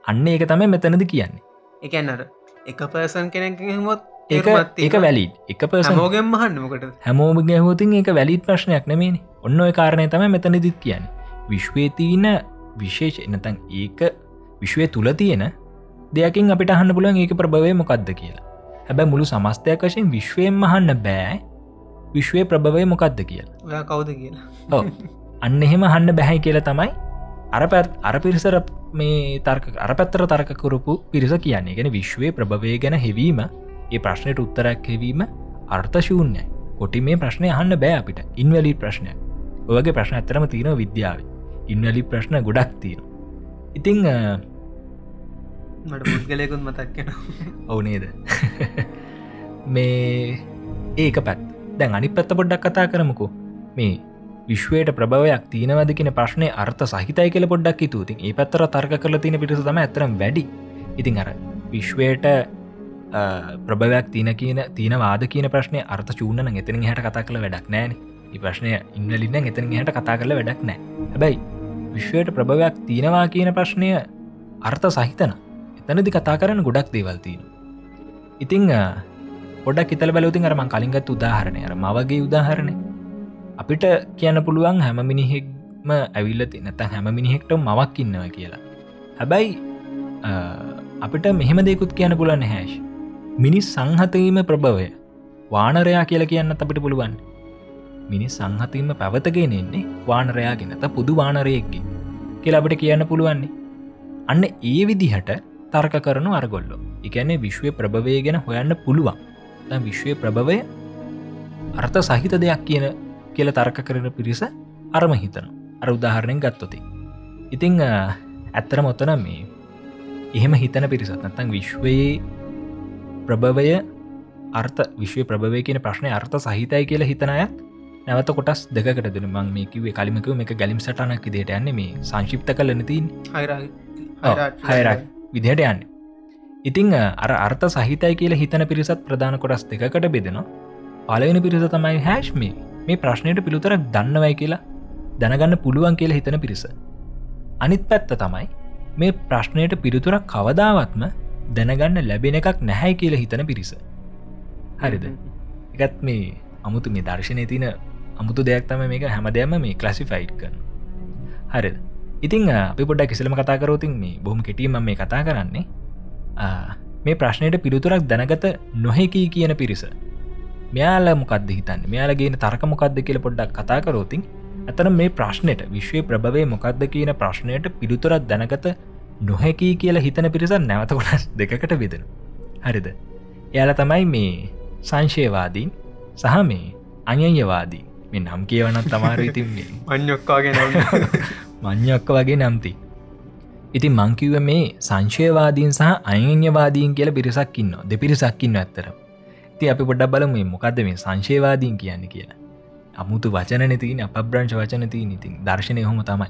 අන්න ඒක තමයි මෙතනද කියන්නේ. එකන්නර එක පර්සන් කෙනෙක් හෙමොත් ඒක ඒක වැලි එක පර්සන් මෝගෙන් මහන්නමකට හැමෝම ගැහෝතින් ඒක වැලිත් ප්‍රශ්නයක් නෙමේනි ඔන්න ඔය කාරණය තම මෙතනදිත් කියන්න. විශ්වය තියන විශේෂ එනතන් ඒක විශ්වය තුළ තියෙන දෙයකින් අපිට අහන්න පුලුවන් ඒක ප්‍රභවය මොකක්ද කියලා හැබැ මුළු සමස්තයක් වශයෙන් විශ්වයෙන් මහන්න බෑ. විශ්වය ප්‍රභවය මොකක්ද කියලා. ඔයා කවුද කියලා. අන්න එහෙම හන්න බැහැ කියලා තමයි අර පැත් අර පිරිසර මේ තර්ක අර පැත්තර තර්කකරපු පිරිස කියන්නේ. ගැන විශ්වය ප්‍රභවය ගැන හෙවීම ඒ ප්‍රශ්නයට උත්තරක් හෙවීම අර්ථශූන්‍යයි. කොටි මේ ප්‍රශ්නය අහන්න බෑ අපිට. ඉන්වලි ප්‍රශ්නය ඔයගේ ප්‍රශ්න ඇතරම තියෙන විද්‍යාව. ඉන්නලි ප්‍රශ්න ගොඩක් තියෙන ඉතිං මට පුද්ගලයකුත් මතක්කෙන ඔවනේද මේ ඒක පැත් දැන් අනි පැත්ත පොඩ්ඩක් කතා කරමුකු. මේ විශ්වයට ප්‍රභවයක් තියනවද කියෙන ප්‍රශ්නය අර්ථ සහිතයි කියල පොඩ්ඩක් තුතින් ඒ පැත්තර තර්ක කරල තින පිටස තම ඇතරම් වැඩි. ඉතින් අර විශ්වයට ප්‍රභවයක් තියන කියන තින වාද කියන ප්‍රශ්නය අර්ථ චූනන එතන හට කතා කළ වැඩක් නෑන ප්‍රශ්නය ඉන්නලින්න එතන හට කතා කරල වැඩක් නෑ හැබැයි විශ්වයට ප්‍රභවයක් තියෙනවා කියන ප්‍රශ්නය අර්ථ සහිතන එතනදි කතා කරන්න ගොඩක් දේවල්තිීන ඉතිං පොඩක් ඉතල බලවතින් අරම කලින්ගත් උදාහරණය අර මවගේ උදාහරණය අපිට කියන්න පුළුවන් හැම මිනිහෙක්ම ඇවිල්ලති නැත හැම මිනිහෙක්ට මවක් ඉන්නවා කියලා. හැබැයි අපිට මෙහෙම දෙකුත් කියන්න පුලන්න හැෂ් මිනිස් සංහතීම ප්‍රභවය. වානරයා කියලා කියන්න අපිට පුළුවන්. මිනිස් සංහතීම පැවතගෙන එන්නේ වානරයාගෙනත පුදු වානරයෙක්ගේ කියලා අපට කියන්න පුළුවන්නේ. අන්න ඒ විදිහට තර්ක කරනු අරගොල්ලො. එකැනේ විශ්වය ප්‍රභවය ගැන හොයන්න පුළුවන්. විශ්වය ප්‍රභවය අර්ථ සහිත දෙයක් කියන කියල තර්ක කරන පිරිස අරම හිතන අර උදාහරණයෙන් ගත්තොති. ඉතිං ඇත්තර මොත්තන මේ එහෙම හිතන පිරිසත් නත්තං විශ්වයේ ප්‍රභවය අර්ථ විශ්ව ප්‍රභවය කියන ප්‍රශ්නය අර්ථ සහිතයි කියලා හිතනයත් නැවත කොටස් දෙකට දෙන මං මේ කිවේ කලිමකව මේ ගැලිම් සටනක් දේට යන්නේ මේ සංශිප්ත කල නතින් හයරක් විදිහට යන්න. ඉතිං අර අර්ථ සහිතයි කියලා හිතන පිරිසත් ප්‍රධාන කොටස් දෙකට බෙදෙනවා. පලවෙන පිරිස තමයි හැශ්මි මේ. ප්‍රශ්නයට පිළිතුරක් දන්නවයි කියලා දැනගන්න පුළුවන් කියලා හිතන පිරිස. අනිත් පැත්ත තමයි මේ ප්‍රශ්නයට පිළිතුරක් කවදාවත්ම දැනගන්න ලැබෙන එකක් නැහැ කියලා හිතන පිරිස. හරිද? එකත් මේ අමුතු මේ දර්ශනය තින අමුතු දෙයක් තම මේක. හැමදෑම මේ කලසිෆයිට් කරන හරි ඉතිං අපි පොඩ්ඩ කිසිලම කතා කරෝතින් මේ බොහම කෙටීම මේ කතා කරන්නේ. මේ ප්‍රශ්නයට පිළිතුරක් දැනගත නොහැකී කියන පිරිස. මෙයාල මොකක්ද හිතන්න? මෙයාලගේන තර්ක මොකක්ද කියල පොඩ්ඩක් කතා කරෝතින් ඇතන මේ ප්‍රශ්නයට විශ්වය ප්‍රභවය මොකක්ද කියන ප්‍රශ්නයට පිළිතුරක් දැනගත නොහැකී කියලා හිතන පිරිස නැවත කොටස් දෙකට විදෙන හරිද? එයාල තමයි මේ සංශයවාදීන් සහ මේ අයයවාදී මෙ නම් කියවනත් තමාර ඉතින්නේ අන්යොක්කාගෙන මං්ඥක්ක වගේ නම්ති. ඉතින් මංකිව මේ සංශයවාදීන් සහ අයඥවාදීන් කියල පිරිසක් ඉන්න දෙපිරිසක් ඉන්න ඇත්තර ති අපි පොඩ්ඩ බලම මොකක්ද මේ සංශයවාදීන් කියන්න කියලා. අමුතු වචන නතින අප බ්‍රංශ වචන ති ඉතින් දර්ශනය හොම තමයි.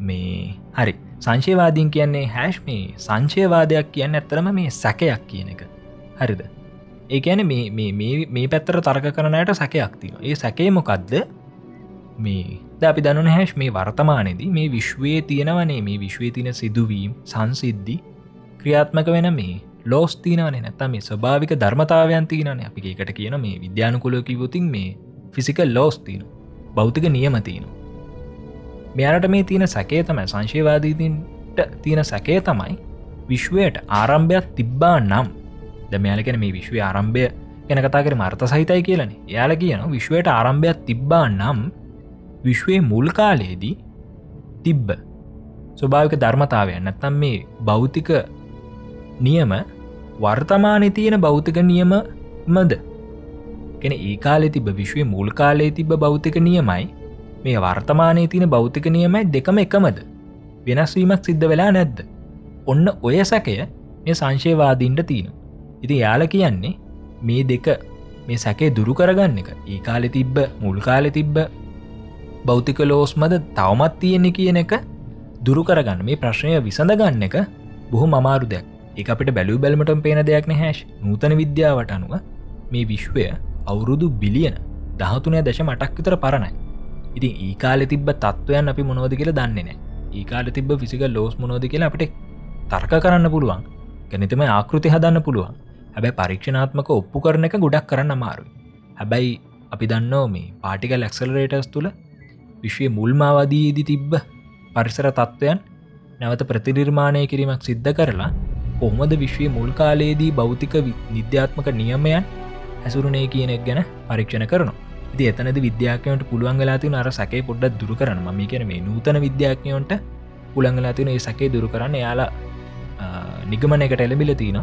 මේ හරි. සංශයවාදීන් කියන්නේ හැෂ් මේ සංශයවාදයක් කියන්න ඇත්තරම මේ සැකයක් කියන එක. හරිද? ඒකැන මේ පැත්තර තර්ක කරනයට සැකයක් තින ඒ සැකේ මොකක්ද මේ ද අපි දනු හැෂ් මේ වර්තමානයේදී මේ විශ්වයේ තියෙනවනේ මේ විශ්වය තින සිදුවීම් සංසිද්ධි ක්‍රියාත්මක වෙන මේ ලෝස් තිනවන නැත්තම මේ ස්භාවික ධර්මතාවයන් තියනන අපි එකට කියන මේ විද්‍යානකුලකිවතින් මේ ෆිසිකල් ලෝස් තියන බෞතික නියමතියනවා මෙයාට මේ තියෙන සැකේ තමයි සංශයවාදීතින්ට තියෙන සැකේ තමයි විශ්වයට ආරම්භයක් තිබ්බා නම්. ද මෙයාලකෙන මේ විශ්වය ආරම්භය ගැන කතා කර මර්ථ සහිතයි කියලන. යාල කියන විශ්වයට ආරම්භයක් තිබ්බා නම් විශ්වයේ මුල් කාලයේදී තිබ්බ ස්වභාවික ධර්මතාවය නැත්තම් මේ භෞතික නියම වර්තමානය තියෙන භෞතික නියම මද කෙන ඒ කාලෙ තිබ විශ්වය මුල් කාලේ තිබ භෞතික නියමයි මේ වර්තමානය තින භෞතික නියමයි දෙකම එකමද? වෙනස්වීමක් සිද්ධ වෙලා නැද්ද? ඔන්න ඔය සැකය මේ සංශයවාදීන්ට තියෙන ඉති යාල කියන්නේ මේ දෙක මේ සැකේ දුරු කරගන්න එක. ඒ කාලෙ තිබ්බ මුල් කාලෙ තිබ්බ භෞතික ලෝස්මද තවමත් තියෙන්නේ කියන එක දුරු කරගන්න මේ ප්‍රශ්නය විසඳගන්න එක බොහු මමාරු දෙයක්. එක අපිට බැලූ බැලමට පේන දෙයක් නැහැශ් නූතන විද්‍යාවට අනුව මේ විශ්වය අවුරුදු බිලියන දහතුනය දශ මටක් විතර පරණයි. ඉතින් ඒ කාල තිබ තත්වයන් අපි මොනෝද කියල දන්නේ නෑ ඒ කාල තිබ ෆිසික ලෝස් මොනෝද කියලා අපට තර්ක කරන්න පුළුවන්. ගැනතම ආකෘති හදන්න පුළුවන්. හැබැයි පරීක්ෂණාත්මක ඔප්පු කරන එක ගොඩක් කරන්න අමාරුයි. හැබැයි අපි දන්නෝ මේ පාටිකල් ඇක්සලරේටස් තුළ විශ්වය මුල්මාවදීදී තිබ්බ පරිසර තත්ත්වයන් නැවත ප්‍රතිනිර්මාණය කිරීමක් සිද්ධ කරලා කොහොමද විශ්වය මුල් කාලයේදී භෞතික විද්‍යාත්මක නියමයන් හැසුරුණේ කියනෙක් ගැන පරීක්ෂණ කරනවා. ති එතනද විද්‍යාකයන්ට පුළුවන්ගලාතින අර සැකේ පොඩ්ඩක් දුරු කරන්න. ම කියන මේ නූතන විද්‍යාඥයොන්ට පුළංගලාතින ඒ සැකේ දුරු කරන්න. යාලා නිගමනකට එලබිල තින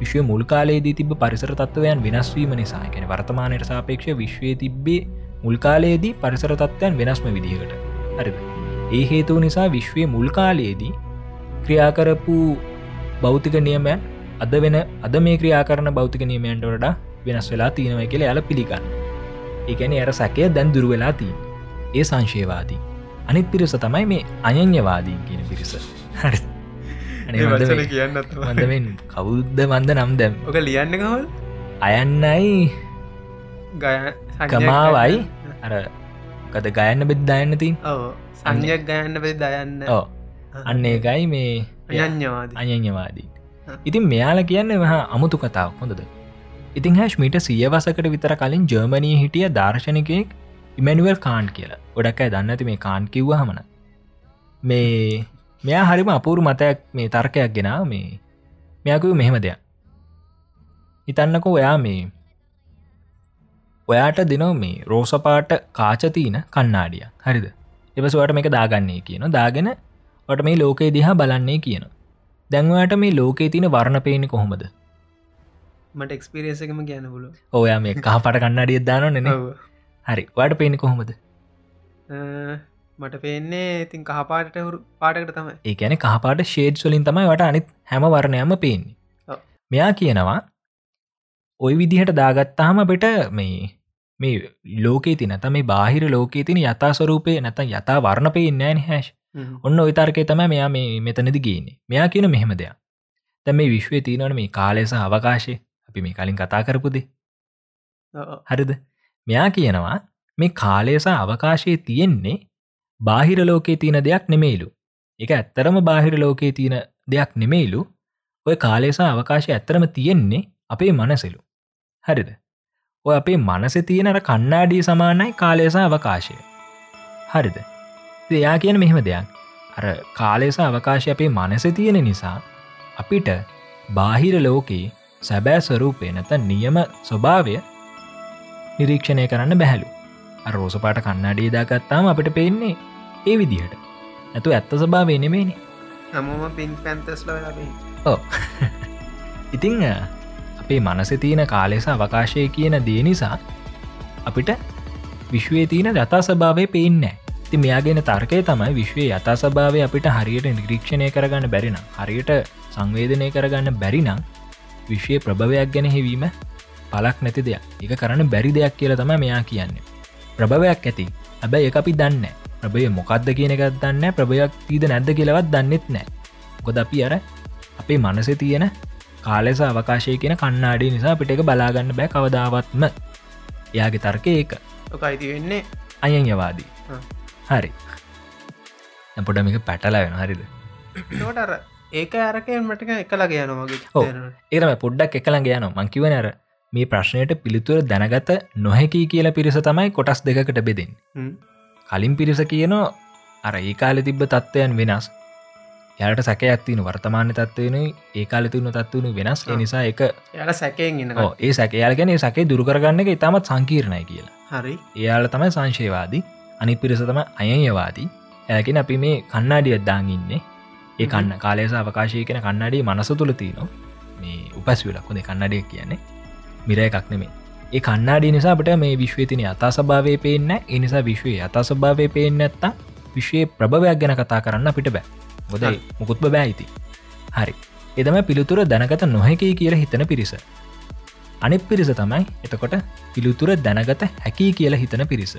විශ්ව මුල් කාලේදී තිබ පරිසර තත්වයන් වෙනස්වීම නිසා. කැන වර්තමානයට සාපේක්ෂ විශ්වය තිබ්බේ මුල් කාලයේදී පරිසර තත්වයන් වෙනස්ම විදිහකට. හරි ඒ හේතුව නිසා විශ්වය මුල් කාලයේදී ක්‍රියාකරපු භෞතික නියමයන් අද වෙන අද මේ ක්‍රියා කරන භෞතික නියමයන්ට වඩා වෙනස් වෙලා තියෙනව කියල යාල පිළිගන්න ඒකැන ඇර සැකය දැන් දුරු වෙලා තිී ඒ සංශයවාදී. අනිත් පිරිස තමයි මේ අයං්‍යවාදී කියන පිරිස. හරි කියන්න මඳෙන් කවුද්ද මන්ද නම් දැම් ඕක ලියන්න කවල් අයන්නයි. ගය කමාවයි අර කද ගයන්න බෙද දයන්න තින්? ඕ සංයක් ගයන්න පෙ දයන්න. ඕ අන්න ඒකයි මේ අයං්‍යවාදී ඉතින් මෙයාල කියන්න වහ අමුතු කතාව හොඳද? ඉතින් හැශ්මිට සියවසකට විතර කලින් ජර්මණී හිටිය දර්ශනකයෙක් ඉමැනුවල් කාන්් කියලා. ගොඩක් අයි දන්නති මේ කාන් කිව්ව හමන මේ මෙයා හරිම අපූරු මතයක් මේ තර්කයක් ගෙන මේ මෙයකුව මෙහෙම දෙයක්. හිතන්නක ඔයා මේ ඔයාට දෙනෝ මේ රෝසපාට කාචතිීන කන්නාඩිය හරිද? එවසුවට මේක දාගන්නේ කියන දාගෙන වට මේ ලෝකයේ දිහා බලන්නේ කියන දැන්වාට මේ ලෝකයේ තින වර්ණ පේනෙ කොහොමද? මට එක්ස්පිරියසකම ගැන පුල ඔයා මේ කහපට කන්නඩිය දාන නෙන හරි. වට පේනෙ කොහොමද? මට පේන්නේ ඉතින් කහපාට හුරු පාටකට තමයි. ඒ ඇන කහපාට ෂේඩ් සොලින් තමයි වට අනිත් හැම වර්ණයම පේන්නේ. මෙයා කියනවා ඔයි විදිහට දාගත්තාහම අපිට මේ මේ ලෝකේ තින තම මේ බාහිර ලෝකේ තින යතා ස්වරූපය නැත යතා වර්ණ පේන්නෑන හැශ් ඔන්න ඔයිතර්කය තම මෙයා මේ මෙතනදි ගේන්නේ මෙයා කියන මෙහෙම දෙයක්. තැ මේ විශ්වය තියනවන මේ කාලෙස අවකාශය. අපි මේ කලින් කතා කරපුදේ හරිද? මෙයා කියනවා මේ කාලයසා අවකාශයේ තියෙන්නේ බාහිර ලෝකයේ තියෙන දෙයක් නෙමේලු එක ඇත්තරම බාහිර ලෝකයේ තියෙන දෙයක් නෙමේලු ඔය කාලේසා අවකාශය ඇත්තරම තියෙන්නේ අපේ මනසෙලු. හරිද? ඔය අපේ මනස තියෙනට කන්නාඩී සමානයි කාලේසා අවකාශය. හරිද? එයා කියන මෙහෙම දෙයක්. අර කාලේසා අවකාශය අපේ මනස තියෙන නිසා අපිට බාහිර ලෝකයේ සැබෑ ස්වරූපය නැත නියම ස්වභාවය නිරීක්ෂණය කරන්න බැහැලු. රෝසපාට කන්නඩේ දාගත්තාම අපිට පේන්නේ ඒ විදිහට. ඇතු ඇත්ත ස්භාවේ නෙමේනි හමම පින් පැන්තස්ල ඕ ඉතිං අපේ මනස තියෙන කාලෙස අවකාශය කියන දේ නිසා අපිට විශ්වය තියෙන දතා ස්භාවය පේන්නෑ ති මෙයාගෙන තර්කය තමයි විශ්වය යතා ස්භාවය අපිට හරියට නිරීක්ෂණය කරගන්න බැරින හරියට සංවේදනය කරගන්න බැරිනම් විශ්වය ප්‍රභවයක් ගැන හෙවීම පලක් නැති දෙයක්. එක කරන්න බැරි දෙයක් කියල තම මෙයා කියන්නේ. ප්‍රභවයක් ඇති. හැබැයි එක අපි දන්න ප්‍රභය මොකක්ද කියන එකත් දන්න ප්‍රභයක් තීද නැද්ද කියලවත් දන්නෙත් නෑ ගොද අපි අර අපේ මනස තියෙන කාලෙස අවකාශය කියන කන්නාඩි නිසා පිට එක බලාගන්න බෑ කවදාවත්ම. එයාගේ තර්ක ඒක. ඔකයිති වෙන්නේ? අයන් යවාදී. හරි. පොඩමික පැටලා වෙන හරිද? ඒක අරකෙන් මටක එකලගේ යනවාගේ ඒරම පොඩ්ඩක් එකළඟ යන මංකිවන අර මේ ප්‍රශ්නයට පිළිතුර දැනගත නොහැකි කියල පිරිස තමයි කොටස් දෙකට බෙදෙන් කලින් පිරිස කියනවා අර ඒ කාලෙ තිබ්බ තත්ත්වයන් වෙනස් යට සැකයක් තින වර්තමාන තත්වයන ඒ කාල තුන්න තත්වන වෙනස්. නිසා එක ඒ සැකයාල්ගෙන සැකේ දුරගන්න එක ඉතාමත් සංකීර්ණය කියලා. හරි. එයාල තමයි සංශයවාදී. අනි පිරිස තම අයයවාදී. ඇකින අපි මේ කන්නාඩියද්දාගන්නේ ඒ කන්න කාලේස අවකාශය කෙන කන්නඩේ මනස තුළ තියනවා. මේ උපස් විලක්කොද කන්නඩිය කියන්නේ. මිර එකක් නෙමේ ඒ කන්නාඩි නිසාට මේ විශ්වය තින අතා සභාවය පේන්න එනිසා විශ්වය අතා සභාවය පේෙන් ඇත්තා විශ්වය ප්‍රභවයක් ගැන කතා කරන්න අපිට බෑ ගොදයි මුකුත්ම බෑයිති හරි. එදම පිළිතුර දැනගත නොහැකයි කියල හිතන පිරිස. අනිත් පිරිස තමයි එතකොට පිළිතුර දැනගත හැකී කියලා හිතන පිරිස.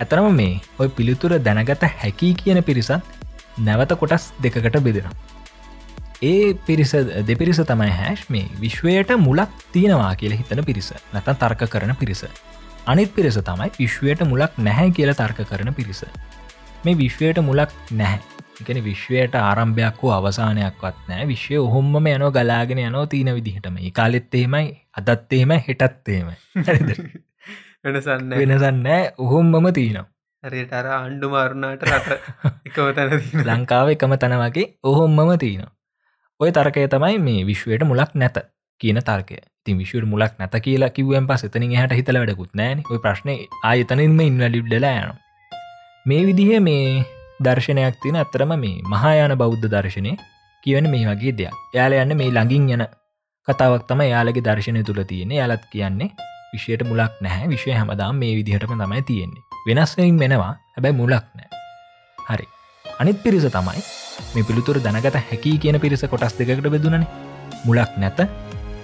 ඇතරම මේ ඔය පිළිතුර දැනගත හැකී කියන පිරිසත් නැවත කොටස් දෙකකට බෙදෙන ඒ පිරිස දෙපිරිස තමයි හැෂ් මේ විශ්වයට මුලක් තියෙනවා කියල හිතන පිරිස. නැතන් තර්ක කරන පිරිස. අනිත් පිරිස තමයි විශ්වයට මුලක් නැහැ කියල තර්ක කරන පිරිස. මේ විශ්වයට මුලක් නැහැ. එකන විශ්වයට ආරම්භයක් වූ අවසානයක්වත් නෑ විශ්වය ඔහොම්ම යනෝ ගලාගෙන යනෝ තියන විදිහටම. කාලෙත්තේමයි අදත්තේම හෙටත්තේම වෙනසන්න වෙනසන්නෑ ඔහොම්මම තියනවා රට අර අන්ඩු මාරුණට රට එකව තැන ලංකාව එකම තැන වගේ ඔහොම්මම තියනවා ඔය තර්කය තමයි මේ විශ්වයට මුලක් නැත කියන තර්කය. ති විශ්වට මුලක් නැත කියලා කිව්වෙන් පස් එතනින් හට හිතල වැඩකුත් නෑන ඔය ප්‍රශ්නය ආයතනින්ම ඉන්වැලිබ්ඩලා යන මේ විදිහ මේ දර්ශනයක් තින අත්තරම මේ මහායාන බෞද්ධ දර්ශනය කියවන මේ වගේ දෙයක්. යාල යන්න මේ ළඟින් යන කතාවක් තම යාලගේ දර්ශනය තුළ තියෙන යාලත් කියන්නේ විශ්වයට මුලක් නැහැ. විශ්වය හැමදාම් මේ විදිහටම තමයි තියෙන්නේ. වෙනස්වයින් වෙනවා. හැබැයි මුලක් නෑ හරි. අනිත් පිරිස තමයි මේ පිළිතුර දැනගත හැකි කියන පිරිස කොටස් දෙකට බෙදුනන මුලක් නැත.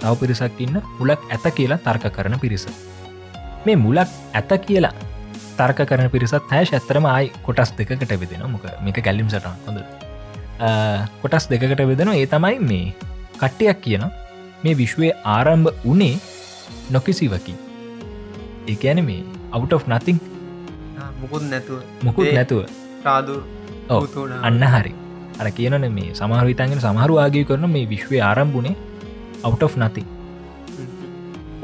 තව පිරිසක් ඉන්න. මුලක් ඇත කියලා තර්ක කරන පිරිස. මේ මුලක් ඇත කියලා තර්ක කරන පිරිසත් හැෂ ඇත්තරම ආයි කොටස් දෙකට බෙදෙන මොක මේක කැල්ලිම් සටන් හොඳ. කොටස් දෙකට බෙදෙන ඒ තමයි මේ කට්ටයක් කියන මේ විශ්වය ආරම්භ උනේ නොකිසිවකි. ඒඇන මේ out of nothing. මුකුත් නැතුව. මුකුත් නැතුව. රාදු අන්න හරි. අර කියනන මේ සමහරවිතන්ගෙන සමහරු ආගය කරන මේ විශ්වය ආරම්භුණේ out of nothing.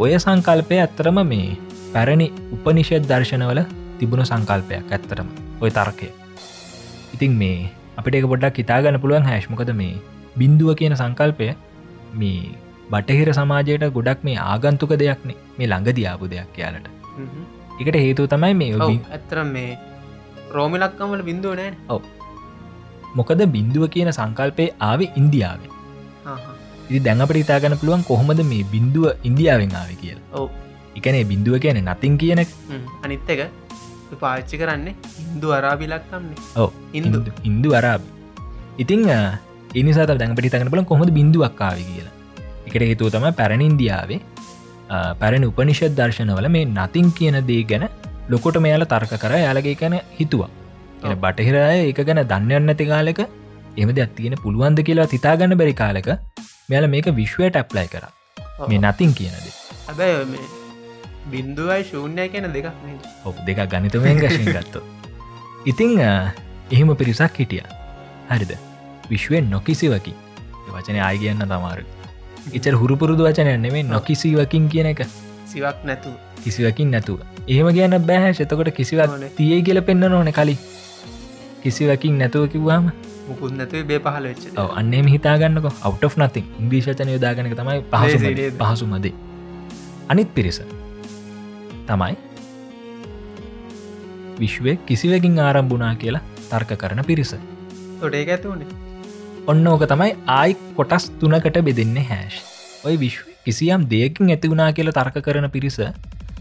ඔය සංකල්පය ඇත්තරම මේ පැරණි උපනිෂත් දර්ශනවල තිබුණු සංකල්පයක් ඇත්තරම ඔය තර්කය. ඉතින් මේ අපිට එක පොඩ්ඩක් හිතාගන්න පුළුවන් හැශ්මකද මේ බින්දුව කියන සංකල්පය මේ බටහිර සමාජයට ගොඩක් මේ ආගන්තුක දෙයක්නේ. මේ ළඟ දියාපු දෙයක් යාලට. එකට හේතුව තමයි මේ ඇතරම් මේ රෝමිලක්කමල බින්දුව නෑ ඔව. මොකද බින්දුව කියන සංකල්පය ආවේ ඉන්දියාවේ. ඉති දැඟපට ඉතාගන්න පුළුවන් කොහොමද මේ බින්දුව ඉන්දියාවෙන් ආව කියල. ඔව. එකනේ බින්දුව කියන නතින් කියන අනිත් එක පාච්චි කරන්නේ ඉන්දු අරාබිලක්කම්න්නේ ඔව ඉන්දු. ඉන්දු අරාබි. ඉතිං එනිසා දැඟපටි තගන බල කොහොද බින්දුවක්කාව කියලා. එකට හේතුව තම පැරණ ඉන්දියාවේ පැරණ උපනිෂත් දර්ශනවල මේ නතින් කියන දේ ගැන ලොකොට මෙයාල තර්ක කර. යාලගේ කැන හිතුවා. බටහිරය එක ගැන දන්නයන්න නැති කාලෙක එම දෙයක් තියෙන පුළුවන්ද කියලා තිතාගන්න බැරි කාලෙක මෙයාල මේක විශ්වයට ඇප්ලයි කර. මේ නතින් කියනද හැබැයි බින්දුවයි ශූන්‍යය කියන දෙක ඔප දෙක ගනිතමයෙන් ගශයෙන් ගත්ත ඉතිං එහෙම පිරිසක් හිටිය. හරිද? විශ්වෙන් නොකිසිවකි වචන ආය කියන්න තමාරු එචර හුරුපුරුදු වචනය නෙමේ නොකිසිවකින් කියන එක. සිවක් නැතු කිසිවකින් නැතුව. එහෙම කියන්න බෑහැ එතකොට කිසිවක් තිය කියල පෙන්න්න ඕන කලින්. කිසිවකින් නැතුව කිව්වාම මුකුත් නැතුව බේ පහල වෙච්ච අන්නේම හිතාගන්නක. අවට් නති ඉංග්‍රීෂචන යොදාගනක තමයි පහසු පහසුමදේ අනිත් පිරිස තමයි විශ්වය කිසිවකින් ආරම්භුනා කියලා තර්ක කරන පිරිස. තොඩේ ඇතුනේ ඔන්න ඕක තමයි ආයි කොටස් තුනකට බෙදෙන්නේ හැෂ් ඔය විශ්ව කිසියම් දෙයකින් ඇති වුණා කියල තර්ක කරන පිරිස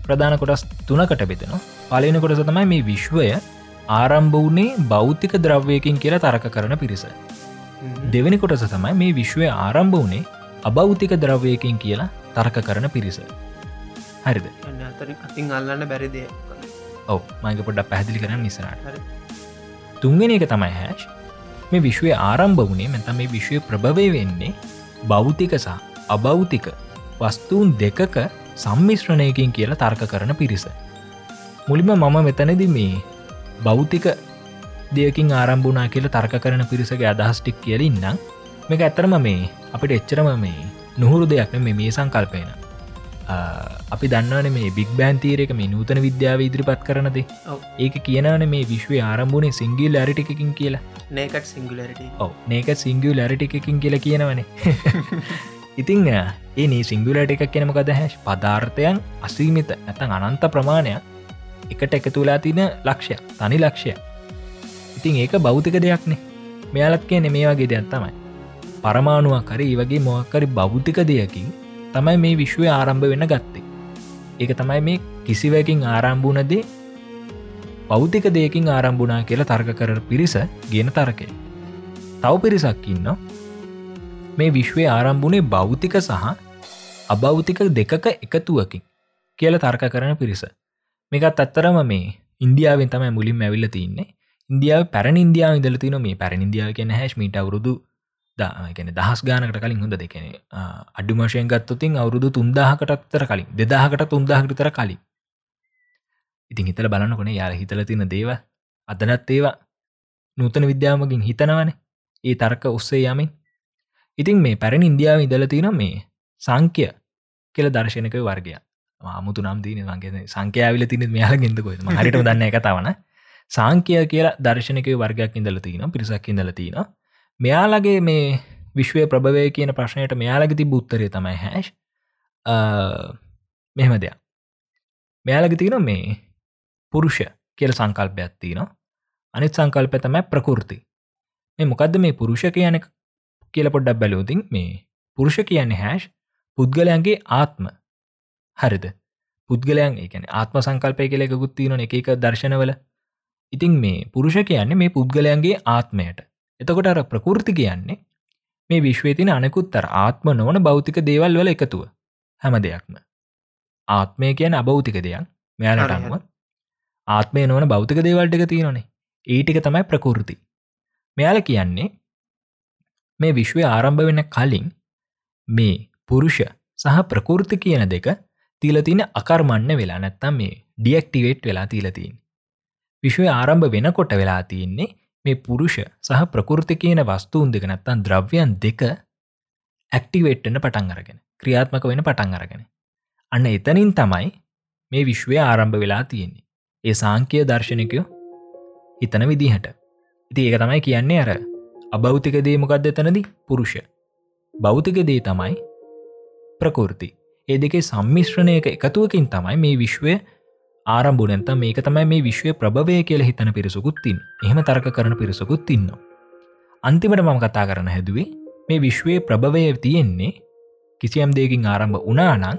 ප්‍රධාන කොටස් තුනකට බෙදෙන පලන කොටස තමයි මේ විශ්වය ආරම්භ වනේ බෞද්ධික ද්‍රව්යකින් කියලා තරක කරන පිරිස. දෙවැනි කොටස තමයි මේ විශ්වය ආරම්භ වනේ අබෞතික ද්‍රව්යකින් කියලා තර්ක කරන පිරිස. හරිද අතින් අල්ලන්න බැරිදේ ඔව මංග පොඩ්ඩ පැදිලි කරන්න නිසරට තුන්ගෙන එක තමයි හැෂ් මේ විශ්වය ආරම්භ වනේ මෙත මේ විශ්වය ප්‍රභවය වෙන්නේ බෞතික සහ අබෞතික වස්තුූන් දෙකක සම්මිශ්‍රණයකින් කියලා තර්ක කරන පිරිස. මුලිම මම මෙතනද මේ බෞතික දෙයකින් ආරම්භුනා කියල තර්ක කරන පිරිසගේ අදහස්ටික් කියලින්නම් මේක ඇත්තරම මේ අපිට එච්චරම මේ නොහුරු දෙයක් මේ මේ සංකල්පයන අපි දන්නවන මේ බික් බෑන්තීරක මේ නූතන විද්‍යාව ඉදිරිපත් කරනද. ඒක කියනවන මේ විශ්ව ආරම්භුණේ සිංගිල් ඇරිටිකින් කියලා. නේකට සිංගලට ඔව නේක සිංගියල් ඇරිටිකින් කියලා කියනවනේ. ඉතිං ඒ නී සිංගුලට එකක් කෙනමකද හැශ් පදාර්ථයන් අසීමිත ඇතන් අනන්ත ප්‍රමාණයක් එකට එකතුලා තින ලක්ෂය තනි ලක්ෂය ඉතින් ඒක බෞතික දෙයක්නේ. මෙයාලත් කියන මේ වගේ දෙයක් තමයි. පරමාණුවක් කරි වගේ මොක්කරි බෞද්ධික දෙයකින් තමයි මේ විශ්වය ආරම්භ වෙන ගත්තේ. ඒක තමයි මේ කිසිවකින් ආරම්භූනදේ පෞතික දෙයකින් ආරම්භුනා කියලා තර්ක කර පිරිස ගෙන තරකය. තව පිරිසක් ඉන්න මේ විශ්වය ආරම්භුණේ බෞතික සහ අබෞතික දෙකක එකතුවකින් කියල තර්ක කරන පිරිස. මේකත් අත්තරම මේ ඉන්දියාවෙන් තමයි මුලින් ඇවිල්ල තින්නේ. ඉන්දියාව පැරණ ඉන්දියාව ඉදල තින මේ පැරණ ඉන්දියාව කියෙන හැස්මිට අවුරුදු දාගෙන දහස් ගානකට කලින් හොඳ දෙකෙන අඩුමශයෙන් ගත්තතින් අවුරුදු තුන්දාහකටත්තර කලින් දෙදාහකට තුන්දාහකටතර කලින්. ඉතින් හිතල බලන්න කොනේ යාල හිතල තින දේව අදනත් ඒවා නූතන විද්‍යාමකින් හිතනවනේ. ඒ තර්ක ඔස්සේ යමින්. ඉතින් මේ පැරණ ඉන්දියාව ඉදල තින මේ සංක්‍ය කියල දර්ශනක වර්ගය ආමුතු නම් දීන වගේ සංකයාවිල තින මෙයාල ගෙන්දකොයි හරිට දන්න එක තවන සංකය කියලා දර්ශනක වර්ගයක් ඉඳල තින පිරිසක් ඉඳල තින මෙයාලගේ මේ විශ්වය ප්‍රභවය කියන ප්‍රශ්නයට මෙයාලග ති බුත්තරය තමයි හැෂ් මෙහෙම දෙයක්. මෙයාලග තින මේ පුරුෂ කියල සංකල්පයක් තින අනිත් සංකල්ප තමයි ප්‍රකෘති මේ මොකක්ද මේ පුරුෂ කියන කියල පොඩ්ඩක් බැලෝතින් මේ පුරුෂ කියන්නේ හැෂ් පුද්ගලයන්ගේ ආත්ම. හරිද? පුද්ගලයන් ඒකන ආත්ම සංකල්පය කෙලෙකුත් තියන එක එක දර්ශනවල. ඉතින් මේ පුරුෂ කියන්නේ මේ පුද්ගලයන්ගේ ආත්මයට. එතකොට අර ප්‍රකෘති කියන්නේ මේ විශ්වය තින අනෙකුත්තර ආත්ම නොවන භෞතික දේවල් වල එකතුව හැම දෙයක්ම. ආත්මය කියන අබෞතික දෙයක්. මෙයාලට අනුව ආත්මය නොවන භෞතික දේවල්ට එක තියෙනනේ ඒටික තමයි ප්‍රකෘති. මෙයාල කියන්නේ මේ විශ්වය ආරම්භ වෙන කලින් මේ පුරුෂ සහ ප්‍රකෘති කියන දෙක තිීලතින අකර්මන්න වෙලා නැත්තම් මේ ඩියක්ටිවේට් වෙලා තිීලතින් විශ්වය ආරම්භ වෙනකොට වෙලා තියෙන්නේ මේ පුරුෂ සහ ප්‍රකෘති කියන වස්තුූන් දෙක නැත්තන් ද්‍රව්‍යයන් දෙක ඇක්ටිවේට්ටන පටන් අරගෙන ක්‍රියාත්මක වෙන පටන් අරගෙන. අන්න එතනින් තමයි මේ විශ්වය ආරම්භ වෙලා තියෙන්නේ. ඒ සාංකය දර්ශනකයෝ හිතන විදිහට. ඉති ඒක තමයි කියන්නේ අර අබෞතික දේමකක්ද එතනදි? පුරුෂ. භෞතික දේ තමයි ප්‍රකෘති ඒ දෙකේ සම්මිශ්‍රණයක එකතුවකින් තමයි මේ විශ්වය ආරම්භුනන්ත මේක තමයි මේ විශ්වය ප්‍රභවය කියල හිතන පිරිසකුත්තින් එහෙම තරක කරන පිරිසකුත් ඉන්න. අන්තිමට මම කතා කරන හැදුවේ මේ විශ්වයේ ප්‍රභවය තියෙන්නේ කිසියම් දෙකින් ආරම්භ උනානං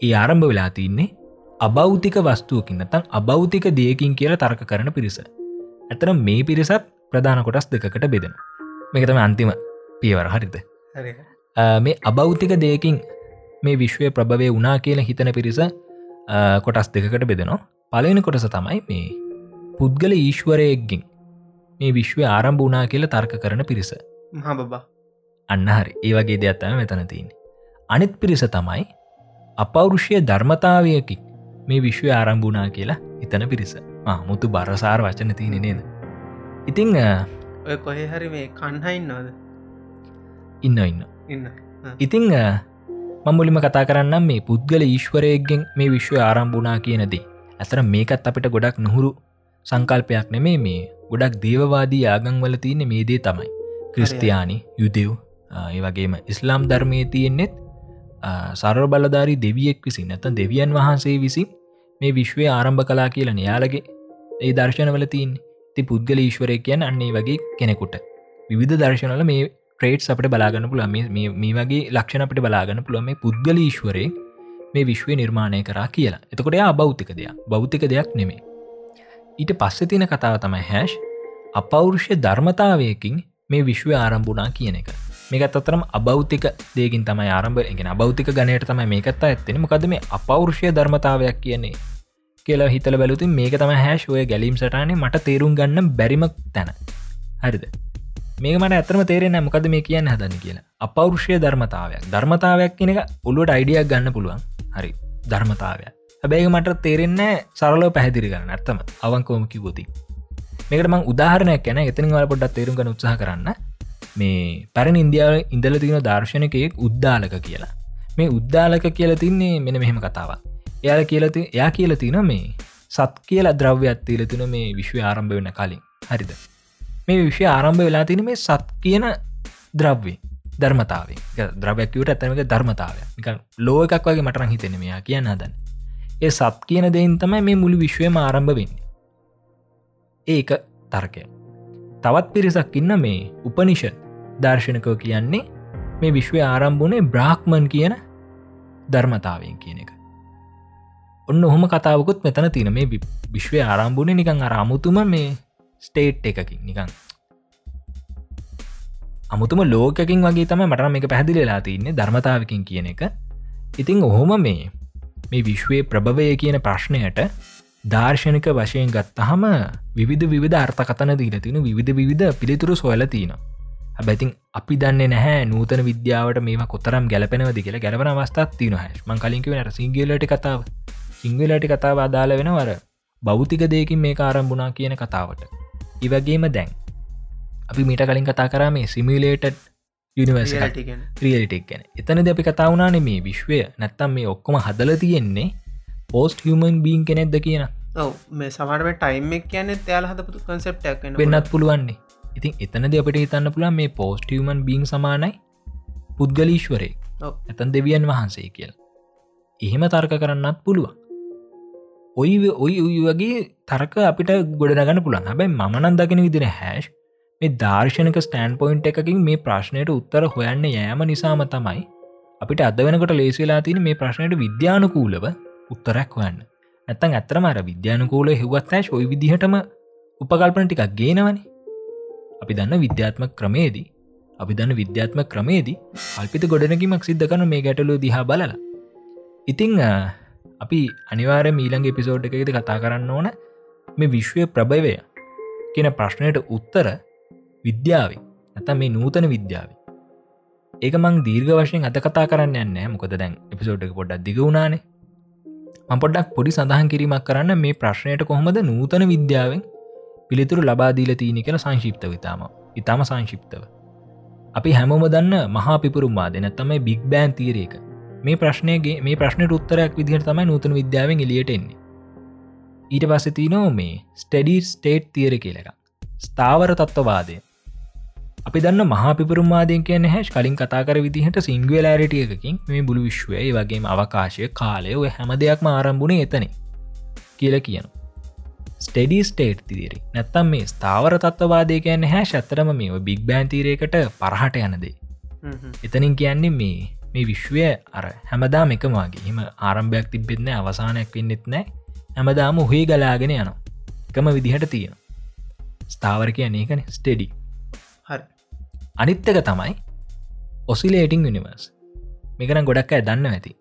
ඒ ආරම්භ වෙලා තින්නේ අබෞතික වස්තුවකින් නතන් අබෞතික දෙයකින් කියලා තර්ක කරන පිරිස. ඇතන මේ පිරිසත් ප්‍රධාන කොටස් දෙකට බෙදෙන මේකතම අන්තිම පියවර හරිද මේ අබෞතික දෙයකින් මේ විශ්වය ප්‍රභවය වනා කියලා හිතන පිරිස කොටස් දෙකට බෙදෙනවා. පලවෙනි කොටස තමයි මේ පුද්ගල ඊශ්වරයෙක්ගින් මේ විශ්ව ආරම්භ වනා කියල තර්ක කරන පිරිස. මහබබා අන්න හරි. ඒ වගේ දෙයක්ත්තම මෙතන තියන්නේ. අනිත් පිරිස තමයි අපෞරුෂය ධර්මතාවයකි මේ විශ්ව ආරම්භුනා කියලා හිතන පිරිස. මුතු බරසාර වචන තියෙන නේද? ඉතිං ඔය කොහෙ හරි මේ කණ්හයින් නොද ඉන්න ඉන්න. ඉන්න. ඉතිං මමුලිම කතා කරන්න මේ පුද්ගල ඊශ්වරයගෙන් මේ විශ්ව ආරම්භුනා කියනදී ඇතර මේකත් අපිට ගොඩක් නොහුරු සංකල්පයක් නෙමේ මේ. ගොඩක් දේවවාදී ආගංවල තියෙන මේ දේ තමයි. ක්‍රිස්තියානි යුදෙව් ඒ වගේම ඉස්ලාම් ධර්මය තියෙන්නෙත් සරර බලධාරි දෙවියෙක් විසින් නැත දෙවියන් වහන්සේ විසින් මේ විශ්වය ආරම්භ කලා කියලා නයාලගේ ඒ දර්ශනවල තින් ති පුද්ගල ඊශ්වරය කියන් අන්නේ වගේ කෙනෙකුට. විවිධ දර්ශනල මේ ට්‍රේට් අපට බලාගන්න පුළ මේ වගේ ලක්ෂණ අපට බලාගන්න පුළුව මේ පුද්ගල ඊශ්වරය මේ විශ්වය නිර්මාණය කරා කියලා. එතකොට අබෞතික දෙයක්. බෞතික දෙයක් නෙමේ ඊට පස්සෙ තින කතාව තමයි හැෂ් අපෞරුෂය ධර්මතාවයකින් මේ විශ්ව ආරම්භුනා කියන එක. මේකත් අතරම අබෞතික දේකින් තමයි ආරම්භ ගෙන බෞතික ගනයට තමයි මේකත්තා ඇත්තෙන මොකද මේ අපෞරුෂය ධර්මතාවයක් කියන්නේ? කියලා හිතල බැලුතින් මේක තම හැෂෝය ගැලීම් සටනේ මට තේරුම් ගන්න බැරිමක් තැන. හරිද? මේ මට ඇතරම තේරෙන මොකද මේ කියන්න හදන කියලා. අපෞරුෂය ධර්මතාවයක්. ධර්මතාවයක් කියන එක ඔලුවට අයිඩියක් ගන්න පුළුවන්. හරි. ධර්මතාවයක්. හැබැයි මට තේරෙන්නේ සරලෝ පැහැදිරි කරන්න. ඇත්තම අවංකෝම කිවෝති මේකට මං උදාහරණයක් ගැන එතනිවල පොඩ්ඩක් තේරුම් ගන්න උත්සාහ කරන්න. මේ පැරණ ඉන්දියාව ඉඳල තියෙන දර්ශනකයෙක් උද්දාලක කියලා. මේ උද්දාලක කියලා තින්නේ මෙන මෙහෙම කතාවක්. එයාල කියලති එයා කියල තින මේ සත් කියල ද්‍රව්‍යත් තිීල තින මේ විශ්ව ආරම්භ වෙන කලින්. හරිද? මේ විශ්ය ආරම්භ වෙලා තින මේ සත් කියන ද්‍රව්වේ ධර්මතාවේ ද්‍රවයක්වට ඇතමක ධර්මතාවය නික ලෝ එකක් වගේ මටරං හිතෙන මෙයා කියන්න හදන්න. ඒ සත් කියන දෙයින් තමයි මේ මුළු විශ්වයම ආරම්භ වෙන්න. ඒක තර්කය තවත් පිරිසක් ඉන්න මේ උපනිෂත් දර්ශනකෝ කියන්නේ මේ විශ්වය ආරම්භුණේ බ්‍රාහ්මන් කියන ධර්මතාවයෙන් කියන එක. ඔන්න ඔහොම කතාවකුත් මෙතන තින මේ විශ්වය ආරම්භුණ නිකං අරාමුතුම මේ ස්ටේට් එකකින්. නිකං අමුතුම ලෝකකින් වගේ තම මට මේක පැහදිලිලා තින්නේ ධර්මතාවකින් කියන එක. ඉතිං ඔහොම මේ මේ විශ්වයේ ප්‍රභවය කියන ප්‍රශ්නයට දර්ශනික වශයෙන් ගත්තහම විවිධ විධ අර්ථකතන දීල තින විධ විධ පිළිතුරු සොයල තියන හැබැතින් අපි දන්න නැහැ නූතන විද්‍යාවට මේ කොතරම් ගැලපෙනවදි කියලා ගැලපන අවස්ථත් තියන හැම කලින්කිව සිංගලට කතාව. සිංගලට කතාව අදාල වෙනවර බෞතික දෙයකින් මේ ආරම්භුණා කියන කතාවට. ඉවගේම දැන්. අපි මීට කලින් කතා කරා මේ සිමිලේට යනිවර්ස ්‍රියලිටක් ගැන. එතනද අපි කතාවනාන මේ විශ්වය නැත්තම් මේ ඔක්කොම හදල තියෙන්නේ පෝස්ට හමන් බීන් කෙනෙක්ද කියන ඔව මේ සමට ටයිම්ක් කියන යාල හදපුතු කන්සප්ටක් වෙන්නත් පුළුවන්නේ. ඉතින් එතනද අපට හිතන්න පුළා මේ පෝස්ට හමන් බීන් සමානයි පුද්ගලීශ්වරේ ඇතන් දෙවියන් වහන්සේ කියල්. එහෙම තර්ක කරන්නත් පුළුවන් ඔයි ඔයි ඔයි වගේ තරක අපිට ගොඩනගන්න පුළන් හැබයි මනන් දකින විදින හැෂ් මේ දර්ශනක ස්ටෑන් පොයින්් එකකින් මේ ප්‍රශ්නයට උත්තර හොයන්න යෑම නිසාම තමයි අපිට අද වෙනකට ලේසිලා තින මේ ප්‍රශ්නයට විද්‍යානුකූලව උත්තරැක් වන්න ඇත්තන් ඇතරමර විද්‍යානුකූල හෙවත් ඇශ ඔයි විදිහටම උපකල්පන ටිකක් ගේනවනි? අපි දන්න විද්‍යාත්ම ක්‍රමේදී අපි දන්න විද්‍යාත්ම ක්‍රමේදී අල්පිත ගොඩනකිමක් සිද්ධ කන මේ ගැටලු දිහා බලලා. ඉතිං අපි අනිවාර මීළඟ එපිසෝඩ් එකද කතා කරන්න ඕන මේ විශ්වය ප්‍රභවය කියන ප්‍රශ්නයට උත්තර විද්‍යාව නැත මේ නූතන විද්‍යාව. ඒක මං දීර්ඝ වශයෙන් අත කතා කරන්න යන්න මොකද දැන් එපිසෝඩ් එක පොඩ්ඩක් දිගුණානේ පොඩක් පොඩි සඳහන් කිරීමක් කරන්න මේ ප්‍රශ්නයට කොහොමද නූතන විද්‍යාවෙන් පිළිතුරු ලබාදීල තියනි කළ සංශිප්ත විතාම ඉතාම සංශිප්තව අපි හැමෝම දන්න මහා පිපුරුම්වාද නැත්තම බික් බෑන් තීරේක මේ ප්‍රශ්නයගේ මේ ප්‍රශ්නයට උත්තරයක් විදිහට තමයි නූතන විද්‍යාවෙන් එලියට එන්නේ. ඊට පස්ස තිනෝ මේ ස්ටඩී ස්ටේට් තීර කියලක ස්ථාවර තත්ත්වවාදය. අපි දන්න මහපිපරුමාදයෙන් කියන හැස් කලින් කතාකර විදිහට සිංගලෑරිටිය එකකින් මේ බුළු විශ්වය වගේම අවකාශය කාලය ඔය හැම දෙයක්ම ආරම්භුණ එතන කියල කියන ස්ටඩී ස්ටේට් තිරි නැත්තම් මේ ස්ථාවර තත්වවාදය කියන්න හැ ශත්තරම මේ බික් බෑන්තීරයකට පරහට යනදේ එතනින් කියන්නේ මේ මේ විශ්වය අර හැමදාම එකමගේ හිම ආරම්භයක් තිබෙන්න අවසානයක් වෙන්නෙත් නෑ. හැමදාම හොේ ගලාගෙන යනවා. එකම විදිහට තියෙන ස්ථාවර කියන්නේ කන ස්ටඩි හරි. අනිත්තක තමයි ඔසිලේටිං යනිවර්ස් මේකන ගොඩක් අය දන්න ඇති.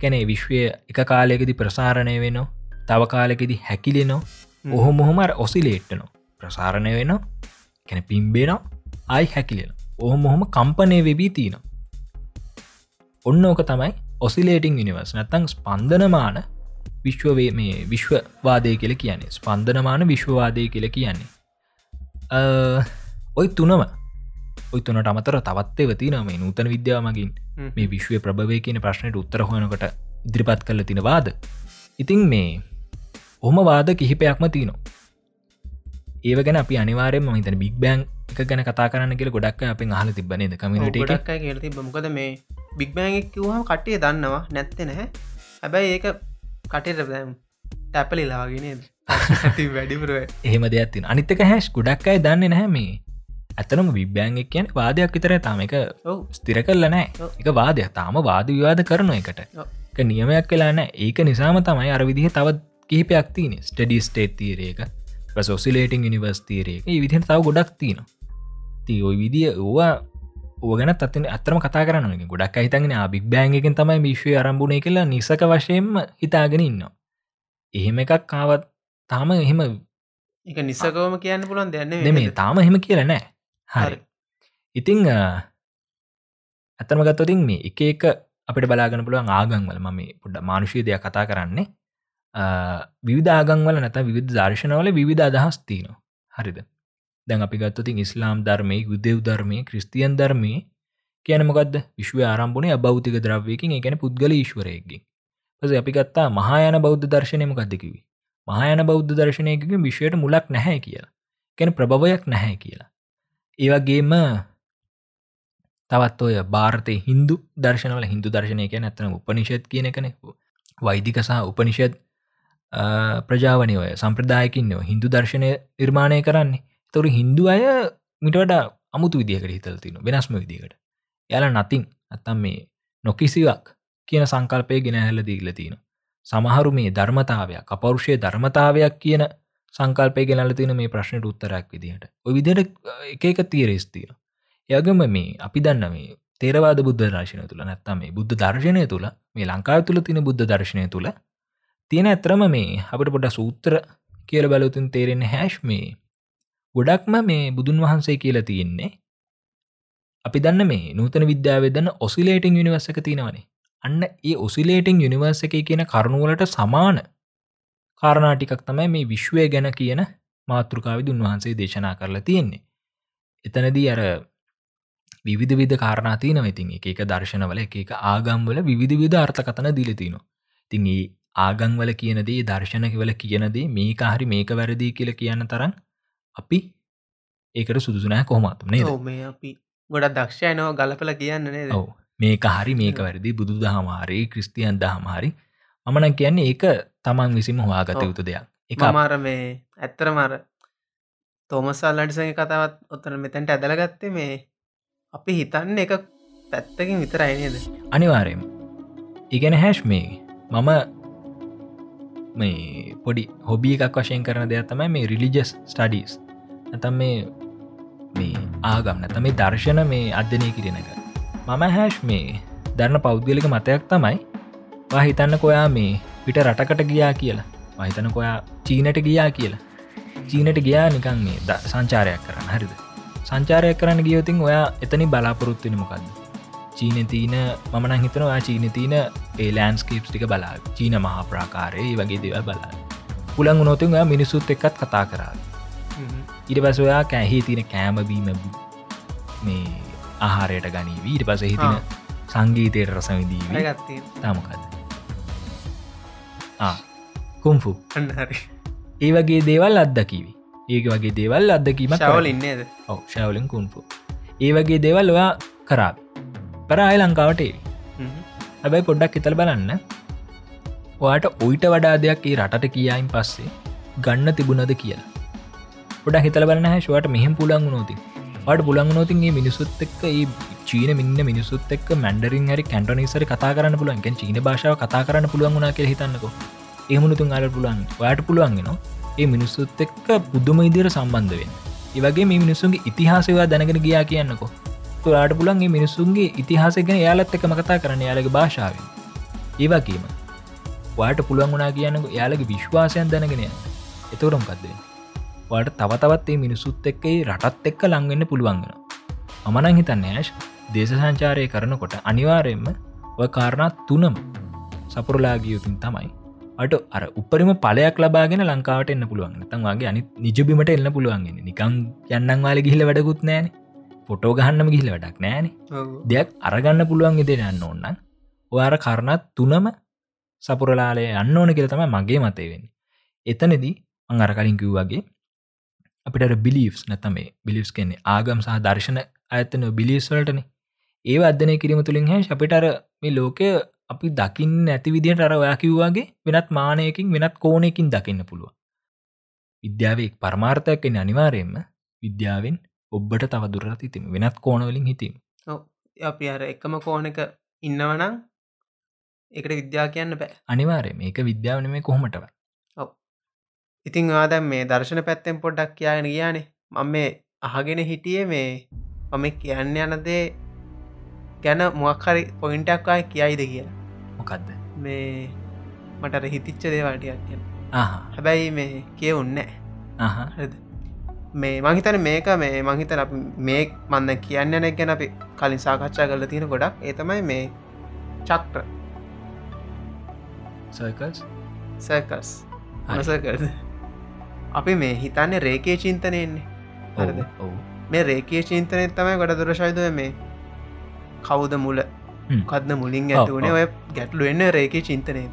කැනේ විශ්වය එක කාලෙකෙදි ප්‍රසාරණය වෙනවා තව කාලෙකෙදි හැකිලෙනෝ ඔහො මොහොමර ඔසිලේට්ටනො ප්‍රසාරණය වෙනවා කැන පිම්බේනවා ආයි හැකිලෙන ඔහො මොහොම කම්පනය වෙබී තියන ඔන්න ඕක තමයි ඔසිලේටිං යනිවර්ස්. නැතං ස්පන්දනමාන විශ්වවේ මේ විශ්වවාදය කියල කියන්නේ. ස්පන්දනමාන විශ්වවාදය කියල කියන්නේ. ඔයි තුනම ඔයතුනට අමතර තවත්තේ වතින මේ නූතන විද්‍යාවමගින් මේ විශ්වය ප්‍රභවය කියන ප්‍රශ්නයට උත්තර හොනකට ඉදිරිපත් කල තිනවාද ඉතින් මේ ඔහම වාද කිහිපයක්ම තියනවා ඒව ගැන අපි අනිවාරයම හිතන බික් බෑන් එක ගැන කතා කරන්න කියල ගොඩක් අප හල තිබනේද කමිට මොකද මේ බික් බෑන් කිවහම කට්ටිය දන්නවා නැත්ත නැහැ. හැබැයි ඒක කටයට දැම් ටැපලිලාගෙන ඇති වැඩිපුරුව එහෙම දෙයක්ත්තින අනිතක හැස් ගොඩක් අයි දන්න නැහැ මේ. ඇතනම විබ්‍යෑන්ගක් කියන වාදයක් විතර තාම. එක ස්තිර කල්ල නෑ එක වාදයක්. තාම වාද විවාද කරන එකට නියමයක් කලාන ඒක නිසාම තමයි අරවිදිහ තවත් කහිපයක් තින ස්ටඩි ස්ටේට් තීරේක සොසිලේටිං නිවර්ස් තීරේක විදිහ තව ගොඩක් තින ති ඔයි විදිිය ඕවා ඕගන තත්න අතරම කතා කරන්න ගොඩක් හිතගෙන බික් බෑන්ගෙන් තමයි විශ්වය අරම්භුණය කියලා නිසක වශයෙන්ම හිතාගෙන ඉන්න එහෙම එකක් කාවත් තාම එහෙම එක නිසකවම කියන්න පුළන් දෙන්න මේ තාම එහෙම කියල නෑ. හරි. ඉතිං ඇතම ගත්තතින් මේ එක එක අපට බලාගන පුළුවන් ආගංවල ම මේ පුඩ්ඩ මානුෂී දෙයක් කතා කරන්නේ විවිධාගංවල නැත විවිධ දර්ශනවල විවිධ අදහස් තියනවා. හරිද? දැන් අපි ගත්තතින් ඉස්ලාම් ධර්මය යුදෙව් ධර්මය ක්‍රස්තියන් ධර්මය කියනමකද විශ්ව ආරම්භනේ අබෞතික ද්‍රවයකින් එකන පුද්ගල ඊශ්වරයකි පස අපි ගත්තා මහායන බෞද්ධ දර්ශනයමකක්දකිවි මහායන බෞද්ධ දර්ශනයකින් විශ්වයට මුලක් නැහැ කියලා. කැන ප්‍රභවයක් නැහැ කියලා. ඒවගේම තවත් ඔය භාරතය හින්දු දර්ශනවල හින්දු දර්ශනය කියන ඇතන උපනිෂත් කියන කෙනෙකු වෛදික සහ උපනිෂද් ප්‍රජාවනය ඔය සම්ප්‍රදායකින්න හින්දු දර්ශනය නිර්මාණය කරන්නේ. තොර හින්දු අය මිටට අමුතු විදිහකට හිතල් තින වෙනස්ම විදිකට යාල නතින් අත්තම් මේ නොකිසිවක් කියන සංකල්පය ගෙන හැල්ල දීල තියෙන සමහරු මේ ධර්මතාවයක් අපෞරුෂය ධර්මතාවයක් කියන සංකල්පය ගෙනල තින මේ ප්‍රශ්නයට උත්තරයක් විදිහට. ඔය විදිට එක තීරෙස් තියෙන යගම මේ අපි දන්න මේ තේරවාද බුද්ධ දර්ශනය තුළ නැත්තම මේ බුද්ධ දර්ශනය තුළ මේ ලංකාව තුළ තින බුද්ධ දර්ශනය තුළ තියෙන ඇතරම මේ අපට පොඩ සූත්‍ර කියල බලතුන් තේරෙන හැෂ් මේ ගොඩක්ම මේ බුදුන් වහන්සේ කියලා තියෙන්නේ අපි දන්න මේ නූතන විද්‍යාව දන්න ඔසිලේටිං යනිවර්සක තියෙනවනේ අන්න ඒ ඔසිලේටිං යනිවර්ස එක කියන කරුණුවලට සමාන කාරණාටිකක් තමයි මේ විශ්වය ගැන කියන මාතෘකාවිද උන්වහන්සේ දේශනා කරලා තියෙන්නේ. එතනදී අර විවිධ විධ කාරණාතියන ඉතින් එක දර්ශනවල එක ආගම්වල විවිධ විධ අර්ථකතන දිලතින. තින් ඒ ආගංවල කියනදේ දර්ශනකවල කියනදේ මේ කාහරි මේක වැරදිී කියල කියන්න තරන් අපි ඒකට සුදුසුනෑ කොහොමතුම් නේ මේ අපි ගොඩක් දක්ෂයනව ගලපල කියන්න ඔව. මේක හරි මේක වැරදි බුදු දහමාරී ක්‍රස්තියන් දහමාරි මමන කියන්නේ ඒක තමන් විසිම හවාගත යුතු දෙයක්. එක අමාර මේ ඇත්තර මර තෝමසල්ලඩිසගේ කතාවත් ඔත්තන මෙතැන්ට ඇදලගත්තේ මේ අපි හිතන්න එක පැත්තකින් විතර අයිනේද අනිවාරයම ඉගෙන හැෂ් මේ. මම මේ පොඩි හොබි එකක් වශයෙන් කරන දෙයක් තමයි මේ රිලිජස් ස්ටඩීස් ඇතම් මේ මේ ආගම්න තම දර්ශන මේ අධ්‍යනය කිරෙන එක. මම හැෂ් මේ දරන්න පෞද්ගලික මතයක් තමයි හිතන්න කොයා මේ පිට රටකට ගියා කියලා. මහිතන කොයා චීනට ගියා කියලා. චීනට ගියා නිකන් මේ ද සංචාරයක් කරන්න. හරිද? සංචාරයක් කරන්න ගියවතින් ඔයා එතනි බලාපොරොත්තුවන මොකක්ද චීන තියන මන හිතනවා චීන තියන ඒලෑන්ස්කේප්ස් ටික බලා චීන මහා ප්‍රාකාරය වගේ දේවල් බලා පුළන් උනොතින් මිනිසුත් එක්කත් කතා කරා ඉට පස ඔයා කැහි තින කෑමබීම මේ ආහාරයට ගනී වීට පස හිතින සංගීතයට රසවිදී තමකද කුම්ෆු. ඒ වගේ දේවල් අත්දකිවි. ඒක වගේ දේවල් අත්දකීම ශවල ඉන්නේද ඔව ශවලින් කුම්පු ඒ වගේ දේවල් ඔයා කරාව පරාය ලංකාවට හැබැයි පොඩ්ඩක් හිතල් බලන්න. ඔයාට ඔයිට වඩා දෙයක් ඒ රටට කියායින් පස්සේ ගන්න තිබුණද කියලා. පොඩ හිතල බලන්න හැශවට මෙහම පුළන් නෝති වට පුළන් නෝතින්ගේ මිනිසුත් එක්ක ඒ චීන මින්න මිනිසුත් එක් මැඩරින් හරි කැන්ටනිසර කතා කරන්න පුළුවන්. චීන භාෂාව කතා කරන්න පුළුවන් වුණනා කිය හිතන්නක. ඒමුණුතුන් අර පුළුවන්. වාට පුළුවන්ගෙන ඒ මිනිස්සුත් එක්ක බුද්ධම ඉදිර සම්බන්ධ වෙන් ඒවගේ මේ මිනිසුන්ගේ ඉතිහාසවා දැනගෙන ගියා කියන්නකෝ තුරාට පුළන්ගේ මිනිස්සුන්ගේ ඉතිහාසගෙන යාලත් එක මකතා කරන්න යාලගේ භාෂාවෙන්. ඒවාකීම වාට පුළුවන් වුණා කියන්නක යාලගේ විශ්වාසයන් දැනගෙන එතවරම් කක්දේ වාට තවතවත් ඒ මිනිසුත් එක්කේ රටත් එක්ක ලංවෙන්න පුළුවන්ගෙන අමනං හිතන්න ඇශ් දේශ සංචාරය කරනකොට අනිවාරයෙන්ම ඔය කාරණා තුනම සපුරලාගියයුතුන් තමයි. අට අර උපරිම පලයක් ලබාගෙන ලංකාවට එන්න පුළුවන්. තන් වගේ අනි නිජබිමට එන්න පුළුවන්ගෙන නිකං යන්නන් වාල ගිහිල වැඩකුත් නෑන ෆොටෝ ගහන්නම ගිහිල වැඩක් නෑන දෙයක් අරගන්න පුළුවන් ඉදෙන යන්න ඕන්න ඔයාර කරණත් තුනම සපුරලාලය අන්න ඕන කියල තම මගේ මතයවෙන්න එතනදී අං අර කලින් කිව් වගේ අපිට බිලිස් නැතමේ බිලිස් කෙන්නේ ආගම් සහ දර්ශන ඇතන බිලිස්වලටන ඒ අධ්‍යනය කිරීම තුළින් හැ අපිටර මේ ලෝකය අපි දකින්න ඇති විදිට අර ඔයා කිව්වාගේ වෙනත් මානයකින් වෙනත් කෝනයකින් දකින්න පුළුව විද්‍යාවක් පරමාර්ථයක්ෙන් අනිවාරයෙන්ම විද්‍යාවෙන් ඔබ්බට තවදුරට ඉතිම වෙනත් කෝනවලින් හිතීම. අපි අර එකම කෝනක ඉන්නවනං එකට විද්‍යා කියන්න බෑ. අනිවාරය මේක විද්‍යාවන මේ කොහොමටව ඉතිං ආද මේ දර්ශන පැත්තෙන් පොඩ්ඩක් කියගෙන ගියානේ. මම මේ අහගෙන හිටියේ මේ මම කියන්න යනදේ ගැන මොක්හරි පොයින්ටක් අය කියයිද කියලා. මොකක්ද මේ මටර හිතිච්ච දේවල්ටියක් කියන හැබැයි මේ කියවුන්නෑ මේ මහිතන මේක මේ මහිතන මේ මන්න කියන්න නැක් ගැන අපි කලින් සාකච්ඡා කරල තියෙන ගොඩක්. ඒතමයි මේ චක්්‍ර. සර්කස් සර්කස් අනසකද අපි මේ හිතන්නේ රේකේ චින්තනයෙන්නේ හරද? මේ රේකේ චින්තනය තමයි ගොඩ දුරශයිදය මේ කවුද මුල? කදන මුලින් ඇතුවනේ ඔය ගැටලු එන්න රේක චින්තනය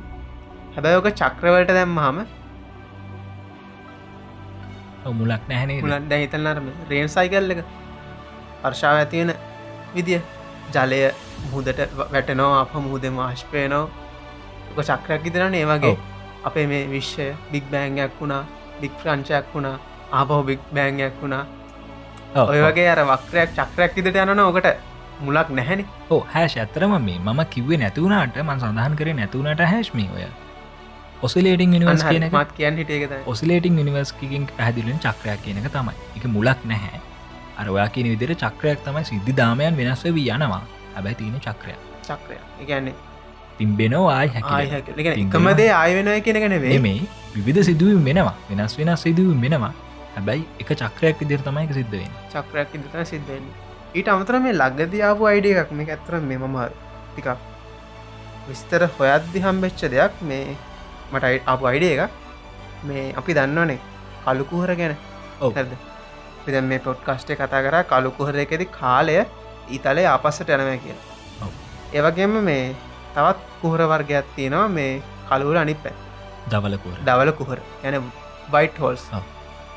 හැබැයෝක චක්‍රවලට දැම්ම හම මුලක් නැහැනේ මුලන්ද හිතන්නරම රේන් සයිකල් එක. පර්ශාව ඇතියෙන විදිිය. ජලය මුහදට වැටනෝ අප මුහද මාශ්පයනෝ එක චක්‍රයක් ඉතරන ඒ වගේ. අපේ මේ විශ්ෂය බික් බෑන්ගයක් වුණා බික් ප්‍රංචයක් වුණා ආපහෝ බික් බෑන්ගයක් වුණා. ඔය වගේ අර වක්‍රයක් චක්‍රයක් ඉදිට යනන ඕකට මුලක් නැහැනි. ඕ හැෂ ඇතරම මේ මම කිව්වේ නැතිවුණට මන් සඳහන් කරේ නැතිවුණට හැශ්මි ඔය ඔසිලේටිං නිවස් කියන මත් කියන්න හිටේකත ඔසිලේටිං නිවස්කින් පැදිලින් චක්‍රයක් කියනක තමයි. එක මුලක් නැහැ. අරවා කියන විදිර චක්‍රයක් තමයි සිද්ධි දාමයන් වෙනස්ව වී යනවා. හැබැයි තියෙන චක්‍රය චක්‍රය එකන්නේ පිම්බෙනවා ආය එකමදේ ආය වෙනය කෙනගෙන වේ මේ විවිධ සිදුවම් වෙනවා. වෙනස් වෙනස් සිදුවම් වෙනවා. හැබැයි එක චක්‍රයක් ඉදිර තමයි සිද්ධවෙන් චක්‍රයක් ඉදිර සිද්ධවෙන්නේ ඊට අමතර මේ ලග්ගතියාපු අයිඩිය එකක් මේ ඇතරම් මේ මම ටිකක් විස්තර හොයද්දි හම්බෙච්ච දෙයක්. මේ මට අප අයිඩිය එක මේ අපි දන්නවනේ කලුකුහර ගැන. ඕකද පිද මේ පොට්කස්ටේ කතා කර කලුකුහර එකෙදි කාලය ඊතලේ ආපස්සට යනව කියලා. ඒවගේම මේ තවත් කුහර වර්ගයක් තියෙනවා මේ කලුවර අනිත් පැ දවලකුර දවල කුහර. යන බයිට් හෝල්ස්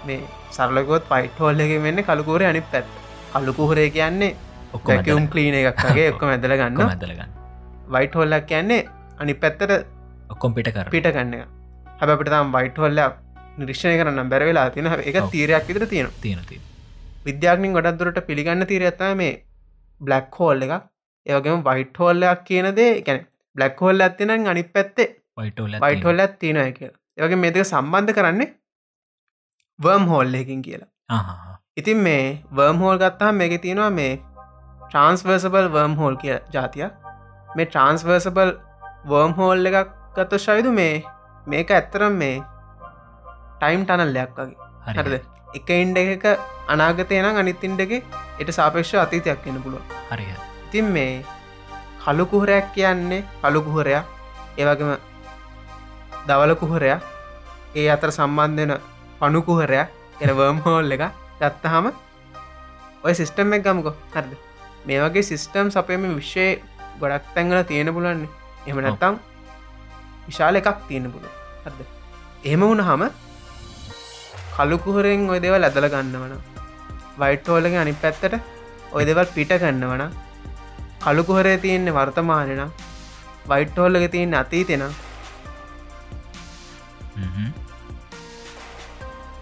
මේ සරලකොත් පයිට් හෝල්ල එක වෙන්න කලුකූර අනිත් පැත් අලුකුහරේ කියන්නේ ඔක්කම් කලීන එකක්ගේ ඔක්කො ඇදල ගන්න ඇදලගන්න වයිට හොල්ලක් කියන්නේ අනි පැත්තට ඔක්කොම් පිට කර පිට ගන්න හැබැපිට තම් වයිට හොල්ලක් නිරික්ෂණය කරන්න බැරවෙලා තින එක තීරයක් විතර තියෙන තියෙනති විද්‍යාඥින් ගොඩක් දුරට පිළිගන්න තීරඇත්ත මේ බ්ලක් හෝල් එකක්. ඒවගේම වයිට හෝල්ලයක් කියනදේ ගැන බ්ලක් හෝල්ල ඇතින අනි පැත්තේ වයිටෝල් වයිට හොල්ල තියෙනය කිය ඒවගේ මේක සම්බන්ධ කරන්නේ වර්ම් හෝල්ලකින් කියලා. ඉතින් මේ වර්ම් හෝල් ගත්තාම මේක තියෙනවා මේ ට්‍රන්ස්වර්සබල් වර්ම් හෝල් කිය ජාතිය මේ ට්‍රන්ස්වර්සබල් වර්ම් හෝල් එකක් ගත්ත ශයිදු මේ. මේක ඇත්තරම් මේ ටයිම් ටනල්ලයක් වගේ. හරිද? එක ඉන්ඩ එක අනාගතය නම් අනිත්තින්ට එක එට සාපේක්ෂ අතීතයක් වෙන පුළුව හරි ඉතින් මේ කළුකුහරයක් කියන්නේ කළුකුහරයක් ඒවගේම දවලකුහරයක් ඒ අතර සම්බන්ධන පණුකුහරයක් එන වර්ම් හෝල් එක ගත්තහම ඔය සිිස්ටම් එක් ගමකො. හරිද? මේ වගේ සිිස්ටම් සපයම විශ්ෂය ගොඩක් තැන්ගල තියෙන පුලන්නේ එම නැත්තම් විශාල එකක් තියෙන පුළු හද එහෙම වුණ හම කළුකුහරෙන් ඔය දෙවල් ඇදල ගන්නවන වයිට්හෝලගේ අනි පැත්තට ඔය දෙවල් පිට ගන්නවන කළුකුහරේ තියෙන්නේ වර්තමානන වයිට්හෝල්ලක තියන්න අතීතෙන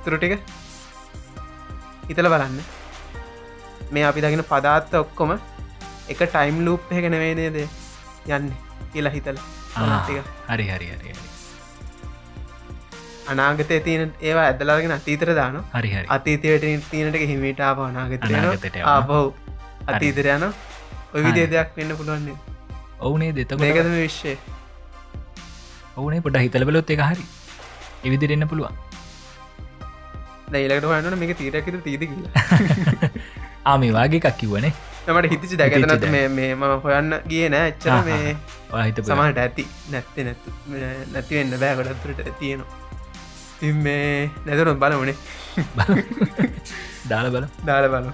තුරටික හිතල බලන්න. මේ අපි දකින පදාත්ත ඔක්කොම එක ටයිම් ලූප් එක නෙවේනේද යන්න කියලා හිතල හරි හරි හරි අනාගතය තියෙන ඒවා ඇදලාගෙන අතීතර දාන හරි අතීතයට තියනට හිමිටාව අනාගතය අනාගතයට. ආපහු අතීතර යන ඔය විදේ දෙයක් වෙන්න පුළුවන්නේ ඔවුනේ දෙත මේකදම විශ්ෂය ඔවුනේ පොට හිතල බලොත් එක හරි. එවිදිරෙන්න්න පුළුවන්. දැයිලකට හන්නන මේක තීරකත තීද කියලා. ආමි වගේ එකක් කිවනේ මට හිතිචි දැකතනත් මම හොයන්න ගිය නෑ එච්චර මේ හිත සමහට ඇති නැත්තේ නැතු නැතිවෙන්න බෑ ගොඩත්තුරට තියෙනවා. තින් මේ නැතරුම් බලවනේ දාල බල දාල බලු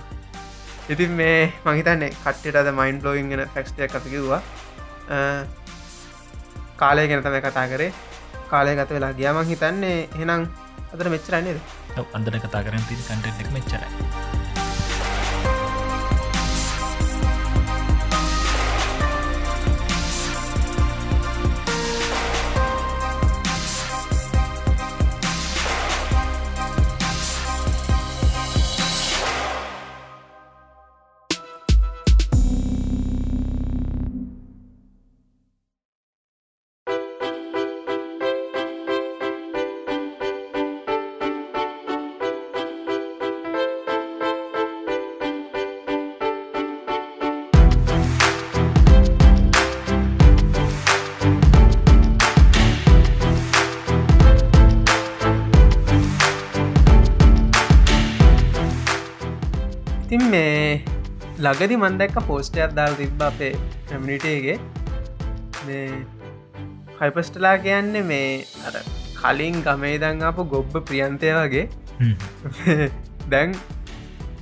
ඉතින් මේ මහිතන්නේ කට්ටට මයින් ලෝයින් ගෙන ෆෙක්ස්ටය කතකිවා කාලය ගැන තම කතා කරේ. කාලය ගත වෙලා ගියාමං හිතන්නේ හෙනම් අතර මෙච්චරන්නේද අන්දන කතා කරන ති කටෙන්ට එක මෙච්චරයි ලගදි මන්දැක්ක පෝස්ටයක් දාල් තිබ්බ අපේ කමිනිටේගේ මේ හයිපස්ටලා කියන්නේ මේ අර කලින් ගමේ දං අපපු ගොබ්බ ප්‍රියන්තය වගේ. දැන්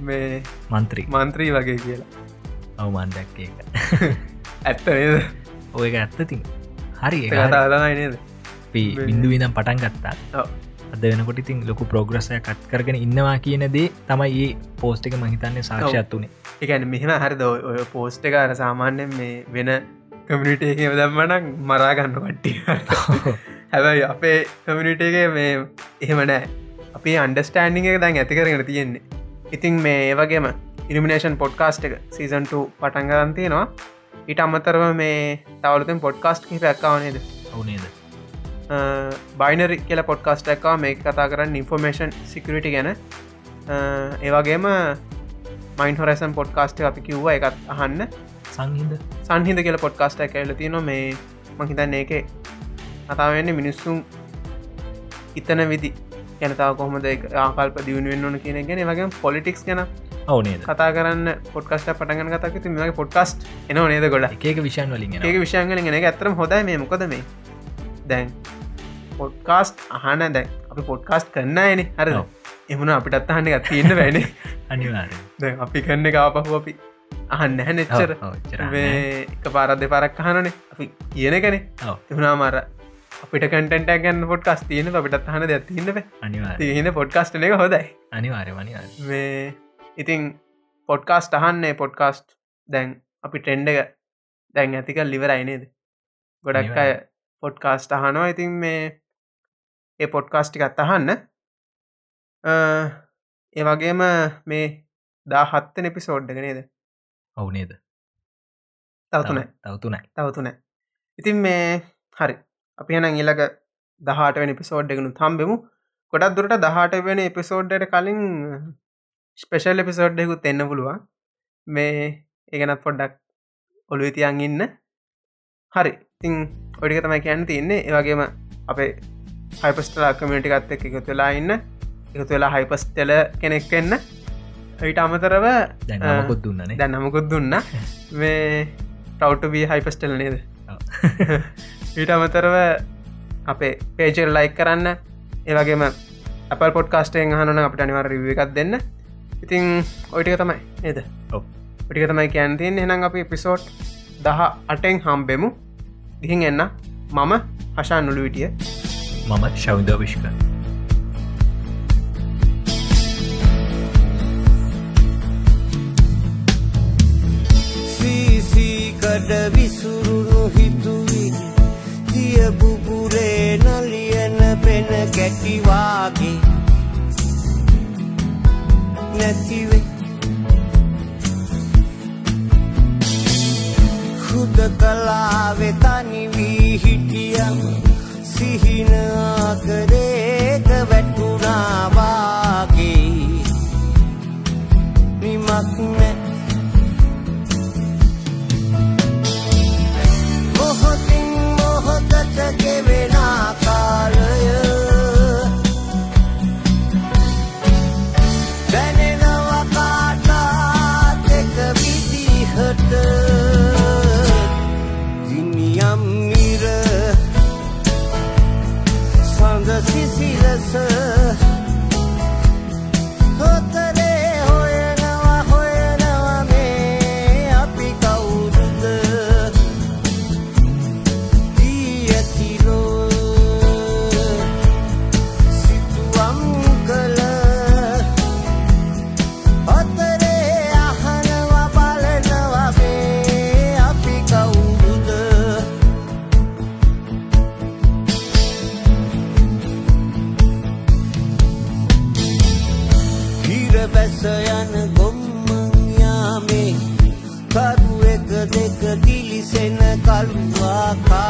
මේ මන්ත්‍රී. මන්ත්‍රී වගේ කියලා. අවමන් දැක්ක ඇත්ත නේද? ඔය එක ඇත්තතින් හරි කතාලමයි නේද? බින්දු විදම් පටන් ගත්තා. අද වෙනකොට ඉතින් ලොකු ප්‍රෝග්‍රසය කට් කරගෙන ඉන්නවා කියන දේ තමයි ඒ පෝස්ට එක මහිතන්නේ සාක්ෂත් වනේ එකන මෙහෙම හරිද? ඔය- පෝස්ට එක අර සාමාන්‍යෙන් මේ වෙන කමිනිටේ දම්මනක් මරාගන්න කට්ටිය. හැබැයි අපේ කමිනිටේගේ මේ එහෙම නෑ. අපේ අන්ඩස්ටෑන්ඩිං එක දැන් ඇති කරගෙන තියෙන්නේ. ඉතින් මේ ඒවගේම ඉනිමිනේෂන් පොඩ්කාස්ට් එක සීසන්ට පටන්ගරන්තියනවා ඊට අමතරව මේ තවලුතෙන් පොඩ්කාස්ට් කි පැක්කාවනේද ඔවුනේද බයිනරි කියල පොඩ්කාස්ට එකවා මේ කතා කරන්න ඉන්ෆෝර්මේෂන් සිකරිටි ගැන. ඒවගේම මයින් හොරසන් පොඩ්කාස්ට අපි කිව්ව එකත් අහන්න. සංහිද සංහිද කියල පොඩ්කාස්ට ඇල තින මේ මහිතන්න ඒක කතාවන්න මිනිස්සුම් ඉතන විදි. ගැනතාව කොහොමද ආකල්ප දියුණුවෙන් ඕන කියන ගැන. වගේ පොලිටික්ස් ගැන ඔවුනේද කතා කරන්න පොඩ්කස්ට පටගන කතක මගේ පොඩ්කස්ට එන නේද ගොඩ ඒක විෂයන් වලින් ඒක විෂයන්ගල ගෙන ඇතරම් හොදයි මේ. මොකද මේ? දැන් පොඩ්කාස්ට් අහන දැන් අපි පොඩ්කාස්ට් කරන්න එන හර ඔව්. එමුණ අපිට අත්තහන්න එක තියන්න වැන අනිවාර අපි කන්න එක ආපහු අපි අහන්න හැ නෙච්චර එක පාරද පරක් අහනනේ අපි කියන කනෙ එමුණා මර අපිට කටට ගැන්න පොඩ්කස් තියන අපිට හන දෙයක් තින්නව තියෙන පොඩ්කාස්ට එක හොදයි අනිවාර වනිවාර මේ ඉතින් පොඩ්කාස්ට අහන්නේ පොඩ්කාස්ට් දැන් අපි ට්‍රෙන්ඩ එක දැන් ඇතික ලිවරයි නේද? ගොඩක් අය පොඩ්කාස්ට අහනවා. ඉතින් මේ ඒ පොඩ්කාස්ටි එකත් අහන්න ඒ වගේම මේ දා හත්තන එපිසෝඩ්ඩක නේද? ඔවුනේද තවතුන තවතුනයි තවතුන ඉතින් මේ හරි. අපි හන ඉලක දහට වෙන පිසෝඩ් එකනු තම්බෙමු ගොඩක් දුරට දහට වෙන එපිසෝඩ්ඩට කලින් ස්පෙශල් එපිසෝඩ්ඩෙකුත් එන්න පුළුවන්. මේ ඒගනත් පොඩ්ඩක් ඔළු ඉතියන් ඉන්න. හරි. තිං ඔඩික තමයි කියන්න තියන්නේ. ඒවගේම අපේ හයිපස්ටලා කමිටිකත් එක් එකතු වෙලා ඉන්න එකතු වෙලා හයිපස්ටල කෙනෙක් වෙන්න ඊට අමතරව දැනකුත් දුන්නනේ දැන්නමකුත් දුන්න මේ ප්‍රව්ටබී හයිපස්ටල් නේද? ඊට අමතරව අපේ පේජර් ලයික් කරන්න. ඒවගේම අපල් පොඩ්කාස්ටෙන් හනන අපට අනිවර රිව එකක් දෙන්න. ඉතිං ඔයිටික තමයි නේද? ටික තමයි කැන්තින් එනම් අපි පිසෝට් දහ අටෙන් හම්බෙමු. දිහින් එන්න. මම හශා නුළුවිටිය. මම ශෞද විශ්ක සීසීකඩ විසුරුණු හිතුවි. දිය බුබුරේ නලියන පෙන කැටිවාගේ නැතිවේ හුද කලාවෙ තනිවී හිටියම් සිහින ආකරේක වැටුණාවාගේ නිමක් නැ ගෙවෙන කාලය kalungaka